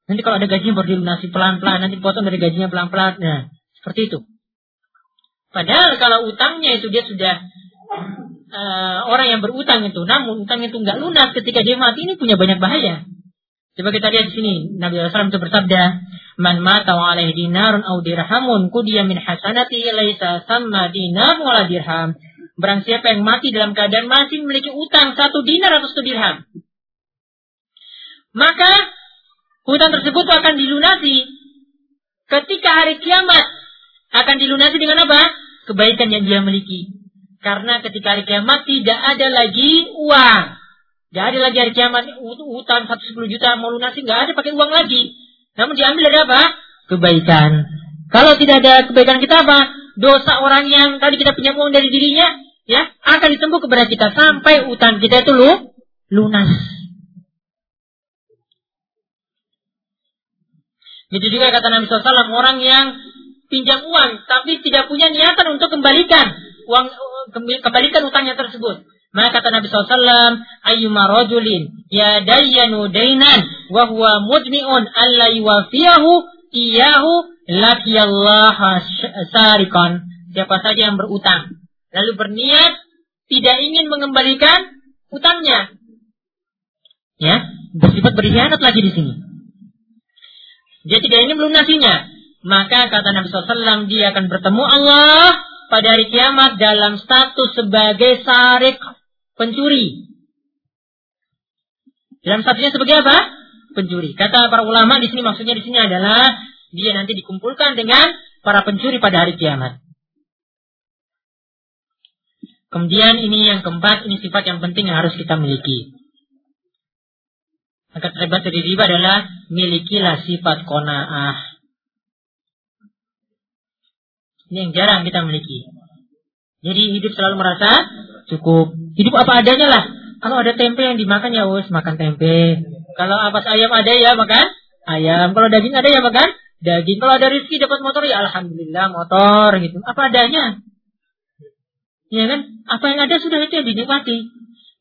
Nanti kalau ada gajinya baru dilunasi pelan-pelan, nanti potong dari gajinya pelan-pelan. Nah, seperti itu. Padahal kalau utangnya itu dia sudah uh, orang yang berutang itu, namun utang itu nggak lunas ketika dia mati ini punya banyak bahaya. Coba kita lihat di sini, Nabi SAW itu bersabda, "Man mata wa alaihi dinarun aw dirhamun qudiya min hasanati laisa samma dinar wala dirham." Barang siapa yang mati dalam keadaan masih memiliki utang satu dinar atau satu dirham. Maka hutang tersebut akan dilunasi ketika hari kiamat akan dilunasi dengan apa? Kebaikan yang dia miliki. Karena ketika hari kiamat tidak ada lagi uang. Gak ada lagi hari kiamat utang 110 juta mau lunasi nggak ada pakai uang lagi. Namun diambil dari apa? Kebaikan. Kalau tidak ada kebaikan kita apa? Dosa orang yang tadi kita punya uang dari dirinya ya akan ditembus kepada kita sampai utang kita itu lu, lunas. Itu juga kata Nabi SAW, orang yang pinjam uang tapi tidak punya niatan untuk kembalikan uang kembalikan utangnya tersebut. Maka kata Nabi SAW, ayyuma rajulin ya dayyanu dainan wa huwa mudmi'un alla yuwafiyahu iyahu lakiyallaha sarikan. Siapa saja yang berutang lalu berniat tidak ingin mengembalikan utangnya. Ya, bersifat berkhianat lagi di sini. Dia tidak ingin melunasinya. Maka kata Nabi SAW, dia akan bertemu Allah pada hari kiamat dalam status sebagai sarik pencuri. Dalam statusnya sebagai apa? Pencuri. Kata para ulama di sini maksudnya di sini adalah dia nanti dikumpulkan dengan para pencuri pada hari kiamat. Kemudian ini yang keempat, ini sifat yang penting yang harus kita miliki. Maka terlibat dari riba adalah milikilah sifat kona'ah. Ini yang jarang kita miliki. Jadi hidup selalu merasa cukup. Hidup apa adanya lah. Kalau ada tempe yang dimakan ya wes makan tempe. Kalau apa ayam ada ya makan ayam. Kalau daging ada ya makan daging. Kalau ada rezeki dapat motor ya alhamdulillah motor gitu. Apa adanya. Ya kan? Apa yang ada sudah itu yang dinikmati.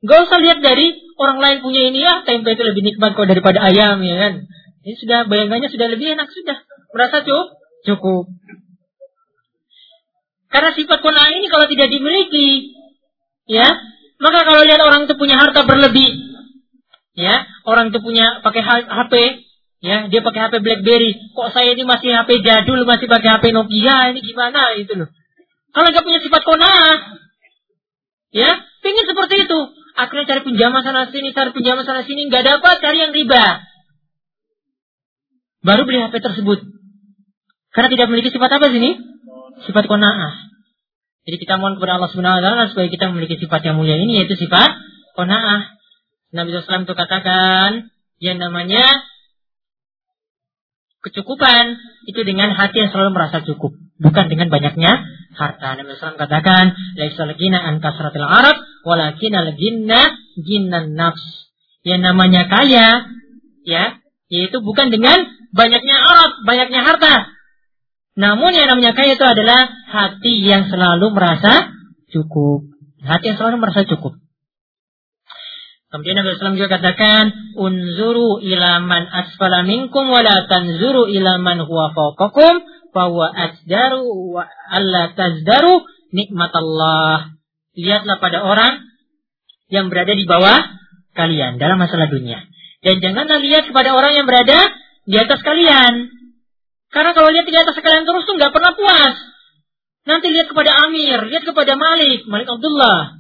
Gak usah lihat dari orang lain punya ini ya, tempe itu lebih nikmat kok daripada ayam ya kan. Ini sudah bayangannya sudah lebih enak sudah. Merasa cukup? Cukup. Karena sifat kona ini kalau tidak dimiliki, ya, maka kalau lihat orang itu punya harta berlebih, ya, orang itu punya pakai HP, ya, dia pakai HP BlackBerry, kok saya ini masih HP jadul, masih pakai HP Nokia, ini gimana itu loh. Kalau nggak punya sifat kona, ya, pingin seperti itu, akhirnya cari pinjaman sana sini, cari pinjaman sana sini, nggak dapat, cari yang riba. Baru beli HP tersebut. Karena tidak memiliki sifat apa sini? Sifat kona'ah. Jadi kita mohon kepada Allah Subhanahu wa taala supaya kita memiliki sifat yang mulia ini yaitu sifat kona'ah. Nabi SAW itu katakan yang namanya kecukupan itu dengan hati yang selalu merasa cukup, bukan dengan banyaknya harta. Nabi SAW katakan, "Laisa lagina an kasratil arab, walakin al-ginna nafs." Yang namanya kaya, ya, yaitu bukan dengan banyaknya Arab, banyaknya harta. Namun yang namanya kaya itu adalah hati yang selalu merasa cukup. Hati yang selalu merasa cukup. Kemudian Nabi SAW juga katakan, Unzuru ilaman asfala minkum wa la tanzuru ilaman huwa fawqakum bahwa asdaru wa alla tazdaru nikmat Allah. Lihatlah pada orang yang berada di bawah kalian dalam masalah dunia. Dan janganlah lihat kepada orang yang berada di atas kalian. Karena kalau lihat di atas kalian terus tuh nggak pernah puas. Nanti lihat kepada Amir, lihat kepada Malik, Malik Abdullah.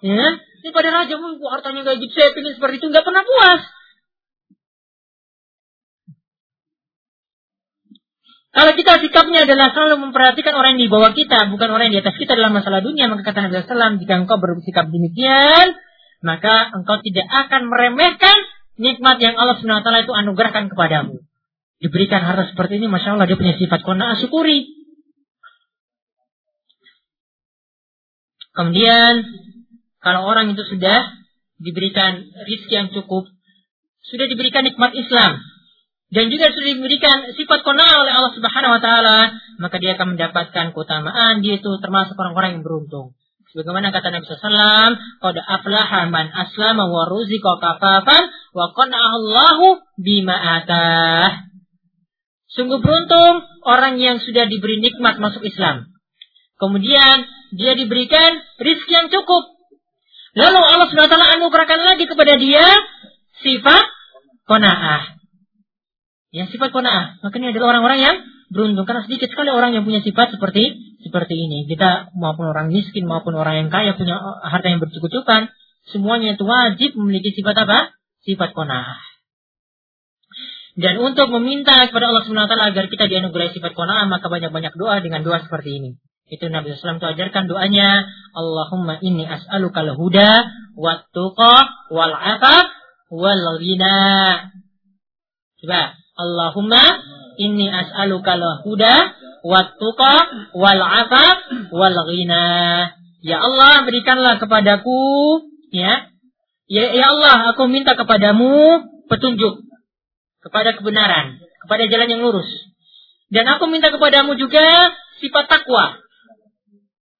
Ya, ini pada raja, hartanya gaji saya pengen seperti itu nggak pernah puas. Kalau kita sikapnya adalah selalu memperhatikan orang yang di bawah kita, bukan orang yang di atas kita dalam masalah dunia, maka kata Nabi SAW, jika engkau bersikap demikian, maka engkau tidak akan meremehkan nikmat yang Allah SWT itu anugerahkan kepadamu. Diberikan harta seperti ini, Masya Allah, dia punya sifat kona syukuri. Kemudian, kalau orang itu sudah diberikan rizki yang cukup, sudah diberikan nikmat Islam, dan juga sudah diberikan sifat kona oleh Allah Subhanahu wa taala, maka dia akan mendapatkan keutamaan dia itu termasuk orang-orang yang beruntung. Sebagaimana kata Nabi SAW, Qad aflaha man aslama wa ruziqa kafafan wa Allahu bima atah. Sungguh beruntung orang yang sudah diberi nikmat masuk Islam. Kemudian dia diberikan rizki yang cukup. Lalu Allah SWT anugerahkan lagi kepada dia sifat kona'ah. Yang sifat kona'ah. Makanya adalah orang-orang yang beruntung. Karena sedikit sekali orang yang punya sifat seperti seperti ini. Kita maupun orang miskin maupun orang yang kaya punya harta yang bercukup-cukupan. Semuanya itu wajib memiliki sifat apa? Sifat kona'ah. Dan untuk meminta kepada Allah SWT agar kita dianugerahi sifat kona'ah, maka banyak-banyak doa dengan doa seperti ini. Itu Nabi SAW itu ajarkan doanya, Allahumma inni as'aluka al-huda, wa tuqa, wal afaf, wal ghina. Coba, Allahumma inni as'aluka al-huda wat-tuqa wal 'afaf wal ghina. Ya Allah, berikanlah kepadaku ya. Ya, ya Allah, aku minta kepadamu petunjuk. Kepada kebenaran, kepada jalan yang lurus. Dan aku minta kepadamu juga sifat takwa.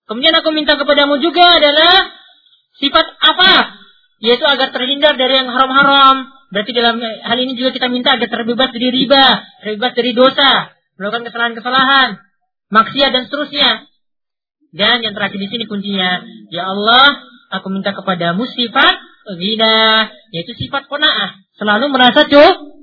Kemudian aku minta kepadamu juga adalah sifat apa? Yaitu agar terhindar dari yang haram-haram. Berarti dalam hal ini juga kita minta agar terbebas dari riba, terbebas dari dosa, melakukan kesalahan-kesalahan, maksiat dan seterusnya. Dan yang terakhir di sini kuncinya, ya Allah, aku minta kepadamu sifat ghina, yaitu sifat kona'ah. Selalu merasa cukup.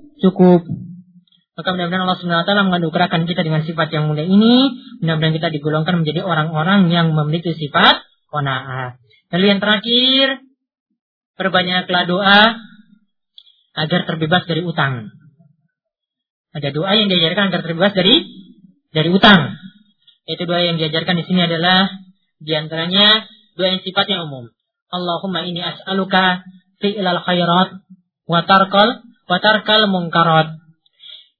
Maka mudah-mudahan Allah SWT menganugerahkan kita dengan sifat yang mulia ini. Mudah-mudahan kita digolongkan menjadi orang-orang yang memiliki sifat kona'ah. Lalu yang terakhir, perbanyaklah doa agar terbebas dari utang. Ada doa yang diajarkan agar terbebas dari dari utang. Itu doa yang diajarkan di sini adalah di antaranya doa yang sifatnya umum. Allahumma ini as'aluka fi'lal khairat wa tarkal wa tarkal munkarat.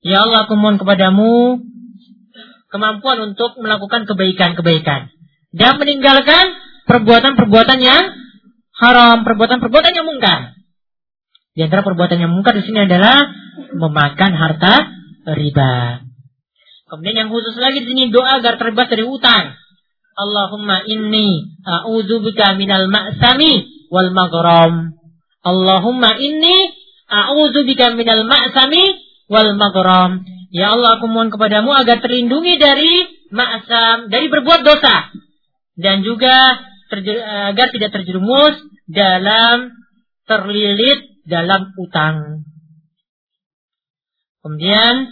Ya Allah, aku mohon kepadamu kemampuan untuk melakukan kebaikan-kebaikan dan meninggalkan perbuatan-perbuatan yang haram, perbuatan-perbuatan yang mungkar. Di antara perbuatan yang mungkar di sini adalah memakan harta riba. Kemudian yang khusus lagi di sini doa agar terbebas dari utang. Allahumma inni a'udzubika minal ma'sami wal maghram. Allahumma inni a'udzubika minal ma'sami wal maghram. Ya Allah, aku mohon kepadamu agar terlindungi dari ma'sam, dari berbuat dosa. Dan juga agar tidak terjerumus dalam terlilit dalam utang. Kemudian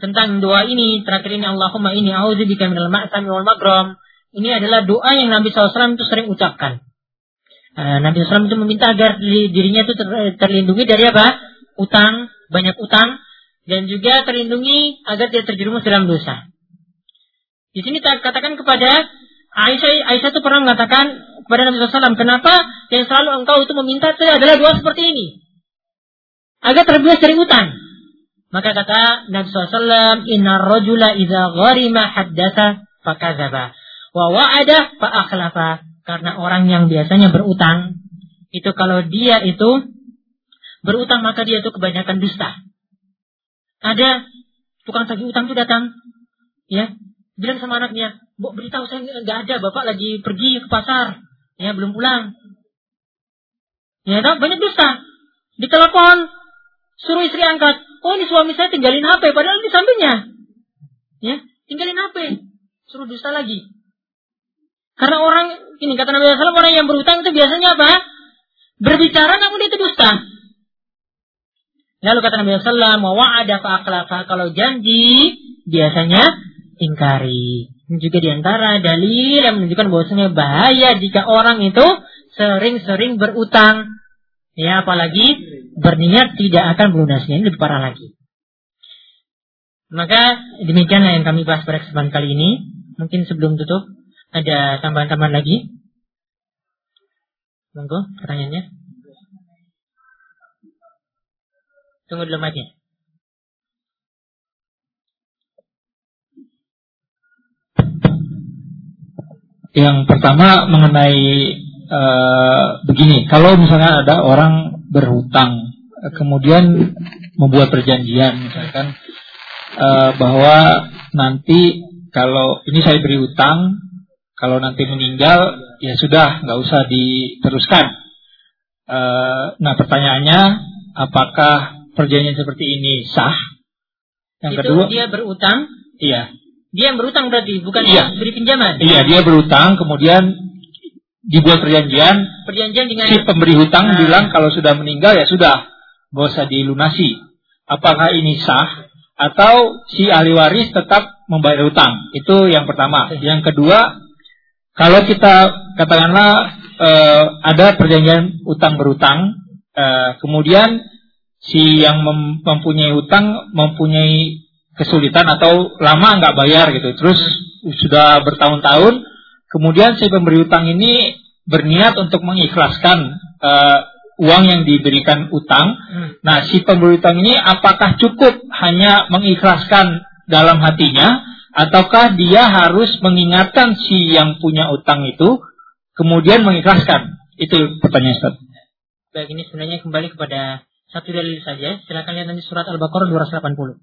tentang doa ini terakhir ini Allahumma ini a'udzubika minal ma'sami wal maghram. Ini adalah doa yang Nabi SAW itu sering ucapkan. Uh, Nabi SAW itu meminta agar dirinya itu ter, terlindungi dari apa? Utang, banyak utang, dan juga terlindungi agar tidak terjerumus dalam dosa. Di sini katakan kepada Aisyah, Aisyah itu pernah mengatakan kepada Nabi SAW, kenapa yang selalu engkau itu meminta itu adalah doa seperti ini? Agar terbebas dari utang. Maka kata Nabi SAW, Inna rajula idha gharima haddasa fakazaba. Wa wa'ada fa'akhlafa. Karena orang yang biasanya berutang, itu kalau dia itu berutang maka dia itu kebanyakan dusta. Ada tukang tagih utang itu datang, ya, bilang sama anaknya, "Bu, beritahu saya nggak ada, Bapak lagi pergi ke pasar, ya belum pulang." Ya, banyak dusta. Ditelepon, suruh istri angkat, Oh ini suami saya tinggalin HP, padahal di sampingnya. Ya, tinggalin HP. Suruh dusta lagi. Karena orang, ini kata Nabi SAW, orang yang berutang itu biasanya apa? Berbicara namun dia itu dusta. Lalu kata Nabi SAW, wa'ada fa'aklafa. Kalau janji, biasanya ingkari. Ini juga di antara dalil yang menunjukkan bahwasanya bahaya jika orang itu sering-sering berutang. Ya, apalagi berniat tidak akan melunasinya. Ini lebih parah lagi. Maka demikianlah yang kami bahas pada kesempatan kali ini. Mungkin sebelum tutup ada tambahan-tambahan lagi. Monggo pertanyaannya. Tunggu dulu lagi. Yang pertama mengenai uh, begini, kalau misalnya ada orang berhutang, kemudian membuat perjanjian misalkan uh, bahwa nanti kalau ini saya beri hutang, kalau nanti meninggal ya sudah nggak usah diteruskan. Uh, nah pertanyaannya apakah perjanjian seperti ini sah? Yang Itu kedua dia berutang. Iya. Dia yang berutang berarti bukan iya. beri pinjaman. Iya dia berutang kemudian dibuat perjanjian, perjanjian dengan si pemberi hutang nah. bilang kalau sudah meninggal ya sudah, nggak usah dilunasi. Apakah ini sah atau si ahli waris tetap membayar hutang? Itu yang pertama. Yang kedua, kalau kita katakanlah eh, ada perjanjian utang berutang, eh, kemudian si yang mem mempunyai hutang mempunyai kesulitan atau lama nggak bayar gitu, terus sudah bertahun-tahun Kemudian si pemberi utang ini berniat untuk mengikhlaskan uh, uang yang diberikan utang. Hmm. Nah, si pemberi utang ini apakah cukup hanya mengikhlaskan dalam hatinya ataukah dia harus mengingatkan si yang punya utang itu kemudian mengikhlaskan? Itu pertanyaan Ustaz. Baik, ini sebenarnya kembali kepada Satu dalil saja. Silakan lihat nanti surat Al-Baqarah 280.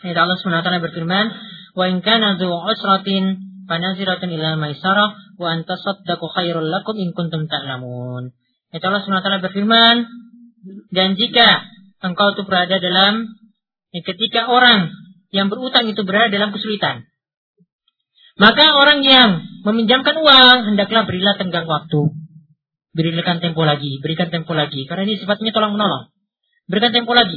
Ayat Allah SWT berfirman, "Wa in kana dzu usratin fanaziratun ila maisarah wa an tasaddaqu khairul lakum in kuntum ta'lamun." Ayat Allah SWT berfirman, dan jika engkau itu berada dalam ketika orang yang berutang itu berada dalam kesulitan, maka orang yang meminjamkan uang hendaklah berilah tenggang waktu Berikan tempo lagi, berikan tempo lagi. Karena ini sifatnya tolong menolong. Berikan tempo lagi.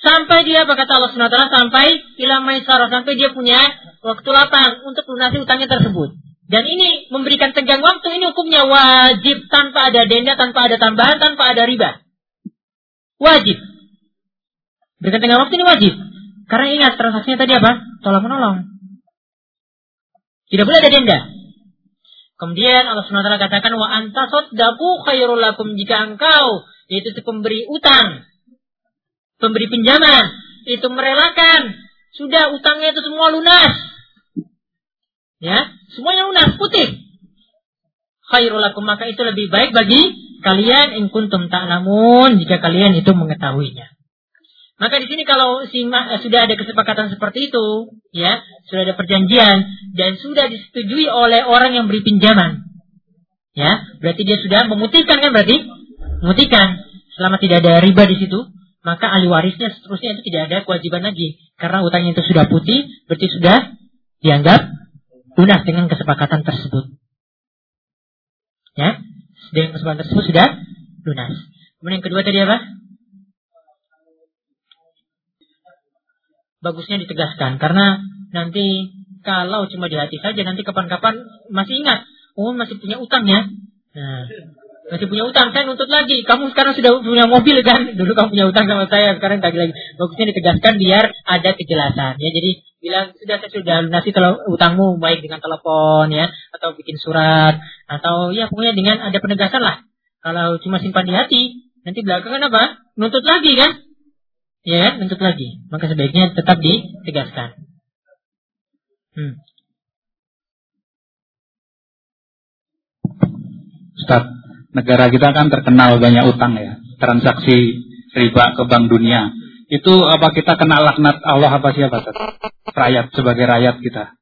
Sampai dia, apa kata Allah SWT, sampai ilah maisara, sampai dia punya waktu lapang untuk lunasi utangnya tersebut. Dan ini memberikan tegang waktu, ini hukumnya wajib tanpa ada denda, tanpa ada tambahan, tanpa ada riba. Wajib. Berikan tenggang waktu ini wajib. Karena ingat transaksinya tadi apa? Tolong menolong. Tidak boleh ada denda. Kemudian Allah SWT katakan wa antasaddaqu khairul lakum jika engkau yaitu si pemberi utang, pemberi pinjaman itu merelakan sudah utangnya itu semua lunas. Ya, semuanya lunas putih. Khairul lakum maka itu lebih baik bagi kalian in kuntum ta'lamun jika kalian itu mengetahuinya. Maka di sini kalau eh, sudah ada kesepakatan seperti itu, ya, sudah ada perjanjian dan sudah disetujui oleh orang yang beri pinjaman, ya, berarti dia sudah memutihkan kan berarti? Memutihkan. Selama tidak ada riba di situ, maka ahli warisnya seterusnya itu tidak ada kewajiban lagi karena utangnya itu sudah putih, berarti sudah dianggap lunas dengan kesepakatan tersebut. Ya, dengan kesepakatan tersebut sudah lunas. Kemudian yang kedua tadi apa? Bagusnya ditegaskan. Karena nanti kalau cuma di hati saja nanti kapan-kapan masih ingat oh masih punya utang ya. Nah, masih punya utang saya nuntut lagi. Kamu sekarang sudah punya mobil kan? Dulu kamu punya utang sama saya sekarang tadi lagi. Bagusnya ditegaskan biar ada kejelasan ya. Jadi bilang sudah saya sudah lunasi kalau utangmu baik dengan telepon ya atau bikin surat atau ya pokoknya dengan ada penegasan lah. Kalau cuma simpan di hati nanti belakangan apa? Nuntut lagi kan ya kan, nuntut lagi. Maka sebaiknya tetap ditegaskan. Hmm. Ustaz, negara kita kan terkenal banyak utang ya, transaksi riba ke bank dunia. Itu apa kita kenal laknat Allah apa siapa? Ustaz? Rakyat sebagai rakyat kita.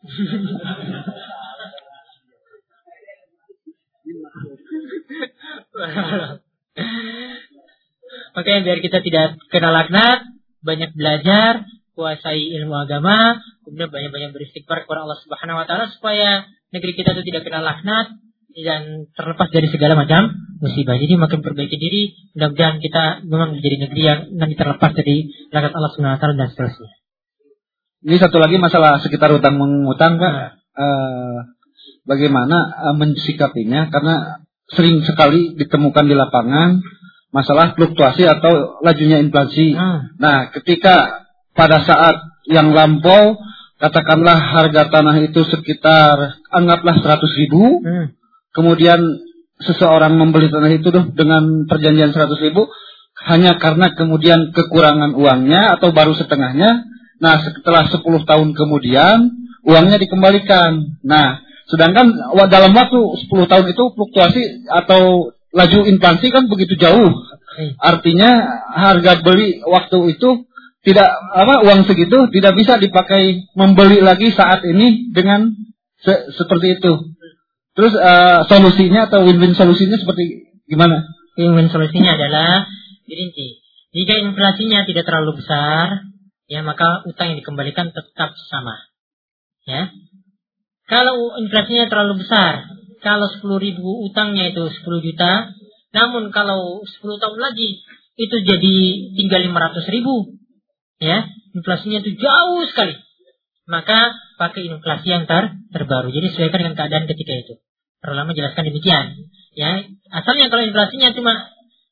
Makanya biar kita tidak kena laknat, banyak belajar, kuasai ilmu agama, kemudian banyak-banyak beristighfar kepada Allah Subhanahu wa taala supaya negeri kita itu tidak kena laknat dan terlepas dari segala macam musibah. Jadi makin perbaiki diri, mudah-mudahan kita memang menjadi negeri yang nanti terlepas dari laknat Allah Subhanahu wa taala dan seterusnya. Ini satu lagi masalah sekitar utang mengutang Pak. Nah. Uh, bagaimana uh, mensikapinya karena sering sekali ditemukan di lapangan masalah fluktuasi atau lajunya inflasi. Hmm. Nah, ketika pada saat yang lampau, katakanlah harga tanah itu sekitar anggaplah 100 ribu, hmm. kemudian seseorang membeli tanah itu dengan perjanjian 100 ribu, hanya karena kemudian kekurangan uangnya atau baru setengahnya, nah setelah 10 tahun kemudian uangnya dikembalikan. Nah, sedangkan dalam waktu 10 tahun itu fluktuasi atau laju inflasi kan begitu jauh. Artinya harga beli waktu itu tidak apa uang segitu tidak bisa dipakai membeli lagi saat ini dengan se seperti itu. Terus uh, solusinya atau win-win solusinya seperti gimana? Win-win solusinya adalah dirinci. Jika inflasinya tidak terlalu besar, ya maka utang yang dikembalikan tetap sama. Ya. Kalau inflasinya terlalu besar, kalau 10 ribu utangnya itu 10 juta, namun kalau 10 tahun lagi itu jadi tinggal 500 ribu, ya inflasinya itu jauh sekali. Maka pakai inflasi yang ter terbaru. Jadi sesuaikan dengan keadaan ketika itu. Terlalu lama jelaskan demikian. Ya, asalnya kalau inflasinya cuma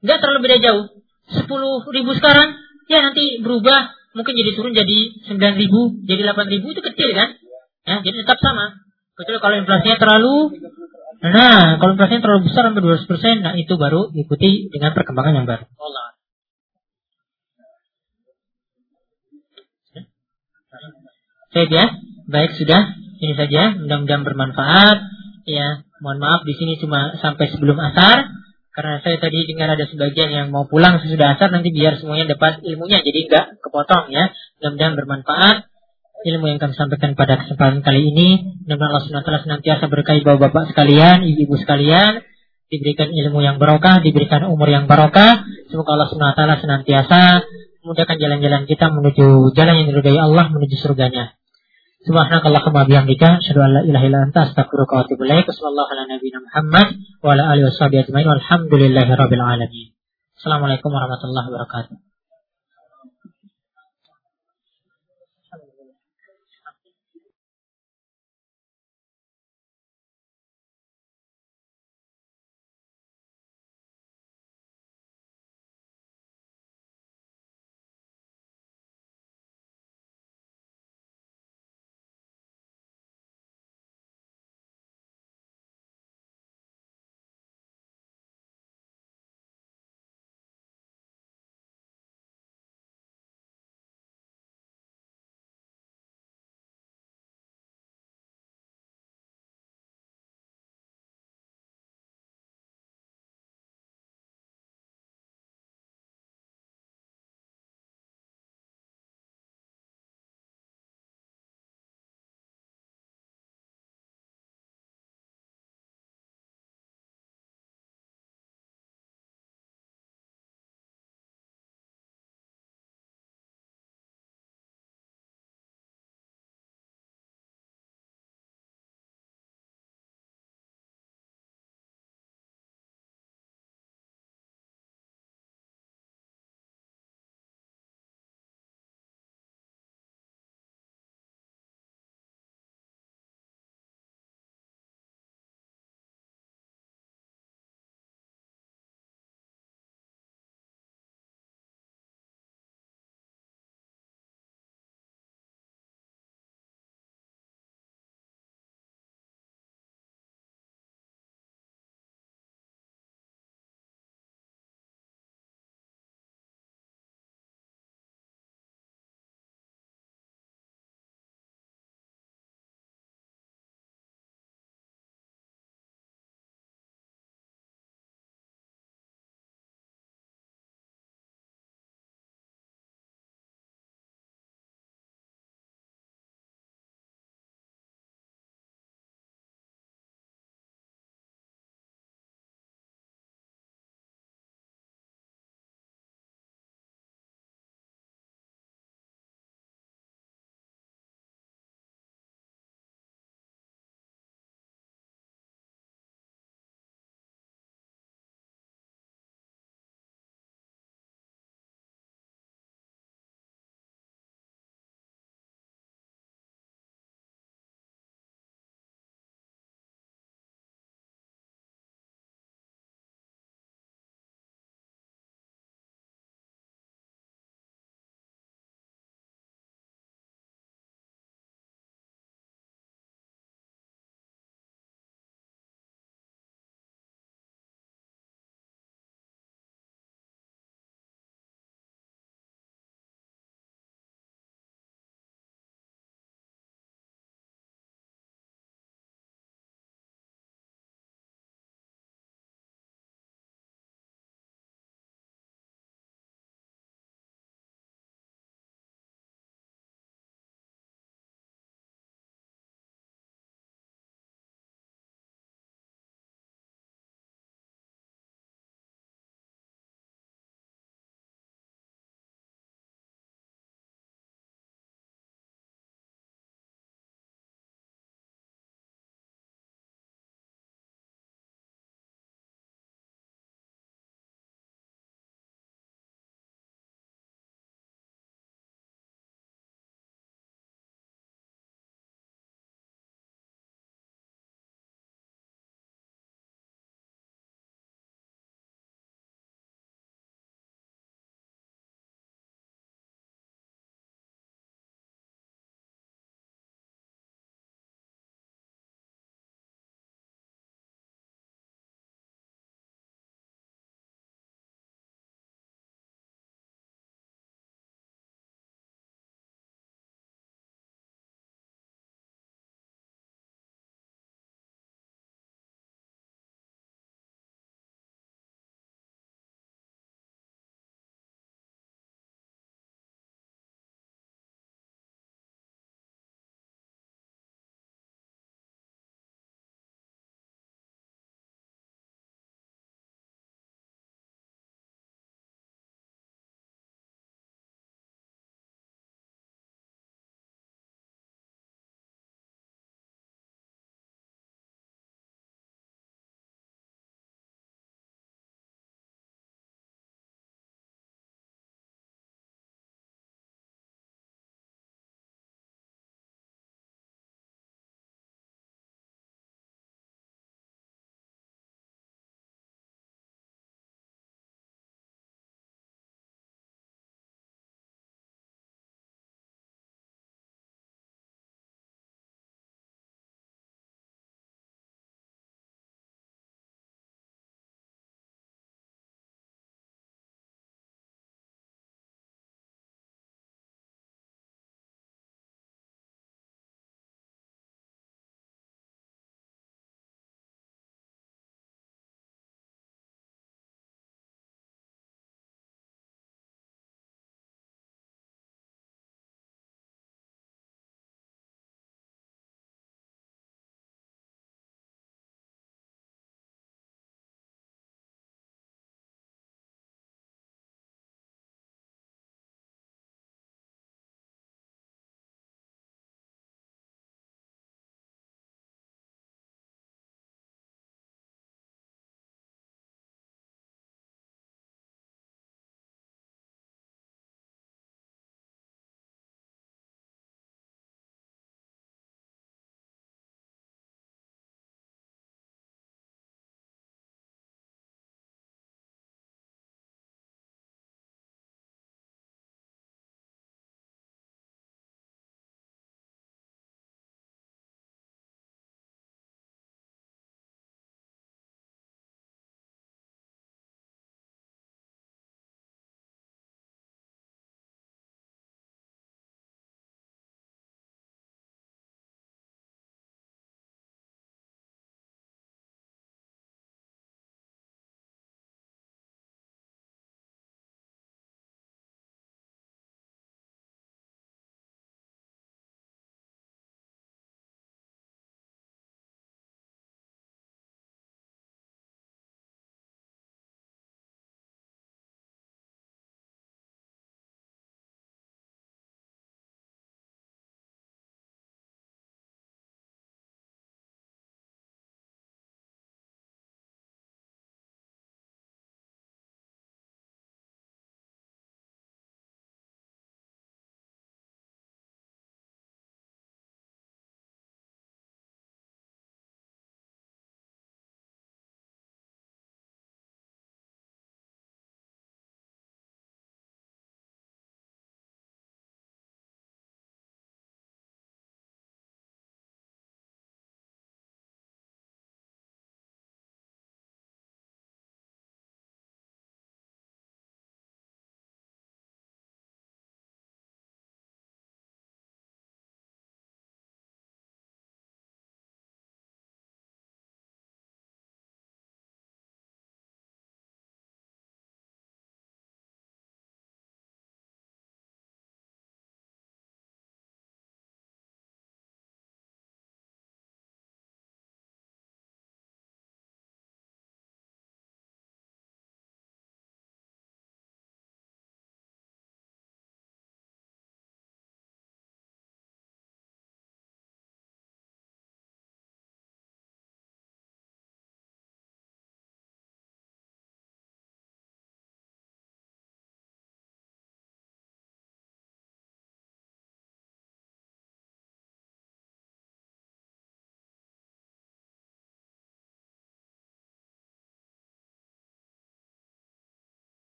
nggak terlalu beda jauh, 10 ribu sekarang, ya nanti berubah mungkin jadi turun jadi 9 ribu, jadi 8 ribu itu kecil kan? Ya, jadi tetap sama. Kecuali kalau inflasinya terlalu Nah, kalau inflasinya terlalu besar sampai 200%, nah itu baru ikuti dengan perkembangan yang baru. Baik ya, baik sudah. Ini saja, mudah-mudahan bermanfaat. Ya, mohon maaf di sini cuma sampai sebelum asar. Karena saya tadi dengar ada sebagian yang mau pulang sesudah asar nanti biar semuanya dapat ilmunya jadi enggak kepotong ya. Mudah-mudahan bermanfaat ilmu yang kami sampaikan pada kesempatan kali ini. Mudah-mudahan Allah SWT senantiasa berkahi bapak-bapak sekalian, ibu-ibu sekalian, diberikan ilmu yang barokah, diberikan umur yang barokah. Semoga Allah SWT senantiasa memudahkan jalan-jalan kita menuju jalan yang diridai Allah, menuju surganya. Subhanakallahumma bihamdika asyhadu an la ilaha illa anta astaghfiruka wa atubu ilaik. Wassallallahu ala nabiyyina Muhammad wa ala alihi washabihi ajmain. Walhamdulillahirabbil alamin. Assalamualaikum warahmatullahi wabarakatuh.